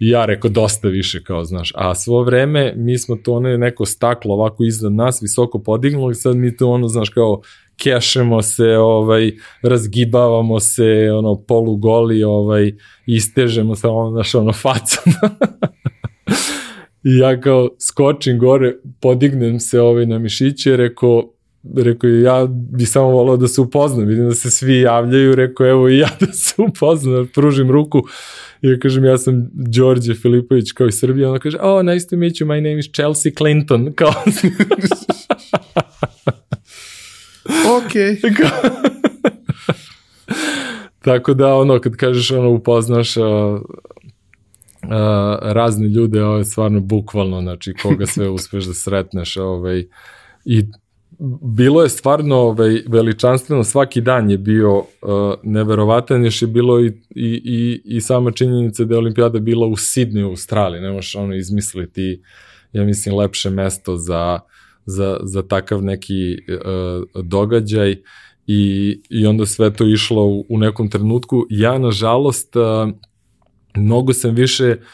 I ja rekao dosta više kao, znaš, a svo vreme mi smo to ono neko staklo ovako iznad nas visoko podignuli, sad mi to ono, znaš, kao kešemo se, ovaj, razgibavamo se, ono, polugoli, ovaj, istežemo se, ono, znaš, ono, faca. I ja kao skočim gore, podignem se ovaj, na mišiće, rekao, rekao ja bi samo volao da se upoznam, vidim da se svi javljaju, rekao evo i ja da se upoznam, pružim ruku i ja kažem ja sam Đorđe Filipović kao iz Srbije, ona kaže oh nice to meet you, my name is Chelsea Clinton, kao ok. Tako da ono kad kažeš ono upoznaš uh, uh, razne ljude, ovo je stvarno bukvalno, znači koga sve uspeš da sretneš, ovaj, i bilo je stvarno ovaj, veličanstveno, svaki dan je bio uh, neverovatan, još je bilo i, i, i, i sama činjenica da je olimpijada bila u Sidney u Australiji, ne možeš ono izmisliti, ja mislim, lepše mesto za, za, za takav neki uh, događaj i, i onda sve to išlo u, u nekom trenutku. Ja, nažalost, uh, mnogo sam više uh,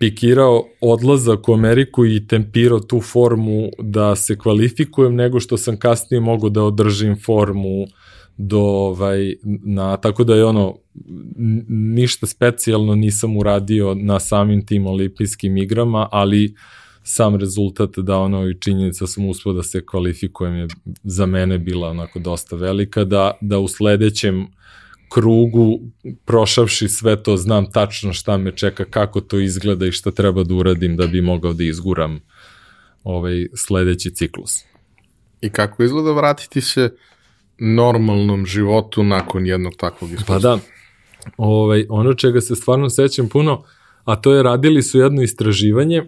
pikirao odlazak u Ameriku i tempirao tu formu da se kvalifikujem nego što sam kasnije mogu da održim formu do ovaj na tako da je ono ništa specijalno nisam uradio na samim tim olimpijskim igrama, ali sam rezultat da ono i činjenica sam uspio da se kvalifikujem je za mene bila onako dosta velika da da u sledećem krugu, prošavši sve to, znam tačno šta me čeka, kako to izgleda i šta treba da uradim da bi mogao da izguram ovaj sledeći ciklus. I kako izgleda vratiti se normalnom životu nakon jednog takvog iskustva? Pa da, ovaj, ono čega se stvarno sećam puno, a to je radili su jedno istraživanje,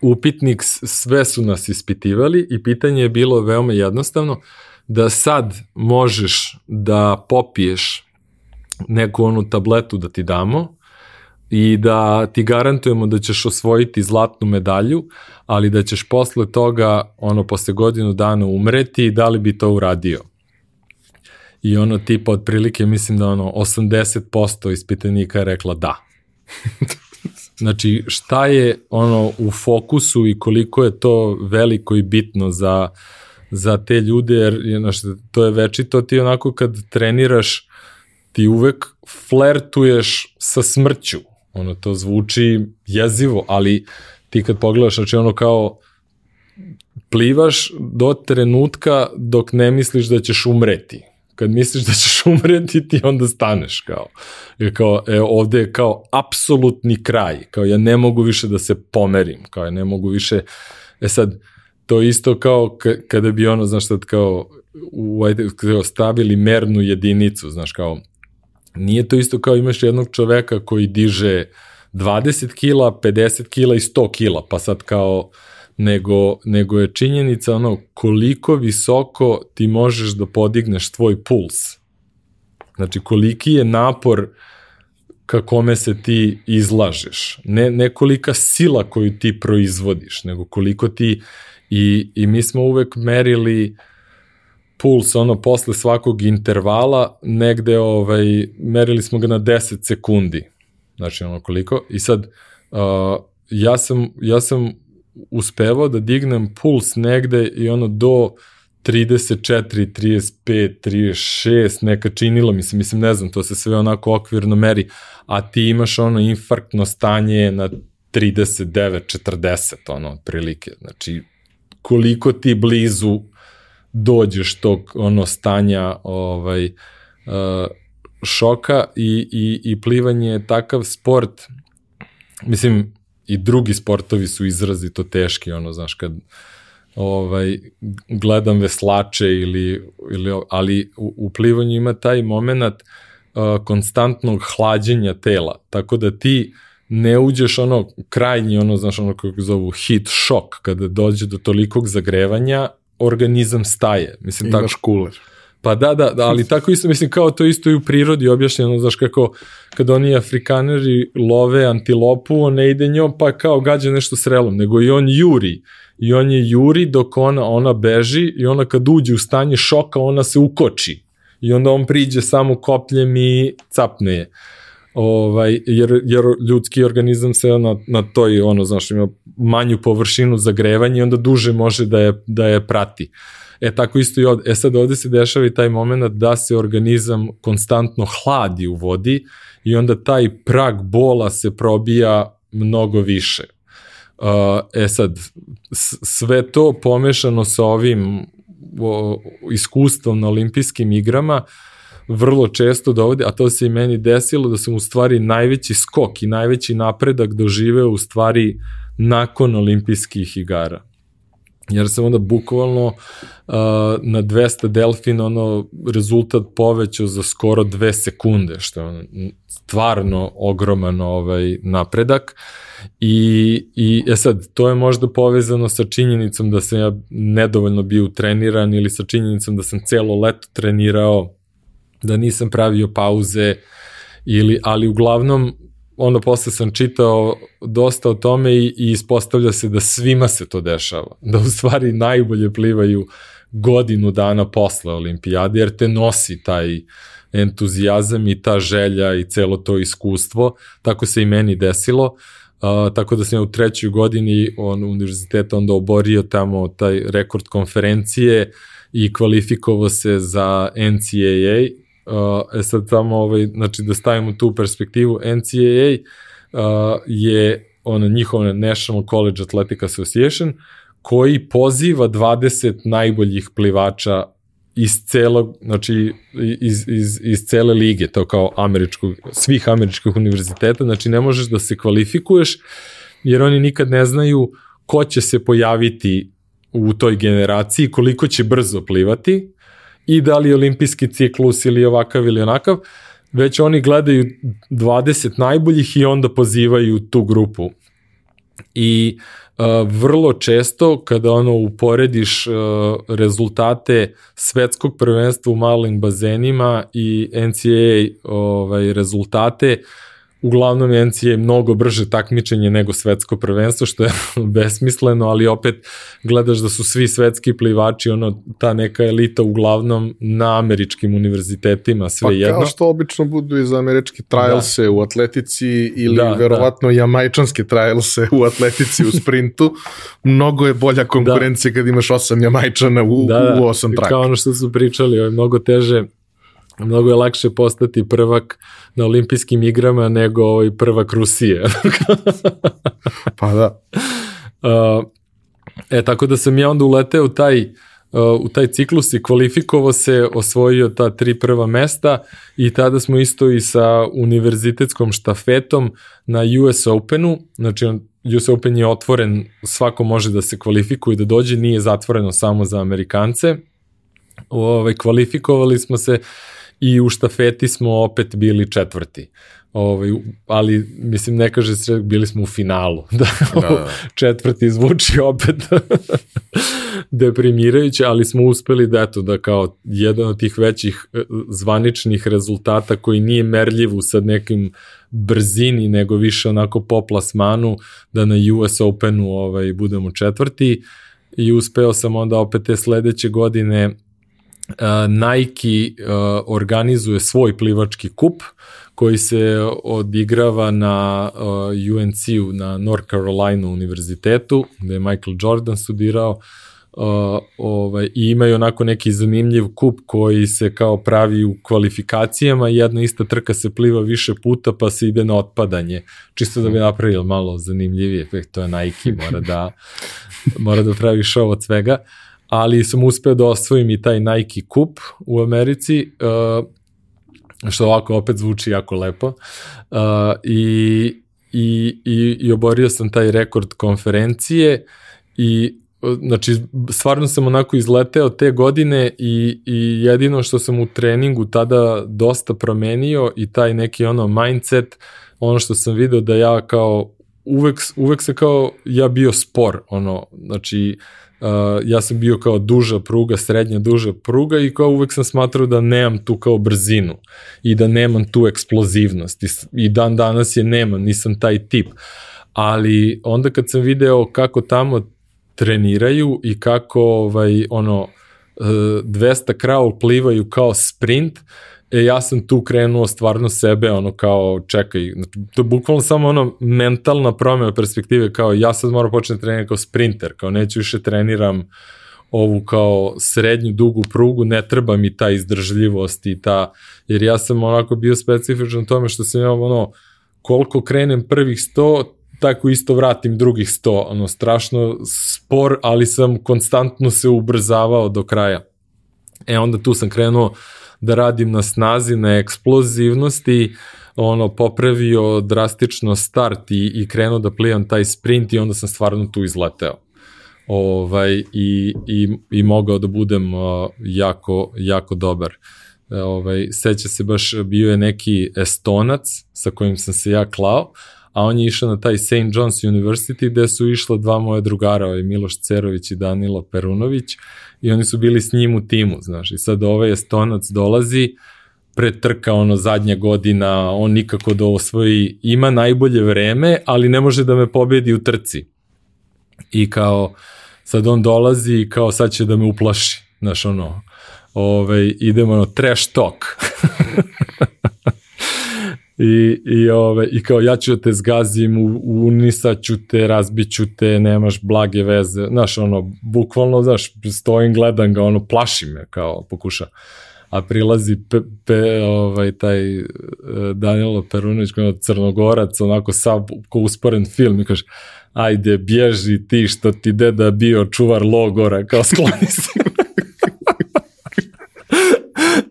upitnik sve su nas ispitivali i pitanje je bilo veoma jednostavno, da sad možeš da popiješ neku onu tabletu da ti damo i da ti garantujemo da ćeš osvojiti zlatnu medalju, ali da ćeš posle toga, ono, posle godinu dana umreti, da li bi to uradio? I ono tipa otprilike mislim da ono 80% ispitanika je rekla da. Znači šta je ono u fokusu i koliko je to veliko i bitno za, za te ljude, jer znaš, to je večito ti onako kad treniraš ti uvek flertuješ sa smrću. Ono to zvuči jezivo, ali ti kad pogledaš, znači ono kao plivaš do trenutka dok ne misliš da ćeš umreti kad misliš da ćeš umreti, ti onda staneš kao. Jer kao, e, ovde je kao apsolutni kraj, kao ja ne mogu više da se pomerim, kao ja ne mogu više, e sad, to isto kao kada bi ono, znaš sad, kao, u, stavili mernu jedinicu, znaš, kao, nije to isto kao imaš jednog čoveka koji diže 20 kila, 50 kila i 100 kila, pa sad kao, nego, nego je činjenica ono koliko visoko ti možeš da podigneš tvoj puls. Znači koliki je napor ka kome se ti izlažeš. Ne, ne kolika sila koju ti proizvodiš, nego koliko ti i, i mi smo uvek merili puls ono posle svakog intervala negde ovaj merili smo ga na 10 sekundi. Znači ono koliko i sad uh, ja sam ja sam uspevao da dignem puls negde i ono do 34, 35, 36, neka činilo mi se, mislim, ne znam, to se sve onako okvirno meri, a ti imaš ono infarktno stanje na 39, 40, ono, otprilike. Znači, koliko ti blizu dođeš tog ono stanja ovaj uh, šoka i, i, i plivanje je takav sport mislim i drugi sportovi su izrazito teški, ono, znaš, kad ovaj, gledam veslače ili, ili ali u, u plivanju ima taj moment uh, konstantnog hlađenja tela, tako da ti ne uđeš ono krajnji, ono, znaš, ono kako zovu hit šok, kada dođe do tolikog zagrevanja, organizam staje. Mislim, Imaš tako, kuler. Pa da, da, da, ali tako isto, mislim, kao to isto i u prirodi objašnjeno, znaš kako, kad oni afrikaneri love antilopu, on ne ide njom, pa kao gađa nešto srelom, nego i on juri. I on je juri dok ona, ona beži i ona kad uđe u stanje šoka, ona se ukoči. I onda on priđe samo kopljem i capne je. Ovaj, jer, jer ljudski organizam se na, na toj, ono, znaš, ima manju površinu zagrevanja i onda duže može da je, da je prati. Uh, E tako isto i ovde. E sad ovde se dešava i taj moment da se organizam konstantno hladi u vodi i onda taj prag bola se probija mnogo više. Uh, e sad, sve to pomešano sa ovim iskustvom na olimpijskim igrama, vrlo često dovodi, a to se i meni desilo, da sam u stvari najveći skok i najveći napredak doživeo u stvari nakon olimpijskih igara jer sam onda bukvalno uh, na 200 delfina ono rezultat povećao za skoro dve sekunde, što je stvarno ogroman ovaj napredak. I, I e sad, to je možda povezano sa činjenicom da sam ja nedovoljno bio treniran ili sa činjenicom da sam celo leto trenirao, da nisam pravio pauze, ili, ali uglavnom onda posle sam čitao dosta o tome i, i ispostavlja se da svima se to dešava. Da u stvari najbolje plivaju godinu dana posle olimpijade, jer te nosi taj entuzijazam i ta želja i celo to iskustvo. Tako se i meni desilo. Uh, tako da sam ja u trećoj godini on univerziteta onda oborio tamo taj rekord konferencije i kvalifikovao se za NCAA Uh, e sad samo ovaj, znači da stavimo tu perspektivu, NCAA uh, je ona njihova National College Athletic Association koji poziva 20 najboljih plivača iz celog, znači iz, iz, iz cele lige, to kao američkog, svih američkih univerziteta, znači ne možeš da se kvalifikuješ jer oni nikad ne znaju ko će se pojaviti u toj generaciji, koliko će brzo plivati i da li olimpijski ciklus ili ovakav ili onakav, već oni gledaju 20 najboljih i onda pozivaju tu grupu. I uh, vrlo često kada ono uporediš uh, rezultate svetskog prvenstva u malim bazenima i NCAA ovaj, rezultate, uh, uglavnom NCAA je mnogo brže takmičenje nego svetsko prvenstvo, što je besmisleno, ali opet gledaš da su svi svetski plivači, ono, ta neka elita uglavnom na američkim univerzitetima, sve pa, jedno. Pa kao što obično budu i za američki trialse da. u atletici ili da, verovatno da. jamajčanske trialse u atletici u sprintu, mnogo je bolja konkurencija da. kad imaš osam jamajčana u, da, da. u osam traka. Kao ono što su pričali, je mnogo teže mnogo je lakše postati prvak na olimpijskim igrama nego ovaj prvak Rusije. pa da. Uh, e, tako da sam ja onda uleteo u taj, uh, u taj ciklus i kvalifikovao se, osvojio ta tri prva mesta i tada smo isto i sa univerzitetskom štafetom na US Openu, znači US Open je otvoren, svako može da se kvalifikuje i da dođe, nije zatvoreno samo za Amerikance. Ove, ovaj, kvalifikovali smo se i u štafeti smo opet bili četvrti. Ovaj, ali, mislim, ne kaže se, bili smo u finalu. Da, da. četvrti zvuči opet deprimirajuće, ali smo uspeli da, eto, da kao jedan od tih većih e, zvaničnih rezultata koji nije merljiv u sad nekim brzini, nego više onako po plasmanu, da na US Openu ovaj, budemo četvrti i uspeo sam onda opet te sledeće godine Nike organizuje svoj plivački kup koji se odigrava na UNC-u, na North Carolina univerzitetu, gde je Michael Jordan studirao, Uh, ovaj, i imaju onako neki zanimljiv kup koji se kao pravi u kvalifikacijama jedna ista trka se pliva više puta pa se ide na otpadanje. Čisto da bi napravili malo zanimljiviji efekt to je Nike mora da mora da pravi show od svega. uh, ali sam uspeo da osvojim i taj Nike kup u Americi, uh, što ovako opet zvuči jako lepo. Uh, i, i, i, I oborio sam taj rekord konferencije i znači stvarno sam onako izleteo te godine i, i jedino što sam u treningu tada dosta promenio i taj neki ono mindset, ono što sam video da ja kao uvek, uvek se kao ja bio spor, ono, znači uh, Uh, ja sam bio kao duža pruga, srednja duža pruga i kao uvek sam smatrao da nemam tu kao brzinu i da nemam tu eksplozivnost i, i dan danas je nemam, nisam taj tip. Ali onda kad sam video kako tamo treniraju i kako ovaj, ono, 200 uh, kraul plivaju kao sprint, uh, e, ja sam tu krenuo stvarno sebe, ono kao, čekaj, to je bukvalno samo ono mentalna promjena perspektive, kao ja sad moram početi trenirati kao sprinter, kao neću više treniram ovu kao srednju dugu prugu, ne treba mi ta izdržljivost i ta, jer ja sam onako bio specifičan tome što sam imao ono, koliko krenem prvih 100, tako isto vratim drugih 100, ono, strašno spor, ali sam konstantno se ubrzavao do kraja. E, onda tu sam krenuo da radim na snazi, na eksplozivnosti, ono, popravio drastično start i, i krenuo da plivam taj sprint i onda sam stvarno tu izleteo. Ovaj, i, i, i mogao da budem uh, jako, jako dobar. Ovaj, seća se baš, bio je neki estonac sa kojim sam se ja klao, a on je išao na taj St. John's University gde su išla dva moje drugara, ovaj Miloš Cerović i Danilo Perunović i oni su bili s njim u timu, znaš, i sad ovaj Estonac dolazi, pretrka ono zadnja godina, on nikako da osvoji, ima najbolje vreme, ali ne može da me pobedi u trci. I kao, sad on dolazi i kao sad će da me uplaši, znaš ono, ovaj, idemo ono, trash talk. I, i, ove, i kao ja ću da te zgazim, u, unisaću te, razbiću te, nemaš blage veze, znaš, ono, bukvalno, znaš, stojim, gledam ga, ono, plaši me, kao, pokuša. A prilazi pe, pe, ovaj, taj e, Danilo Perunović, kao crnogorac, onako sav, ko usporen film, i kaže, ajde, bježi ti što ti deda bio čuvar logora, kao skloni se.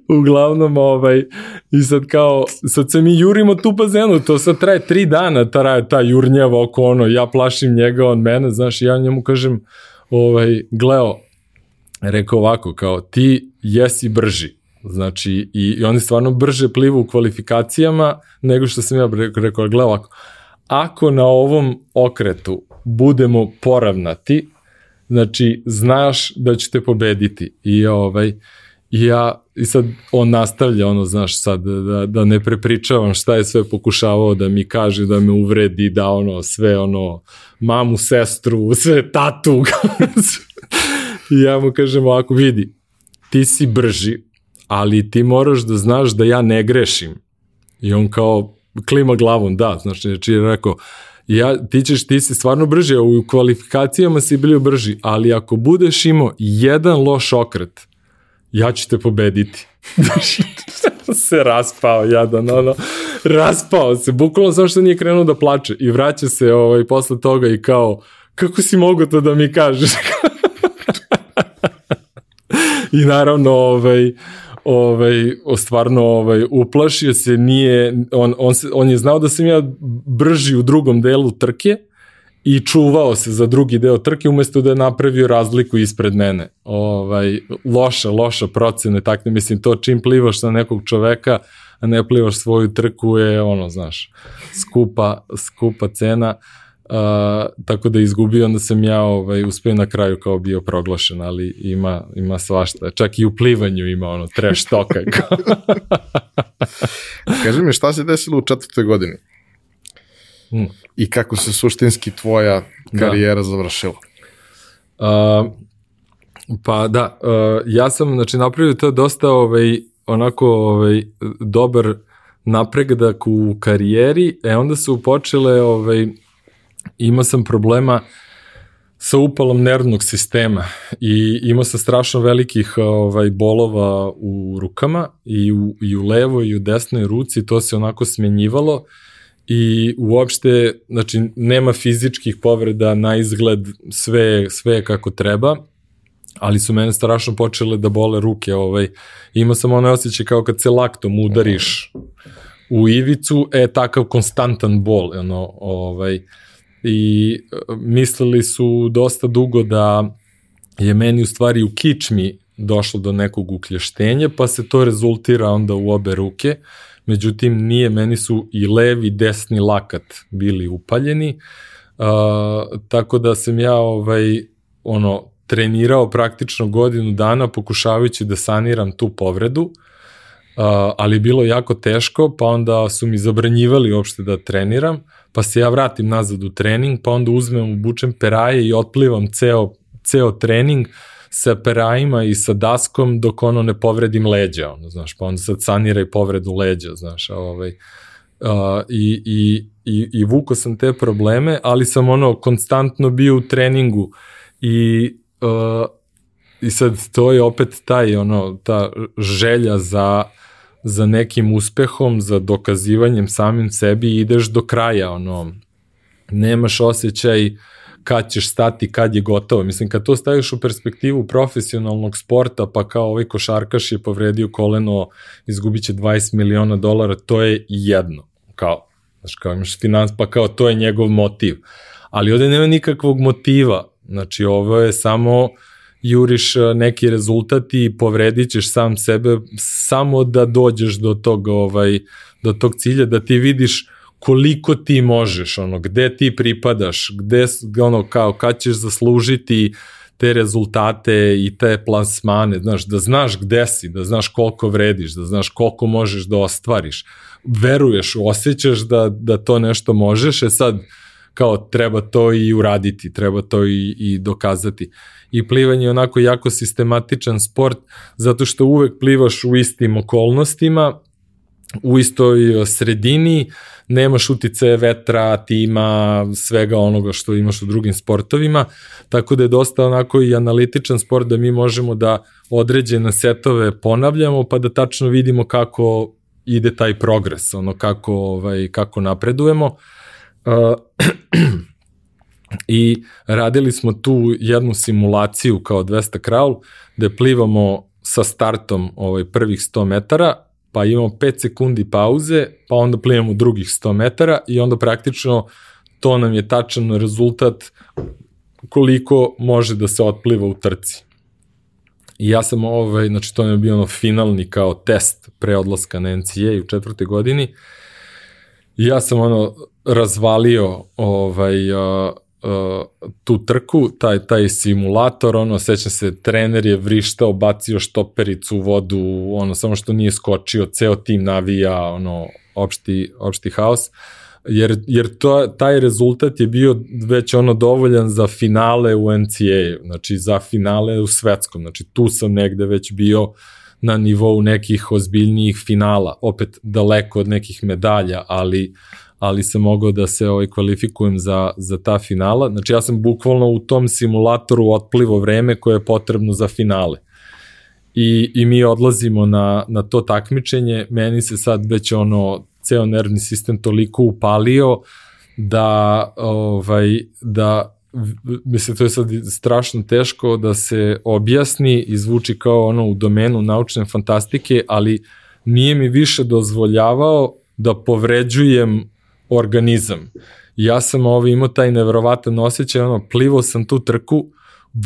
Uglavnom, ovaj, i sad kao, sad se mi jurimo tu bazenu, to sad traje tri dana, traje ta jurnjava oko ono, ja plašim njega, on mene, znaš, ja njemu kažem, ovaj, Gleo rekao ovako, kao ti jesi brži. Znači, i, i oni stvarno brže plivu u kvalifikacijama nego što sam ja rekao, rekao Gleo ovako, ako na ovom okretu budemo poravnati, znači, znaš da ćete pobediti. I ovaj, ja, i sad on nastavlja ono, znaš, sad da, da ne prepričavam šta je sve pokušavao da mi kaže, da me uvredi, da ono, sve ono, mamu, sestru, sve tatu. I ja mu kažem ovako, vidi, ti si brži, ali ti moraš da znaš da ja ne grešim. I on kao klima glavom, da, znači, znači je rekao, ja, ti ćeš, ti si stvarno brži, u kvalifikacijama si bili brži, ali ako budeš imao jedan loš okret, ja ću te pobediti. se raspao, jadan, ono, raspao se, bukvalno samo što nije krenuo da plače i vraća se ovaj, posle toga i kao, kako si mogo to da mi kažeš? I naravno, ovaj, ovaj, stvarno ovaj, uplašio se, nije, on, on, se, on je znao da sam ja brži u drugom delu trke, i čuvao se za drugi deo trke umesto da je napravio razliku ispred mene. Ovaj, loša, loša procena, tako mislim, to čim plivaš na nekog čoveka, a ne plivaš svoju trku je, ono, znaš, skupa, skupa cena. Uh, tako da izgubio, onda sam ja ovaj, uspio na kraju kao bio proglašen, ali ima, ima svašta. Čak i u plivanju ima ono trash toka. Kaži mi šta se desilo u četvrtoj godini? Hmm. I kako se suštinski tvoja da. karijera da. završila? Uh, pa da, uh, ja sam znači, napravio to dosta ovaj, onako ovaj, dobar napredak u karijeri, e onda su počele, ovaj, imao sam problema sa upalom nervnog sistema i imao sam strašno velikih ovaj bolova u rukama i u, i u levoj i u desnoj ruci, to se onako smenjivalo i uopšte, znači, nema fizičkih povreda na izgled, sve, sve kako treba, ali su mene strašno počele da bole ruke, ovaj, imao sam onaj osjećaj kao kad se laktom udariš u ivicu, e, takav konstantan bol, ono, ovaj, i e, mislili su dosta dugo da je meni u stvari u kičmi došlo do nekog uklještenja, pa se to rezultira onda u obe ruke, međutim nije, meni su i levi i desni lakat bili upaljeni, uh, tako da sam ja ovaj, ono, trenirao praktično godinu dana pokušavajući da saniram tu povredu, uh, ali bilo jako teško, pa onda su mi zabranjivali uopšte da treniram, pa se ja vratim nazad u trening, pa onda uzmem, obučem peraje i otplivam ceo, ceo trening, uh, sa perajima i sa daskom dok ono ne povredim leđa, ono, znaš, pa onda sad sanira i povredu leđa, znaš, ovaj, uh, i, i, i, i vuko sam te probleme, ali sam ono konstantno bio u treningu i uh, i sad to je opet taj ono ta želja za za nekim uspehom, za dokazivanjem samim sebi ideš do kraja, ono nemaš osjećaj uh, kad ćeš stati, kad je gotovo. Mislim, kad to staviš u perspektivu profesionalnog sporta, pa kao ovaj košarkaš je povredio koleno, izgubit će 20 miliona dolara, to je jedno. Kao, znaš, kao imaš finans, pa kao to je njegov motiv. Ali ovde nema nikakvog motiva. Znači, ovo je samo juriš e, neki rezultat i povredit ćeš sam sebe samo da dođeš do tog, ovaj, do tog cilja, da ti vidiš koliko ti možeš, ono, gde ti pripadaš, gde, ono, kao, kad ćeš zaslužiti te rezultate i te plasmane, znaš, da znaš gde si, da znaš koliko vrediš, da znaš koliko možeš da ostvariš. Veruješ, osjećaš da, da to nešto možeš, e sad, kao treba to i uraditi, treba to i, i dokazati. I plivanje je onako jako sistematičan sport, zato što uvek plivaš u istim okolnostima, u istoj sredini, nemaš utice vetra, tima, svega onoga što imaš u drugim sportovima, tako da je dosta onako i analitičan sport da mi možemo da određene setove ponavljamo pa da tačno vidimo kako ide taj progres, ono kako, ovaj, kako napredujemo. Uh, I radili smo tu jednu simulaciju kao 200 kraul, gde plivamo sa startom ovaj, prvih 100 metara pa imamo 5 sekundi pauze, pa onda plivamo drugih 100 metara i onda praktično to nam je tačan rezultat koliko može da se otpliva u trci. I ja sam ovaj, znači to je bio ono finalni kao test pre odlaska na NCA u četvrte godini. I ja sam ono razvalio ovaj, uh, uh, tu trku, taj, taj simulator, ono, sećam se, trener je vrištao, bacio štopericu u vodu, ono, samo što nije skočio, ceo tim navija, ono, opšti, opšti haos. Jer, jer to, taj rezultat je bio već ono dovoljan za finale u NCAA, znači za finale u svetskom, znači tu sam negde već bio na nivou nekih ozbiljnijih finala, opet daleko od nekih medalja, ali ali sam mogao da se ovaj, kvalifikujem za, za ta finala. Znači ja sam bukvalno u tom simulatoru otplivo vreme koje je potrebno za finale. I, i mi odlazimo na, na to takmičenje, meni se sad već ono ceo nervni sistem toliko upalio da ovaj da mislim to je sad strašno teško da se objasni i zvuči kao ono u domenu naučne fantastike, ali nije mi više dozvoljavao da povređujem organizam. Ja sam ovaj, imao taj nevrovatan osjećaj, ono, plivo sam tu trku,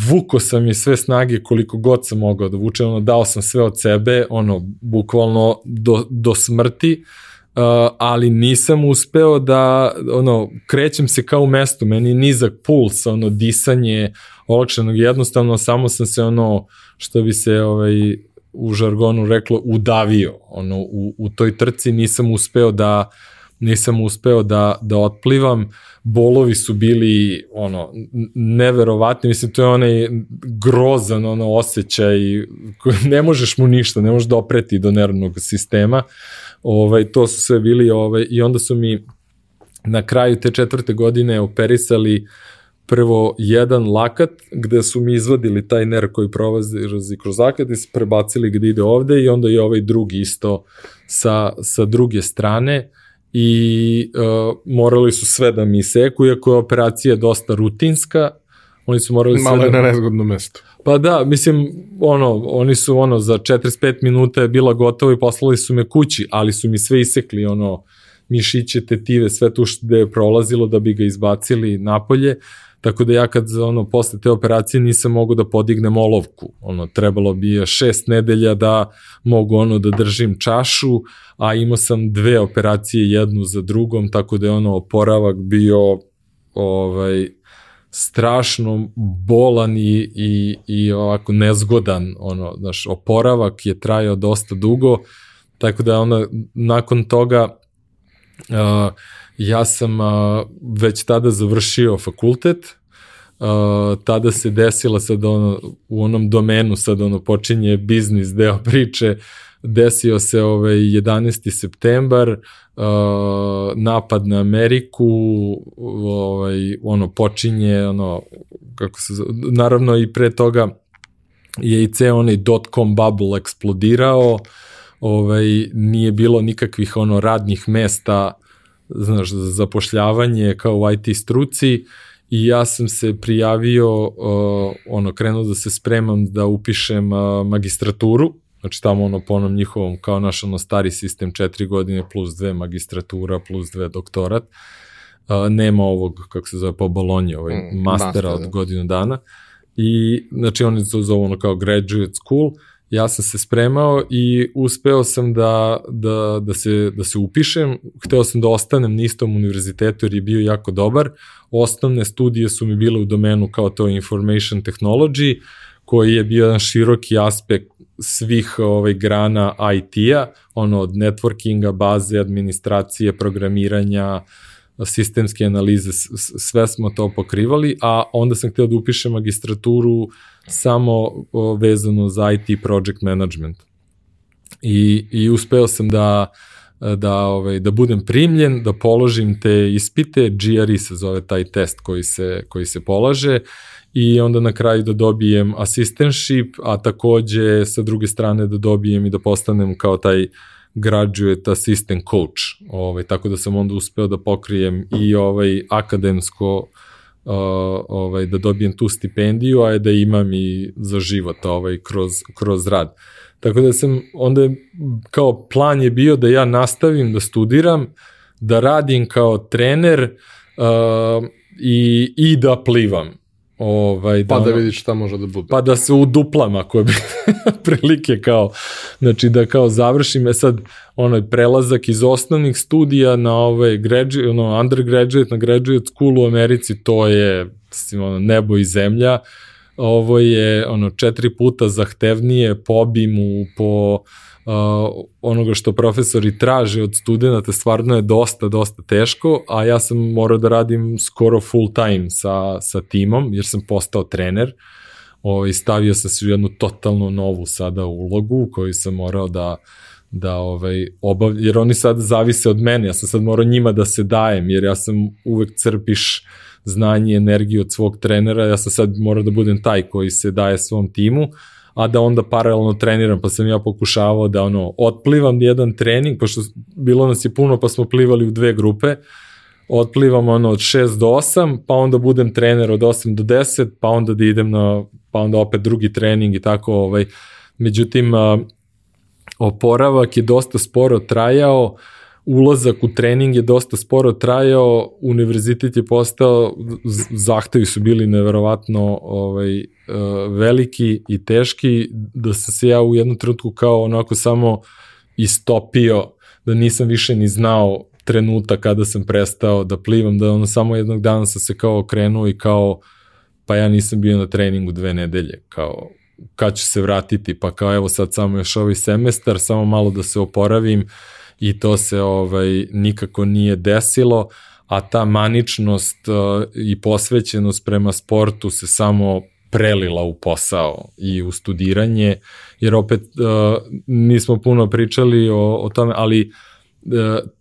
vuko sam je sve snage koliko god sam mogao da vučem, ono, dao sam sve od sebe, ono, bukvalno do, do smrti, uh, ali nisam uspeo da, ono, krećem se kao u mestu, meni je nizak puls, ono, disanje olakšanog, jednostavno samo sam se, ono, što bi se, ovaj, u žargonu reklo, udavio, ono, u, u toj trci nisam uspeo da, nisam uspeo da, da otplivam, bolovi su bili ono neverovatni, mislim to je onaj grozan ono osjećaj, ne možeš mu ništa, ne možeš dopreti do nervnog sistema. Ovaj to su sve bili ovaj i onda su mi na kraju te četvrte godine operisali prvo jedan lakat gde su mi izvadili taj nerv koji prolazi kroz lakat i prebacili gde ide ovde i onda i ovaj drugi isto sa, sa druge strane i uh, morali su sve da mi seku, iako je operacija dosta rutinska, oni su morali Malo sve da... na nezgodno mesto. Pa da, mislim, ono, oni su ono, za 45 minuta je bila gotova i poslali su me kući, ali su mi sve isekli, ono, mišiće, tetive, sve tu što je prolazilo da bi ga izbacili napolje. Tako da ja kad ono posle te operacije nisam mogu da podignem olovku. Ono trebalo bi je šest nedelja da mogu ono da držim čašu, a imao sam dve operacije jednu za drugom, tako da je ono oporavak bio ovaj strašno bolan i, i, i ovako nezgodan, ono, znaš, oporavak je trajao dosta dugo, tako da onda nakon toga uh, Ja sam a, već tada završio fakultet, a, tada se desila sad ono, u onom domenu, sad ono počinje biznis deo priče, desio se ovaj 11. septembar, uh, napad na Ameriku, ovaj ono počinje ono kako se naravno i pre toga je i ceo onaj dot-com bubble eksplodirao, ovaj nije bilo nikakvih ono radnih mesta znaš, za zapošljavanje kao u IT struci i ja sam se prijavio, uh, ono, krenuo da se spremam da upišem uh, magistraturu, znači tamo ono po onom njihovom, kao naš ono stari sistem, četiri godine plus dve magistratura plus dve doktorat, uh, nema ovog, kako se zove, po Bolonji, ovaj mm, mastera master, od da. godinu dana, i znači oni to zovu ono kao graduate school, ja sam se spremao i uspeo sam da, da, da, se, da se upišem. Hteo sam da ostanem na istom univerzitetu jer je bio jako dobar. Osnovne studije su mi bile u domenu kao to information technology, koji je bio jedan široki aspekt svih ovaj, grana IT-a, ono od networkinga, baze, administracije, programiranja, sistemske analize, sve smo to pokrivali, a onda sam hteo da upišem magistraturu samo vezano za IT project management. I, i uspeo sam da da ovaj da budem primljen, da položim te ispite, GRE se zove taj test koji se koji se polaže i onda na kraju da dobijem assistantship, a takođe sa druge strane da dobijem i da postanem kao taj graduate assistant coach. Ovaj tako da sam onda uspeo da pokrijem i ovaj akademsko ovaj, da dobijem tu stipendiju, a da imam i za život ovaj, kroz, kroz rad. Tako da sam, onda kao plan je bio da ja nastavim da studiram, da radim kao trener uh, i, i da plivam. Ovaj, Pa da vidiš šta može da bude. pa da se uduplam ako bi prilike kao, znači da kao završim, e sad onaj prelazak iz osnovnih studija na ovaj graduate, ono, undergraduate na graduate school u Americi, to je mislim, ono, nebo i zemlja, ovo je ono četiri puta zahtevnije po obimu, po uh, onoga što profesori traže od studenta, stvarno je dosta, dosta teško, a ja sam morao da radim skoro full time sa, sa timom, jer sam postao trener, ovaj, stavio sam se u jednu totalno novu sada ulogu u kojoj sam morao da da ovaj obav, jer oni sad zavise od mene, ja sam sad morao njima da se dajem, jer ja sam uvek crpiš znanje energiju od svog trenera, ja sam sad morao da budem taj koji se daje svom timu, a da onda paralelno treniram, pa sam ja pokušavao da ono, otplivam jedan trening, pošto bilo nas je puno, pa smo plivali u dve grupe, otplivam ono od 6 do 8, pa onda budem trener od 8 do 10, pa onda da idem na, pa onda opet drugi trening i tako, ovaj, međutim, oporavak je dosta sporo trajao, ulazak u trening je dosta sporo trajao, univerzitet je postao, zahtevi su bili neverovatno ovaj, e, veliki i teški, da sam se ja u jednom trenutku kao onako samo istopio, da nisam više ni znao trenutak kada sam prestao da plivam, da ono samo jednog dana sam se kao okrenuo i kao pa ja nisam bio na treningu dve nedelje, kao kad ću se vratiti, pa kao evo sad samo još ovaj semestar, samo malo da se oporavim i to se ovaj nikako nije desilo, a ta maničnost uh, i posvećenost prema sportu se samo prelila u posao i u studiranje, jer opet uh, nismo puno pričali o, o tome, ali uh,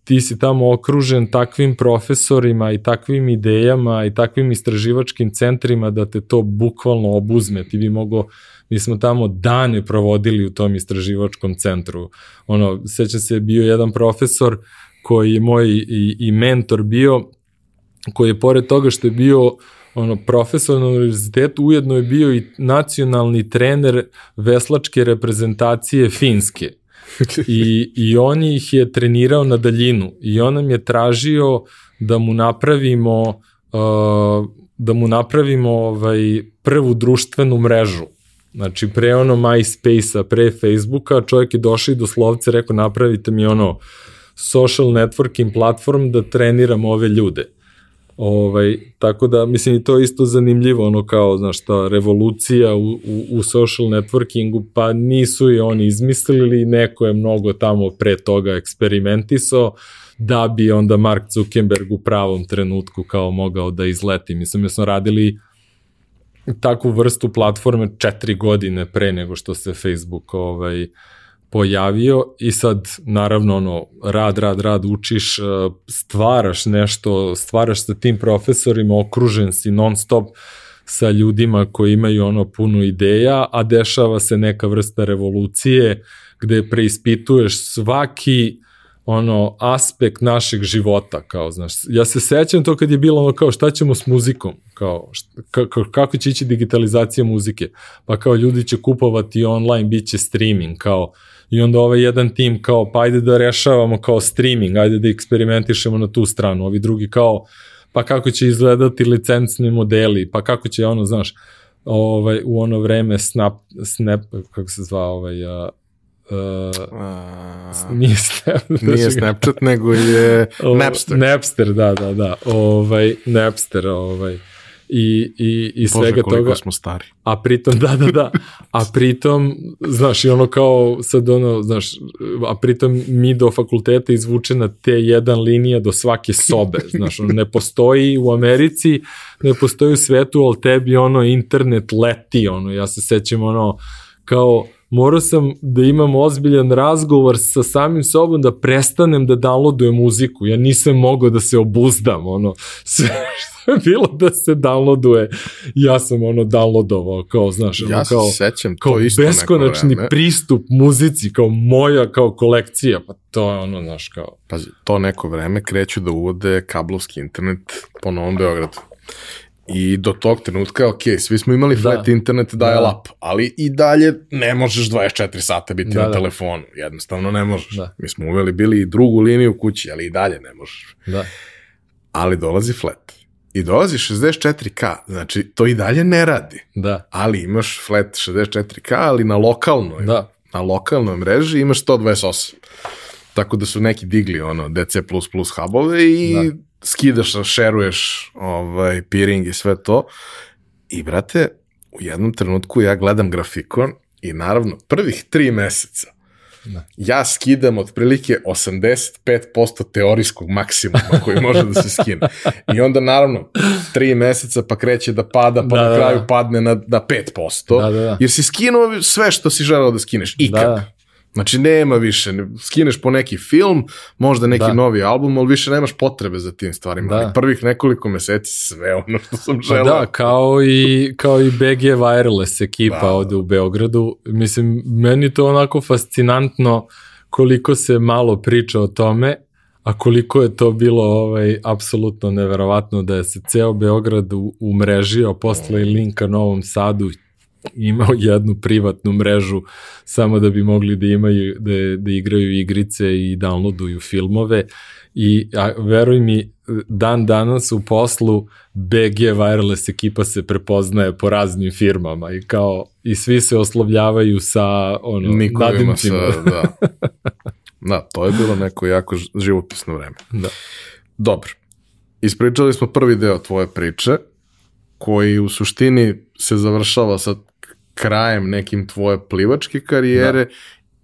ti si tamo okružen takvim profesorima i takvim idejama i takvim istraživačkim centrima da te to bukvalno obuzme. Ti bi mogo, mi smo tamo dane provodili u tom istraživačkom centru. Ono, sećam se, bio jedan profesor koji je moj i, i mentor bio, koji je pored toga što je bio ono profesor na univerzitetu ujedno je bio i nacionalni trener veslačke reprezentacije Finske. I, I on ih je trenirao na daljinu i on nam je tražio da mu napravimo uh, da mu napravimo ovaj prvu društvenu mrežu. Znači pre ono MySpace-a, pre Facebooka, čovjek je došao i do slovce rekao napravite mi ono social networking platform da treniram ove ljude. Ovaj, tako da, mislim, i to je isto zanimljivo, ono kao, znaš, ta revolucija u, u, u social networkingu, pa nisu je oni izmislili, neko je mnogo tamo pre toga eksperimentisao, da bi onda Mark Zuckerberg u pravom trenutku kao mogao da izleti. Mislim, ja smo radili takvu vrstu platforme četiri godine pre nego što se Facebook ovaj, pojavio. I sad naravno ono rad, rad, rad učiš, eh, stvaraš nešto, stvaraš sa tim profesorima, okružen si non stop sa ljudima koji imaju ono puno ideja, a dešava se neka vrsta revolucije gde preispituješ svaki ono aspekt našeg života kao znaš ja se sećam to kad je bilo ono kao šta ćemo s muzikom kao šta, kako, će ići digitalizacija muzike? Pa kao ljudi će kupovati online biće streaming kao i onda ovaj jedan tim kao pa ajde da rešavamo kao streaming ajde da eksperimentišemo na tu stranu ovi drugi kao pa kako će izgledati licencni modeli pa kako će ono znaš ovaj u ono vreme snap snap kako se zva ovaj uh, Uh, nije Snap, nije Snapchat, nego je Napster. Napster, da, da, da. Ovaj, Napster, ovaj. I, i, i svega Bože, toga. smo stari. A pritom, da, da, da. A pritom, znaš, i ono kao, sad ono, znaš, a pritom mi do fakulteta izvučena te jedan linija do svake sobe, znaš, ono, ne postoji u Americi, ne postoji u svetu, ali tebi ono, internet leti, ono, ja se sećam, ono, kao, morao sam da imam ozbiljan razgovor sa samim sobom da prestanem da downloadujem muziku. Ja nisam mogao da se obuzdam, ono, sve što je bilo da se downloaduje, ja sam ono downloadovao, kao, znaš, ono, ja kao, se sećam kao to isto beskonačni neko vreme. pristup muzici, kao moja, kao kolekcija, pa to je ono, znaš, kao, Pazi, to neko vreme kreću da uvode kablovski internet po Novom Beogradu. I do tog trenutka, ok, svi smo imali flat Da. internet dial-up, ali i dalje ne možeš 24 sata biti Da, na da. telefonu, jednostavno ne možeš. Da. Mi smo uveli bili i drugu liniju kući, ali i dalje ne možeš. da. Ali dolazi flat. I dolazi 64K, znači to i dalje ne radi. Da. Ali imaš flat 64K, ali na lokalnoj, Da. na lokalnoj mreži imaš 128. Tako da su neki digli ono DC++ hubove i Da. Skidaš, šeruješ ovaj, peering i sve to. I brate, u jednom trenutku ja gledam grafikon i naravno prvih tri meseca Da. ja skidam otprilike 85% teorijskog maksimuma koji može da se skine. I onda naravno tri meseca pa kreće da pada, pa Da, na da, kraju da. padne na, na 5%. Da, da, da. Jer si skinuo sve što si želeo da skineš, ikad. Da. Znači nema više, ne- skineš po neki film, možda neki Da. novi album, ali više nemaš potrebe za tim stvarima. Da. Ali prvih nekoliko meseci sve ono što sam želeo. da, kao i, kao i BG Wireless ekipa Da. ovde u Beogradu. Mislim, meni to onako fascinantno koliko se malo priča o tome, a koliko je to bilo ovaj, apsolutno neverovatno da je se ceo Beograd umrežio posle i linka Novom Sadu imao jednu privatnu mrežu samo da bi mogli da imaju da, da igraju igrice i downloaduju filmove i a, veruj mi dan danas u poslu BG Wireless ekipa se prepoznaje po raznim firmama i kao i svi se oslovljavaju sa ono Nikovima nadimcima. sa, da. da, to je bilo neko jako živopisno vreme. Da. Dobro. Ispričali smo prvi deo tvoje priče, koji u suštini se završava sa krajem nekim tvoje plivačke karijere da.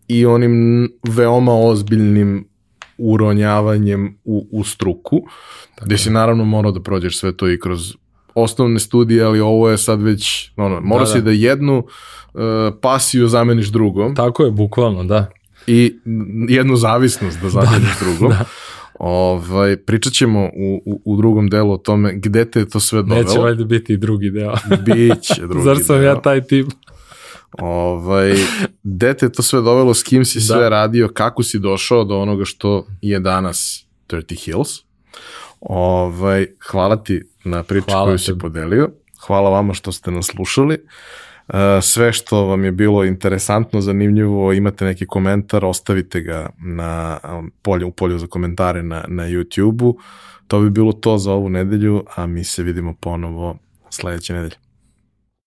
i onim veoma ozbiljnim uronjavanjem u, u struku, Tako gde si naravno morao da prođeš sve to i kroz osnovne studije, ali ovo je sad već, ono, morao Da, si da. da jednu uh, pasiju zameniš drugom Tako je, bukvalno, da. i jednu zavisnost da zameniš drugom. da. Ovaj, pričat ćemo u, u, u drugom delu o tome gde te je to sve dovelo. Neće valjda biti i drugi deo. Biće drugi Zar sam deo. ja taj tip? Ovaj, gde te je to sve dovelo, s kim si sve Da. radio, kako si došao do onoga što je danas 30 Hills. Ovaj, hvala ti na priču Hvala koju si tebi. podelio. Hvala vama što ste nas slušali. Uh, sve što vam je bilo interesantno, zanimljivo, imate neki komentar, ostavite ga na um, polju, u polju za komentare na, na YouTube-u. To bi bilo to za ovu nedelju, a mi se vidimo ponovo sledeće nedelje.